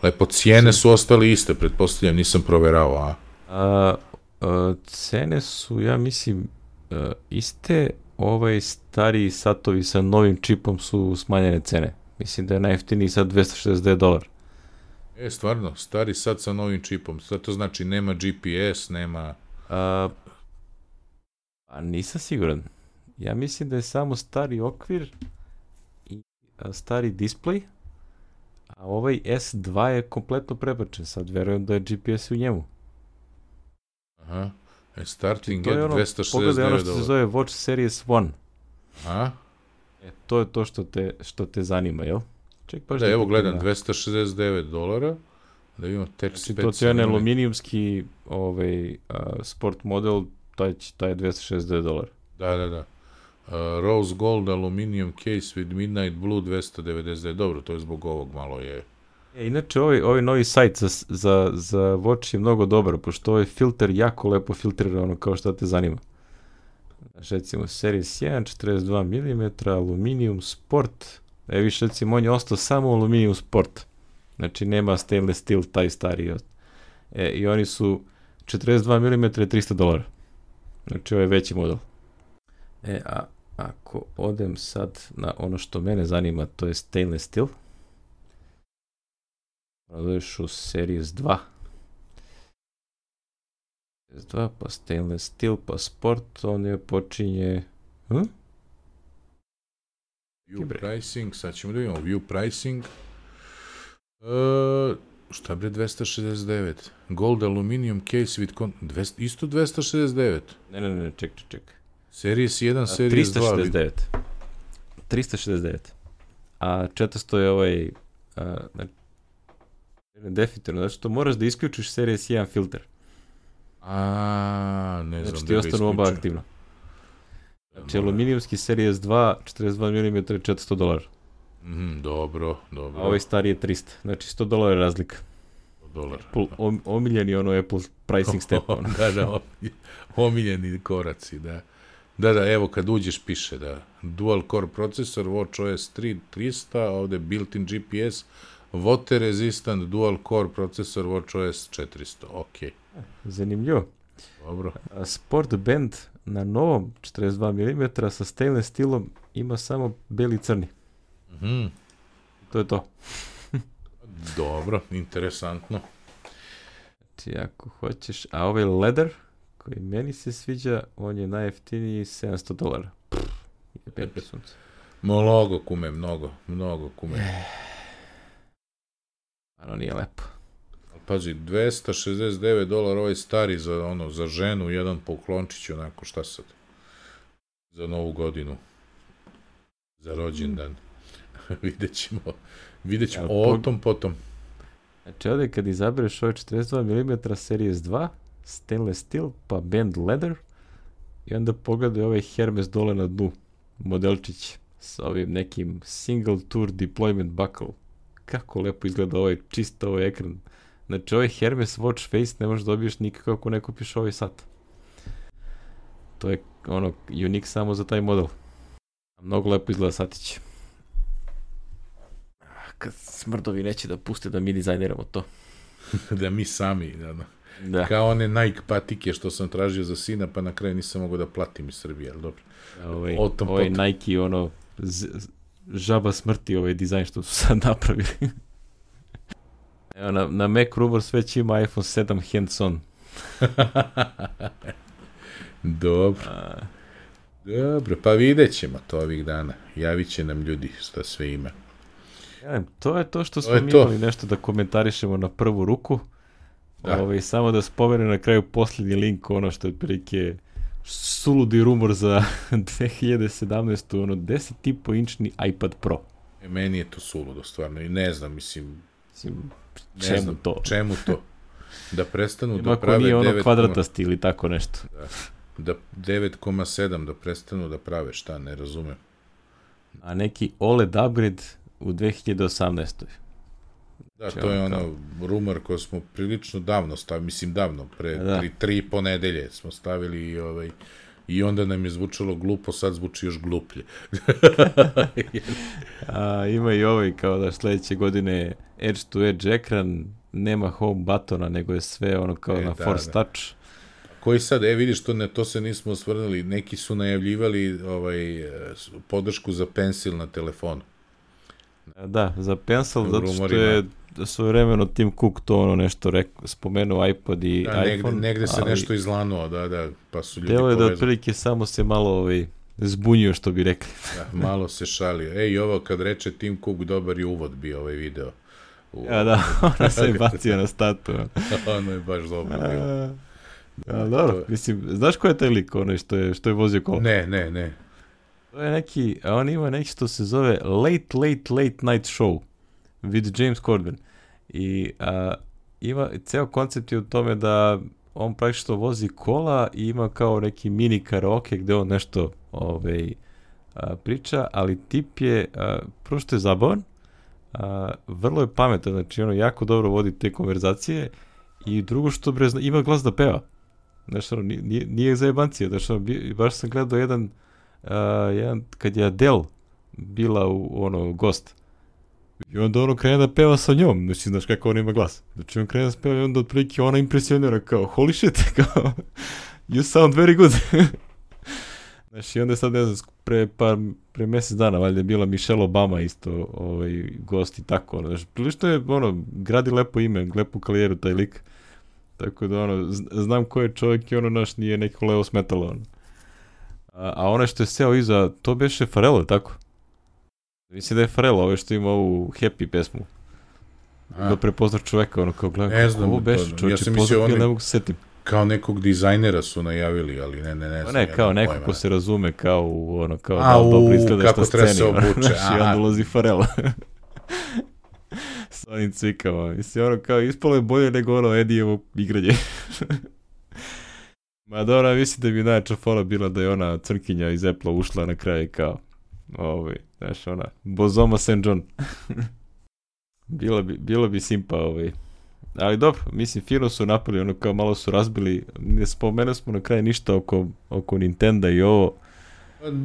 Speaker 1: Lepo, cijene su ostale iste, pretpostavljam, nisam proverao, a?
Speaker 2: A, a, cene su, ja mislim, a, iste, ovaj stari satovi sa novim čipom su smanjene cene. Mislim da je najjeftiniji sad 269 dolara.
Speaker 1: E, stvarno, stari sad sa novim čipom, sad to znači nema GPS, nema...
Speaker 2: A, a nisam siguran. Ja mislim da je samo stari okvir i a, stari display, a ovaj S2 je kompletno prebačen. Sad verujem da je GPS u njemu.
Speaker 1: Aha, e, starting
Speaker 2: To je ono,
Speaker 1: 269
Speaker 2: pogledaj ono što se
Speaker 1: dolara.
Speaker 2: zove Watch Series 1.
Speaker 1: A?
Speaker 2: E, to je to što te, što te zanima, jel? Ček, baš
Speaker 1: Da, evo
Speaker 2: pogledam.
Speaker 1: gledam, 269 dolara, da imamo text
Speaker 2: Znači, to ti je onaj aluminijumski ovaj, a, sport model, taj, će- taj je 269 dolara.
Speaker 1: Da, da, da. Uh, Rose Gold Aluminium Case with Midnight Blue 299. Dobro, to je zbog ovog malo je...
Speaker 2: E, inače, ovaj, ovaj novi sajt za, za, za Watch je mnogo dobar, pošto ovaj filter jako lepo filtrira ono kao što te zanima. Recimo, Series 1, 42 mm, Aluminium Sport. E, više, recimo, on je ostao samo Aluminium Sport. Znači, nema stainless steel, taj stari. E, I oni su 42 mm i 300 dolara. Znači, ovo je veći model. E, a ako odem sad na ono što mene zanima, to je stainless steel. Prodaješ u Series 2. Series 2, pa stainless steel, pa sport, on je počinje... Hm?
Speaker 1: View pricing, sad ćemo da vidimo, view pricing. Uh, šta bre 269? Gold Aluminium Case with... Con 200, isto 269.
Speaker 2: Ne, ne, ne, ček, ček, ček.
Speaker 1: Series 1,
Speaker 2: A,
Speaker 1: Series 2. vidi.
Speaker 2: 369. 369. A 400 je ovaj... A, znači, definitivno, znači to moraš da isključiš Series 1 filter.
Speaker 1: A, ne znam
Speaker 2: Znači
Speaker 1: da
Speaker 2: ti ostanu oba aktivno. Znači aluminijumski Series 2, 42 mm, 400 dolara.
Speaker 1: Mhm, dobro, dobro.
Speaker 2: a ovaj stari je 300. Znači 100 dolara razlika.
Speaker 1: dolar.
Speaker 2: Apple, om, omiljeni ono Apple pricing step. Ono.
Speaker 1: da, da, omilj- omiljeni koraci, da. Da, da, evo kad uđeš piše da dual core procesor, WatchOS 3 300, a ovde built-in GPS, water resistant dual core procesor WatchOS 400. Ok,
Speaker 2: Zanimljivo.
Speaker 1: dobro.
Speaker 2: Sport Band na novom 42 mm sa stainless stilom ima samo beli i crni.
Speaker 1: Mhm.
Speaker 2: To je to.
Speaker 1: Dobro, interesantno.
Speaker 2: Znači, ako hoćeš, a ovaj leather, koji meni se sviđa, on je najjeftiniji 700 dolara. Ti sunce.
Speaker 1: Mnogo kume, mnogo, mnogo kume.
Speaker 2: Ano nije lepo.
Speaker 1: Pazi, 269 dolara ovaj stari za ono za ženu, jedan poklončić onako šta sad. Za novu godinu. Za rođendan. vidjet ćemo. Vidjet ćemo.
Speaker 2: Jel,
Speaker 1: O
Speaker 2: pog-
Speaker 1: tom potom.
Speaker 2: Znači ovdje kad izabereš ovaj 42 mm Series 2, stainless steel, pa band leather, i onda pogledaj ovaj Hermes dole na dnu, modelčić, sa ovim nekim single tour deployment buckle. Kako lepo izgleda ovaj, čisto ovaj ekran. Znači ovaj Hermes watch face ne možeš dobiješ nikako ako ne kupiš ovaj sat. To je ono, unik samo za taj model. Mnogo lepo izgleda satić. Ah, Kad smrdovi neće da puste da mi dizajniramo to.
Speaker 1: da mi sami, da, da.
Speaker 2: Da.
Speaker 1: Kao one Nike patike što sam tražio za sina, pa na kraju nisam mogao da platim iz Srbije, ali dobro.
Speaker 2: Ovaj,
Speaker 1: O tom
Speaker 2: ovaj
Speaker 1: potom.
Speaker 2: Nike, ono, žaba smrti ovaj dizajn što su sad napravili. Evo, na, na Mac Rumors već ima iPhone 7 hands-on.
Speaker 1: Dobro,
Speaker 2: A,
Speaker 1: dobro, pa vidjet ćemo to ovih dana. Javit će nam ljudi šta sve ima.
Speaker 2: ja, to je to što smo mi
Speaker 1: to.
Speaker 2: imali nešto da komentarišemo na prvu ruku.
Speaker 1: Da.
Speaker 2: Ovaj, samo da spomenem na kraju posljednji link, ono što je otprilike suludi rumor za 2017. ono 10,5 inčni iPad Pro.
Speaker 1: E, meni je to suludo, stvarno, i ne znam, mislim,
Speaker 2: Mislim, čemu
Speaker 1: znam,
Speaker 2: to?
Speaker 1: čemu to? Da prestanu da prave
Speaker 2: nije ono
Speaker 1: 9,
Speaker 2: kvadratasti ili tako nešto.
Speaker 1: da 9,7 da prestanu da prave, šta, ne razumem.
Speaker 2: a neki OLED upgrade u 2018.
Speaker 1: Da,
Speaker 2: Če
Speaker 1: to je
Speaker 2: on
Speaker 1: ono rumor koji smo prilično davno stavili, mislim davno, pre
Speaker 2: Da.
Speaker 1: tri, tri i po nedelje smo stavili i, ovaj, i onda nam je zvučalo glupo, sad zvuči još gluplje.
Speaker 2: A, ima i ovaj kao da sledeće godine edge to edge ekran, nema home buttona, nego je sve ono kao
Speaker 1: E,
Speaker 2: na
Speaker 1: da,
Speaker 2: force
Speaker 1: da.
Speaker 2: touch.
Speaker 1: Koji sad, e vidiš, to, ne, to se nismo osvrnuli, neki su najavljivali ovaj, podršku za pensil na telefonu.
Speaker 2: Da, za pencil, zato što
Speaker 1: rumorima.
Speaker 2: Je svojevremeno Tim Cook to ono nešto rekao, spomenuo iPod i
Speaker 1: Da, negde,
Speaker 2: iPhone.
Speaker 1: negde se
Speaker 2: ali
Speaker 1: nešto izlanuo, da, da, pa su ljudi
Speaker 2: Delo je da otprilike samo se malo ovaj, zbunio što bi rekli.
Speaker 1: Da, malo se šalio. Ej, ovo kad reče Tim Cook, dobar je uvod bio ovaj video. U,
Speaker 2: Ja, da, ona se je bacio na statu. ono.
Speaker 1: je baš dobro bilo.
Speaker 2: A, a, dobro,
Speaker 1: je-
Speaker 2: mislim, znaš ko je taj lik, onaj što je, što je vozio kola?
Speaker 1: Ne, ne, ne.
Speaker 2: To je neki, on ima neki što se zove Late Late Late Night Show with James Corden. I a, ima, ceo koncept je u tome da on praktično vozi kola i ima kao neki mini karaoke gde on nešto ovaj, a, priča, ali tip je, a, prvo što je zabavan, a, vrlo je pametan, znači ono jako dobro vodi te konverzacije i drugo što bre, ima glas da peva. Znaš, ono, nije, nije- zajebancija, znaš, ono, baš sam gledao jedan uh, jedan, kad je Adele bila u ono gost i onda ono krene da peva sa njom znači znaš kako ona ima glas. Znači on krene da peva i onda otprilike ona impresionira kao holy shit kao you sound very good. Znači onda sad ne znam pre par pre mesec dana valjda je bila Michelle Obama isto ovaj gost i tako ono znači prilično je ono gradi lepo ime lepu karijeru taj lik. Tako da ono zn- znam ko je čovjek i ono naš nije neko levo smetalo ono. A, a onaj što je seo iza, to beše Farelo, tako? Mislim da je Farelo, ovaj što ima ovu Happy pesmu.
Speaker 1: A,
Speaker 2: Da prepoznaš čoveka, ono kao gledam,
Speaker 1: Ne znam,
Speaker 2: ovo
Speaker 1: ja
Speaker 2: čovječe,
Speaker 1: sam
Speaker 2: poznat
Speaker 1: onaj-
Speaker 2: ne mogu se setim.
Speaker 1: kao nekog dizajnera su najavili, ali ne, ne, ne
Speaker 2: Pa
Speaker 1: znam.
Speaker 2: ne,
Speaker 1: ja
Speaker 2: kao neko ko se razume kao u ono, kao
Speaker 1: A,
Speaker 2: da
Speaker 1: u,
Speaker 2: dobro izgledaš
Speaker 1: kako treba
Speaker 2: sceni.
Speaker 1: se obuče,
Speaker 2: znaš, I onda ulazi Farelo. S onim cvikama. Mislim, ono kao ispalo je bolje nego ono Edijevo igranje. Ma dobro, mislim da bi najjača fora bila da je ona crnkinja iz Apple ušla na kraju kao ovaj, Znaš, ona, Bozoma St. John. bilo, bi, bilo bi simpa ovaj. Ali dobro, mislim, fino su napali, ono kao malo su razbili, ne spomenuli smo na kraju ništa oko, oko Nintendo i ovo.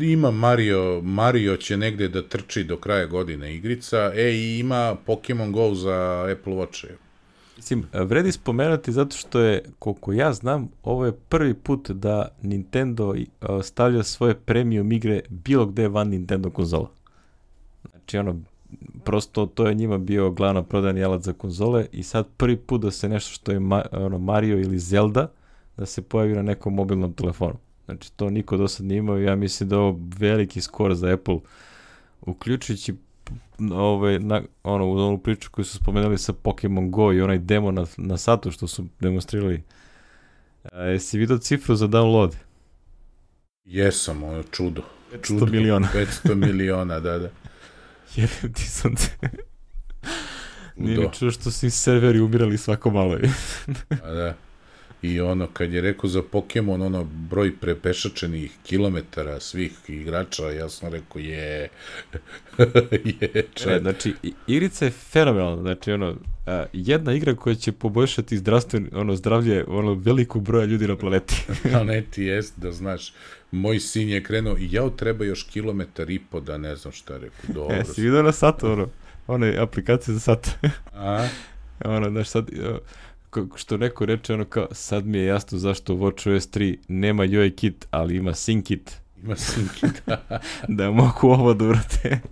Speaker 1: Ima Mario, Mario će negde da trči do kraja godine igrica, e i ima Pokemon Go za Apple Watch.
Speaker 2: Mislim, vredi spomenuti zato što je, koliko ja znam, ovo je prvi put da Nintendo stavlja svoje premium igre bilo gde van Nintendo konzola. Znači, ono, prosto to je njima bio glavno prodani alat za konzole i sad prvi put da se nešto što je ma, ono, Mario ili Zelda da se pojavi na nekom mobilnom telefonu. Znači, to niko do sad nije imao i ja mislim da je ovo veliki skor za Apple, uključujući ovaj, na, ono, u onu priču koju su spomenuli sa Pokemon Go i onaj demo na, na satu što su demonstrirali. A, jesi vidio cifru za download?
Speaker 1: Jesam, ono čudo.
Speaker 2: 500 čudo. miliona.
Speaker 1: 500 miliona, da, da.
Speaker 2: Jebim ti sunce. Nije mi čuo što su serveri umirali svako malo.
Speaker 1: A da. I ono, kad je rekao za Pokemon, ono, broj prepešačenih kilometara svih igrača, ja sam rekao, je, je, čed.
Speaker 2: E, znači, igrica je fenomenalna, znači, ono, a, jedna igra koja će poboljšati zdravstveno, ono, zdravlje, ono, velikog broja ljudi na planeti.
Speaker 1: planeti jest, da znaš, moj sin je krenuo i ja treba još kilometar i po da ne znam šta rekao, dobro.
Speaker 2: E, si vidio na satu, ono, one aplikacije za sat. A? ono, znaš, sad, što neko reče, ono kao, sad mi je jasno zašto WatchOS 3 nema UI kit, ali ima kit.
Speaker 1: Ima kit.
Speaker 2: da mogu ovo da urate.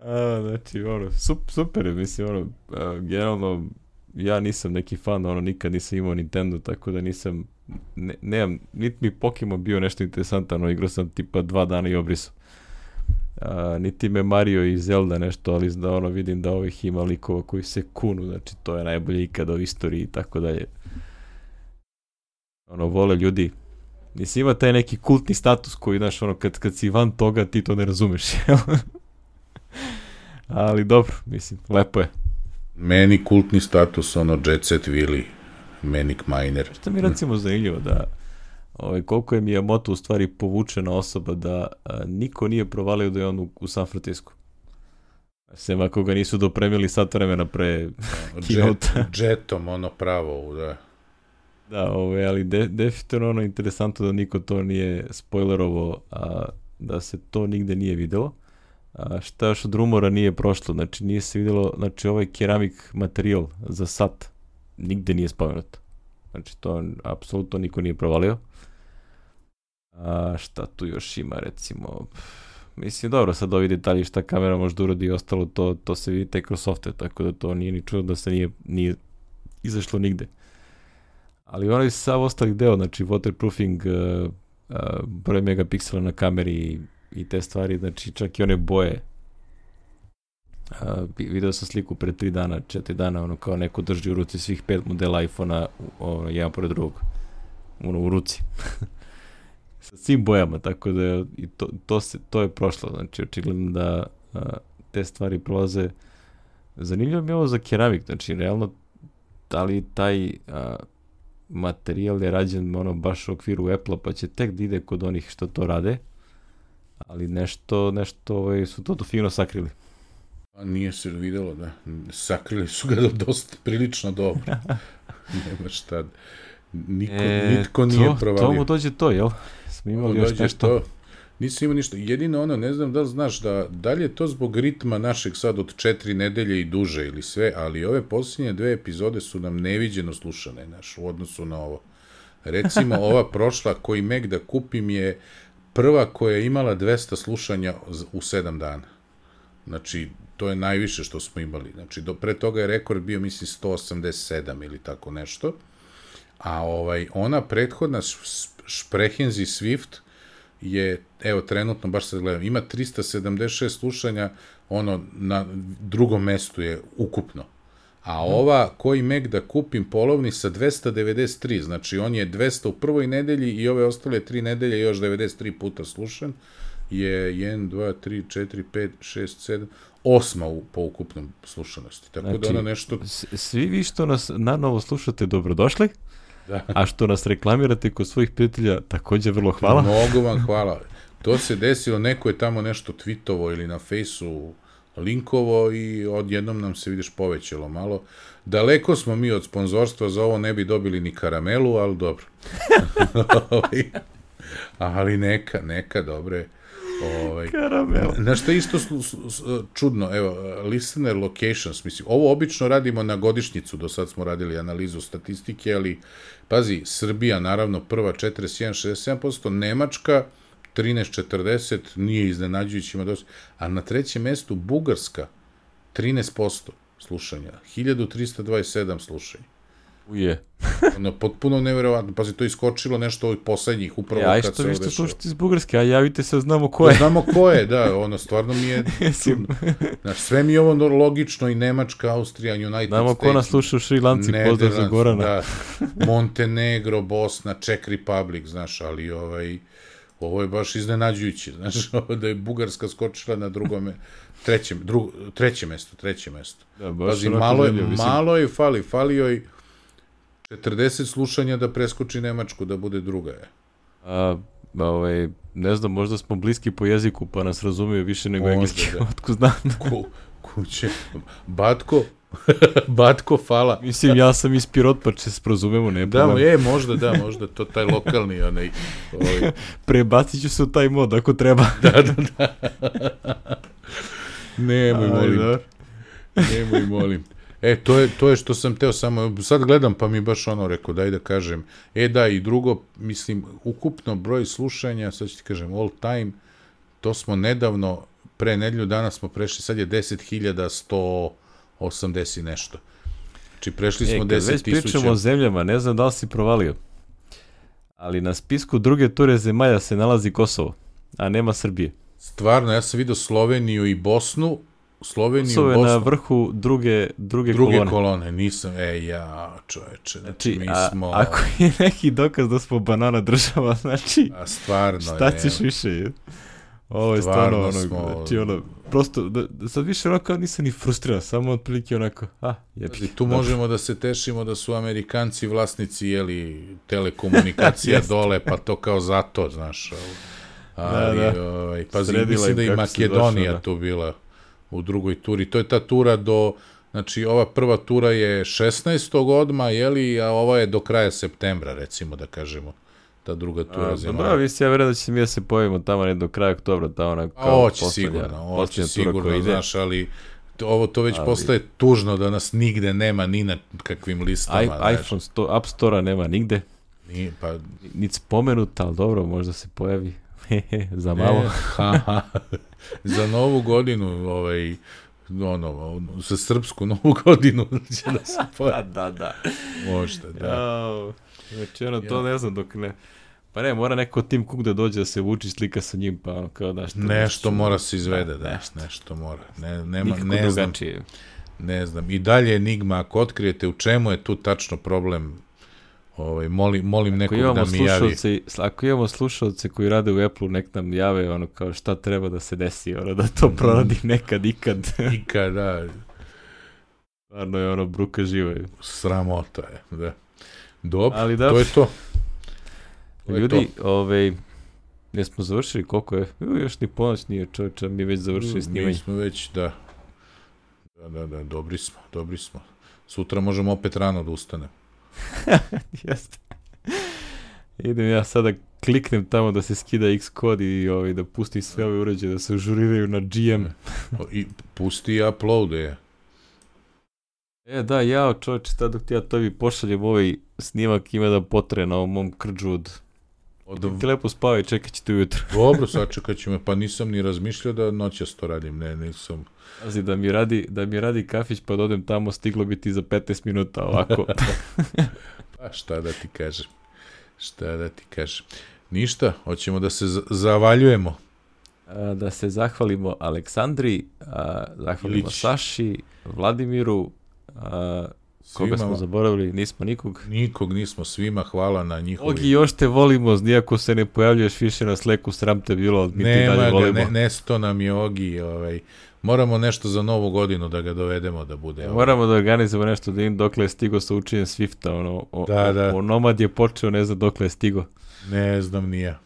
Speaker 2: A, znači, ono, super, super mislim, ono, a, generalno, ja nisam neki fan, ono, nikad nisam imao Nintendo, tako da nisam, ne, nemam, niti mi Pokemon bio nešto interesantno, igrao sam tipa dva dana i obrisao. A, niti me Mario i Zelda nešto, ali da ono vidim da ovih ima likova koji se kunu, znači to je najbolje ikada u istoriji i tako dalje. Ono, vole ljudi. Mislim, ima taj neki kultni status koji, znaš, ono, kad, kad si van toga, ti to ne razumeš, ali dobro, mislim, lepo je.
Speaker 1: Meni kultni status, ono, Jet Set Willy, Manic Miner.
Speaker 2: Što mi recimo zanimljivo da ovaj, koliko je Miyamoto u stvari povučena osoba da a, niko nije provalio da je on u, u San Francisco. Sem ako ga nisu dopremili sat vremena pre
Speaker 1: Jet, jetom, ono pravo, da.
Speaker 2: Da, ovaj, ali de, definitivno ono interesantno da niko to nije spoilerovo, a da se to nigde nije videlo. A šta još od rumora nije prošlo, znači nije se videlo, znači ovaj keramik materijal za sat nigde nije spomenut. Znači to apsolutno niko nije provalio. A šta tu još ima recimo? Mislim, dobro, sad ovi detalji šta kamera može da uradi i ostalo, to, to se vidi tek kroz software, tako da to nije ni čudo da se nije, nije izašlo nigde. Ali onaj sav ostalih deo, znači waterproofing, uh, uh, broj megapiksela na kameri i, i te stvari, znači čak i one boje. Uh, video sam sliku pre 3 dana, 4 dana, ono kao neko drži u ruci svih pet modela iPhone-a, ono, jedan pored drugog. Ono, u ruci. sa svim bojama, tako da i to, to, se, to je prošlo, znači očigledno da a, te stvari prolaze. Zanimljivo mi je ovo za keramik, znači realno da li taj a, materijal je rađen ono baš u okviru Apple-a pa će tek da ide kod onih što to rade, ali nešto, nešto ovaj, su to to fino sakrili.
Speaker 1: A nije se videlo, da. Sakrili su ga dosta prilično dobro. Nema šta. Niko, e, nitko nije to, provalio.
Speaker 2: To mu dođe to, jel? Smo imali još nešto. To,
Speaker 1: nisam imao ništa. Jedino ono, ne znam da li znaš da, da li je to zbog ritma našeg sad od četiri nedelje i duže ili sve, ali ove posljednje dve epizode su nam neviđeno slušane, naš, u odnosu na ovo. Recimo, ova prošla koji meg da kupim je prva koja je imala 200 slušanja u 7 dana. Znači, to je najviše što smo imali. Znači, do, pre toga je rekord bio, mislim, 187 ili tako nešto. A ovaj, ona prethodna Sprehenzi Swift je, evo, trenutno, baš sad gledam, ima 376 slušanja, ono, na drugom mestu je ukupno. A mhm. ova, koji Mac da kupim polovni sa 293, znači on je 200 u prvoj nedelji i ove ostale tri nedelje još 93 puta slušan, je 1, 2, 3, 4, 5, 6, 7, osma u, po ukupnom slušanosti. Tako da znači, da ono nešto...
Speaker 2: Svi vi što nas na novo slušate, dobrodošli. Da. A što nas reklamirate kod svojih prijatelja, takođe vrlo hvala.
Speaker 1: Mnogo vam hvala. to se desilo, neko je tamo nešto twitovo ili na fejsu linkovo i odjednom nam se, vidiš, povećalo malo. Daleko smo mi od sponzorstva, za ovo ne bi dobili ni karamelu, ali dobro. ali neka, neka, dobre. Ovaj,
Speaker 2: Karamel.
Speaker 1: Znaš što isto slu- slu- s- čudno, evo, listener locations, mislim, ovo obično radimo na godišnjicu, do sad smo radili analizu statistike, ali, pazi, Srbija, naravno, prva 41-67%, Nemačka 13-40, nije iznenađujući, ima dosta, a na trećem mestu Bugarska 13% slušanja, 1327 slušanja.
Speaker 2: Uje.
Speaker 1: Ono, potpuno neverovatno, pazi, to je iskočilo nešto ovih poslednjih, upravo
Speaker 2: E, aj
Speaker 1: kad se ovo dešava.
Speaker 2: slušate iz Bugarske, a javite se, znamo ko
Speaker 1: Da
Speaker 2: je.
Speaker 1: znamo ko je, da, ono, stvarno mi je
Speaker 2: Mislim,
Speaker 1: Znaš, sve mi je ovo logično i Nemačka, Austrija, United
Speaker 2: znamo ko nas sluša u Šrilanci, pozdrav za
Speaker 1: Nederlands,
Speaker 2: Gorana.
Speaker 1: Da, Montenegro, Bosna, Czech Republic, znaš, ali ovaj, ovo je baš iznenađujuće, znaš, da je Bugarska skočila na drugome, trećem, dru, treće mesto, treće mesto.
Speaker 2: Da, baš
Speaker 1: Pazi, malo je, malo je fali, fali joj 40 slušanja da preskoči Nemačku, da bude druga je.
Speaker 2: A, ovaj, ne znam, možda smo bliski po jeziku, pa nas razumiju više nego
Speaker 1: Možda,
Speaker 2: engleski,
Speaker 1: da.
Speaker 2: otko znam.
Speaker 1: Ku, kuće, Batko, Batko, fala.
Speaker 2: Mislim, ja sam iz Pirot, pa će se prozumemo, ne
Speaker 1: Da, je, možda, da, možda to taj lokalni, onaj, ovaj,
Speaker 2: Prebacit ću se u taj mod ako treba.
Speaker 1: da, da, da. Nemoj, molim,
Speaker 2: da.
Speaker 1: nemoj, molim. E, to je, to je što sam teo samo, sad gledam pa mi baš ono rekao, daj da kažem. E da, i drugo, mislim, ukupno broj slušanja, sad ću ti kažem, all time, to smo nedavno, pre nedelju dana smo prešli, sad je 10.180 i nešto. Znači, prešli
Speaker 2: E,
Speaker 1: smo
Speaker 2: već
Speaker 1: 10.000.
Speaker 2: pričamo o zemljama, ne znam da li si provalio, ali na spisku druge ture zemalja se nalazi Kosovo, a nema Srbije.
Speaker 1: Stvarno, ja sam vidio Sloveniju i Bosnu, Sloveniju,
Speaker 2: je
Speaker 1: Bosnu,
Speaker 2: na vrhu druge, druge,
Speaker 1: druge
Speaker 2: kolone.
Speaker 1: kolone. nisam, e, ja, čoveče, znači,
Speaker 2: Znači,
Speaker 1: mi
Speaker 2: a,
Speaker 1: smo,
Speaker 2: ako je neki dokaz da smo banana država, znači,
Speaker 1: a stvarno
Speaker 2: šta
Speaker 1: je,
Speaker 2: ćeš više? Ovo je
Speaker 1: Stvarno
Speaker 2: stvarno ono,
Speaker 1: smo-
Speaker 2: znači ono, prosto, da, da sad više onako nisam ni frustriran, samo otprilike onako, a, jebi.
Speaker 1: I tu možemo da se tešimo da su Amerikanci vlasnici, jeli, telekomunikacija dole, pa to kao zato, znaš. Ali,
Speaker 2: Da, da.
Speaker 1: Ovaj, pazi, mislim
Speaker 2: im
Speaker 1: da i Makedonija
Speaker 2: došlo, da.
Speaker 1: tu bila u drugoj turi. To je ta tura do, znači, ova prva tura je 16. odma, jeli, a ova je do kraja septembra, recimo, da kažemo. Ta druga tura
Speaker 2: A, pa
Speaker 1: zemalja.
Speaker 2: da, mislim, ja verujem da će mi da se pojavimo tamo ne do kraja oktobra, tamo na
Speaker 1: A
Speaker 2: kao
Speaker 1: Oće
Speaker 2: poslednja-
Speaker 1: sigurno, oće sigurno,
Speaker 2: ide.
Speaker 1: znaš, ali to- ovo to već
Speaker 2: Ali-
Speaker 1: postaje tužno da nas nigde nema ni na kakvim listama.
Speaker 2: I,
Speaker 1: znaš.
Speaker 2: iPhone sto, App Store-a nema nigde,
Speaker 1: Nije, pa,
Speaker 2: nic spomenuta, ali dobro, možda se pojavi. za malo.
Speaker 1: E, ha, ha. za novu godinu, ovaj, ono, za srpsku novu godinu će da se pojavi.
Speaker 2: da, da.
Speaker 1: Možda, da.
Speaker 2: Jao, znači ono, to
Speaker 1: Ja.
Speaker 2: ne znam dok ne... Pa ne, mora neko Tim Cook da dođe da se vuči slika sa njim, pa ono kao da što...
Speaker 1: Nešto mora se izvede,
Speaker 2: Da,
Speaker 1: da,
Speaker 2: nešto.
Speaker 1: nešto mora. Ne, nema,
Speaker 2: Nikako
Speaker 1: ne znam,
Speaker 2: drugačije.
Speaker 1: ne znam. I dalje enigma, ako otkrijete u čemu je tu tačno problem, ovaj, molim, molim
Speaker 2: Ako
Speaker 1: nekog da mi javi.
Speaker 2: ako imamo slušalce koji rade u Apple, nek nam jave ono kao šta treba da se desi, ono da to proradi nekad, ikad.
Speaker 1: Ikada,
Speaker 2: Stvarno je ono bruka živa.
Speaker 1: sramota je, da. Dobro,
Speaker 2: Ali da,
Speaker 1: to je to. To je
Speaker 2: ljudi, ovaj, jesmo završili koliko je? U, još ni ponoć nije čovječe, mi već završili
Speaker 1: Mi
Speaker 2: snimanje.
Speaker 1: smo već, da. Da, da, da, dobri smo, dobri smo. Sutra možemo opet rano da ustane.
Speaker 2: Jeste. Idem ja sada kliknem tamo da se skida X kod i ovaj, da pustim sve ove uređaje da se ažuriraju na GM.
Speaker 1: I pusti i uploade je.
Speaker 2: E da, ja čovječe, tad dok ti ja tebi pošaljem ovaj snimak ima da potre na ovom mom krđu od...
Speaker 1: Od,
Speaker 2: Ti lepo spavaj, čekat ćete ujutro.
Speaker 1: dobro, sačekat ću me, pa nisam ni razmišljao da noćas to radim, ne, nisam.
Speaker 2: Pazi, da mi radi, da mi radi kafić pa da odem tamo, stiglo bi ti za 15 minuta ovako.
Speaker 1: Pa šta da ti kažem, šta da ti kažem. Ništa, hoćemo da se zavaljujemo.
Speaker 2: A, da se zahvalimo Aleksandri, a, zahvalimo
Speaker 1: Ilić.
Speaker 2: Saši, Vladimiru, a, koga smo zaboravili, nismo nikog.
Speaker 1: nikog nismo, svima hvala na njihovi...
Speaker 2: Ogi, još te volimo, nijako se ne pojavljuješ više na sleku, sram te bilo, mi
Speaker 1: Nema
Speaker 2: dalje
Speaker 1: ga,
Speaker 2: volimo.
Speaker 1: ne, nesto nam je Ogi, ovaj, moramo nešto za novu godinu da ga dovedemo da bude. ovaj.
Speaker 2: Moramo da organizujemo nešto da im dokle je stigo sa učenjem Swifta, ono, o,
Speaker 1: Da, da.
Speaker 2: o, Nomad je počeo, ne znam dokle je stigo.
Speaker 1: Ne znam ni ja.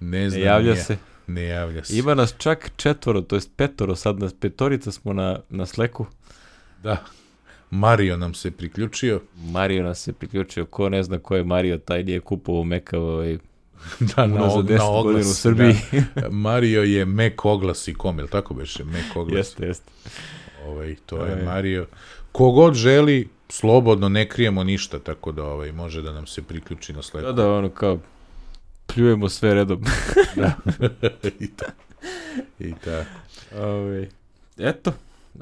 Speaker 1: Ne
Speaker 2: Ne
Speaker 1: znam
Speaker 2: javlja
Speaker 1: ni ja.
Speaker 2: se.
Speaker 1: ne javlja se.
Speaker 2: Ima nas čak četvoro, to jest petoro, sad nas petorica smo na, na sleku.
Speaker 1: Da. Mario nam se priključio.
Speaker 2: Mario nas se priključio, ko ne zna ko je Mario, taj nije kupovao meka ovaj,
Speaker 1: da, na, og,
Speaker 2: 10
Speaker 1: na
Speaker 2: godina
Speaker 1: oglas.
Speaker 2: u Srbiji.
Speaker 1: Da. Mario je Mek oglas i kom, jel tako beše? Mek oglas.
Speaker 2: jeste, jeste.
Speaker 1: Ovaj, to je
Speaker 2: Aj.
Speaker 1: Mario. Kogod želi, slobodno, ne krijemo ništa, tako da ovaj, može da nam se priključi na sledu.
Speaker 2: Da, da, ono kao, pljujemo sve redom.
Speaker 1: da. I, ta, I tako.
Speaker 2: Ovaj, eto,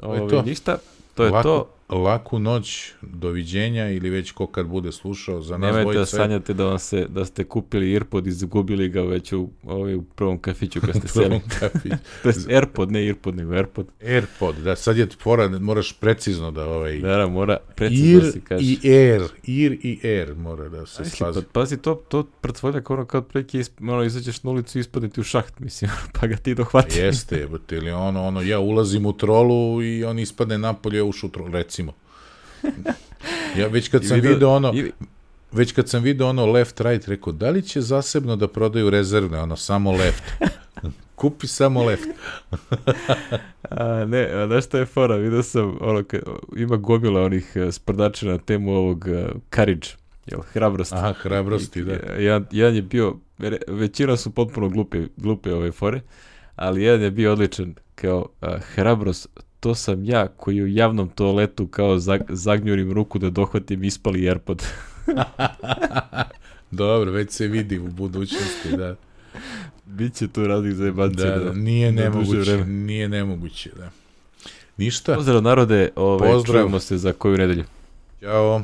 Speaker 2: ovaj, ništa, to je
Speaker 1: Laku-
Speaker 2: to.
Speaker 1: Laku noć, doviđenja ili već ko kad bude slušao za nas
Speaker 2: Nemojte da sanjate da, vam se, da ste kupili Earpod i izgubili ga već u, ovaj, u prvom kafiću kad ste seli.
Speaker 1: Kafić.
Speaker 2: to je Airpod, ne Earpod, nego Airpod.
Speaker 1: Airpod, da, sad je fora, moraš precizno da ovaj...
Speaker 2: Da, da, mora precizno da
Speaker 1: Ir
Speaker 2: se kaže.
Speaker 1: i air, ir i air mora da se slazi.
Speaker 2: pa, pazi, to, to predstavljak ono kad preki isp, ono, izađeš na ulicu i ispadne ti u šaht, mislim, pa ga ti dohvati.
Speaker 1: Jeste, jebote, ili ono, ono, ja ulazim u trolu i on ispadne napolje, ja ušu u trolu, recimo. Ja već kad
Speaker 2: I
Speaker 1: sam
Speaker 2: video-
Speaker 1: video ono,
Speaker 2: i-
Speaker 1: već kad sam video ono left right, rekao, da li će zasebno da prodaju rezervne, ono, samo left. Kupi samo left.
Speaker 2: A, ne, a znaš šta je fora, vidio sam, ono, ka, ima gomila onih uh, sprdača na temu ovog uh, courage, jel, hrabrost.
Speaker 1: Aha, hrabrosti, da.
Speaker 2: I- Jedan, jedan je bio, većina su potpuno glupe, glupe ove fore, ali jedan je bio odličan, kao uh, hrabrost, to sam ja koji u javnom toaletu kao zag, zagnjurim ruku da dohvatim ispali Airpod.
Speaker 1: Dobro, već se vidi u budućnosti, da.
Speaker 2: Biće tu raznih zajebancija.
Speaker 1: Da, da, nije nemoguće, nije nemoguće, da. Ništa,
Speaker 2: Pozdrav narode, ovaj,
Speaker 1: Pozdrav.
Speaker 2: čujemo se za koju nedelju.
Speaker 1: ćao.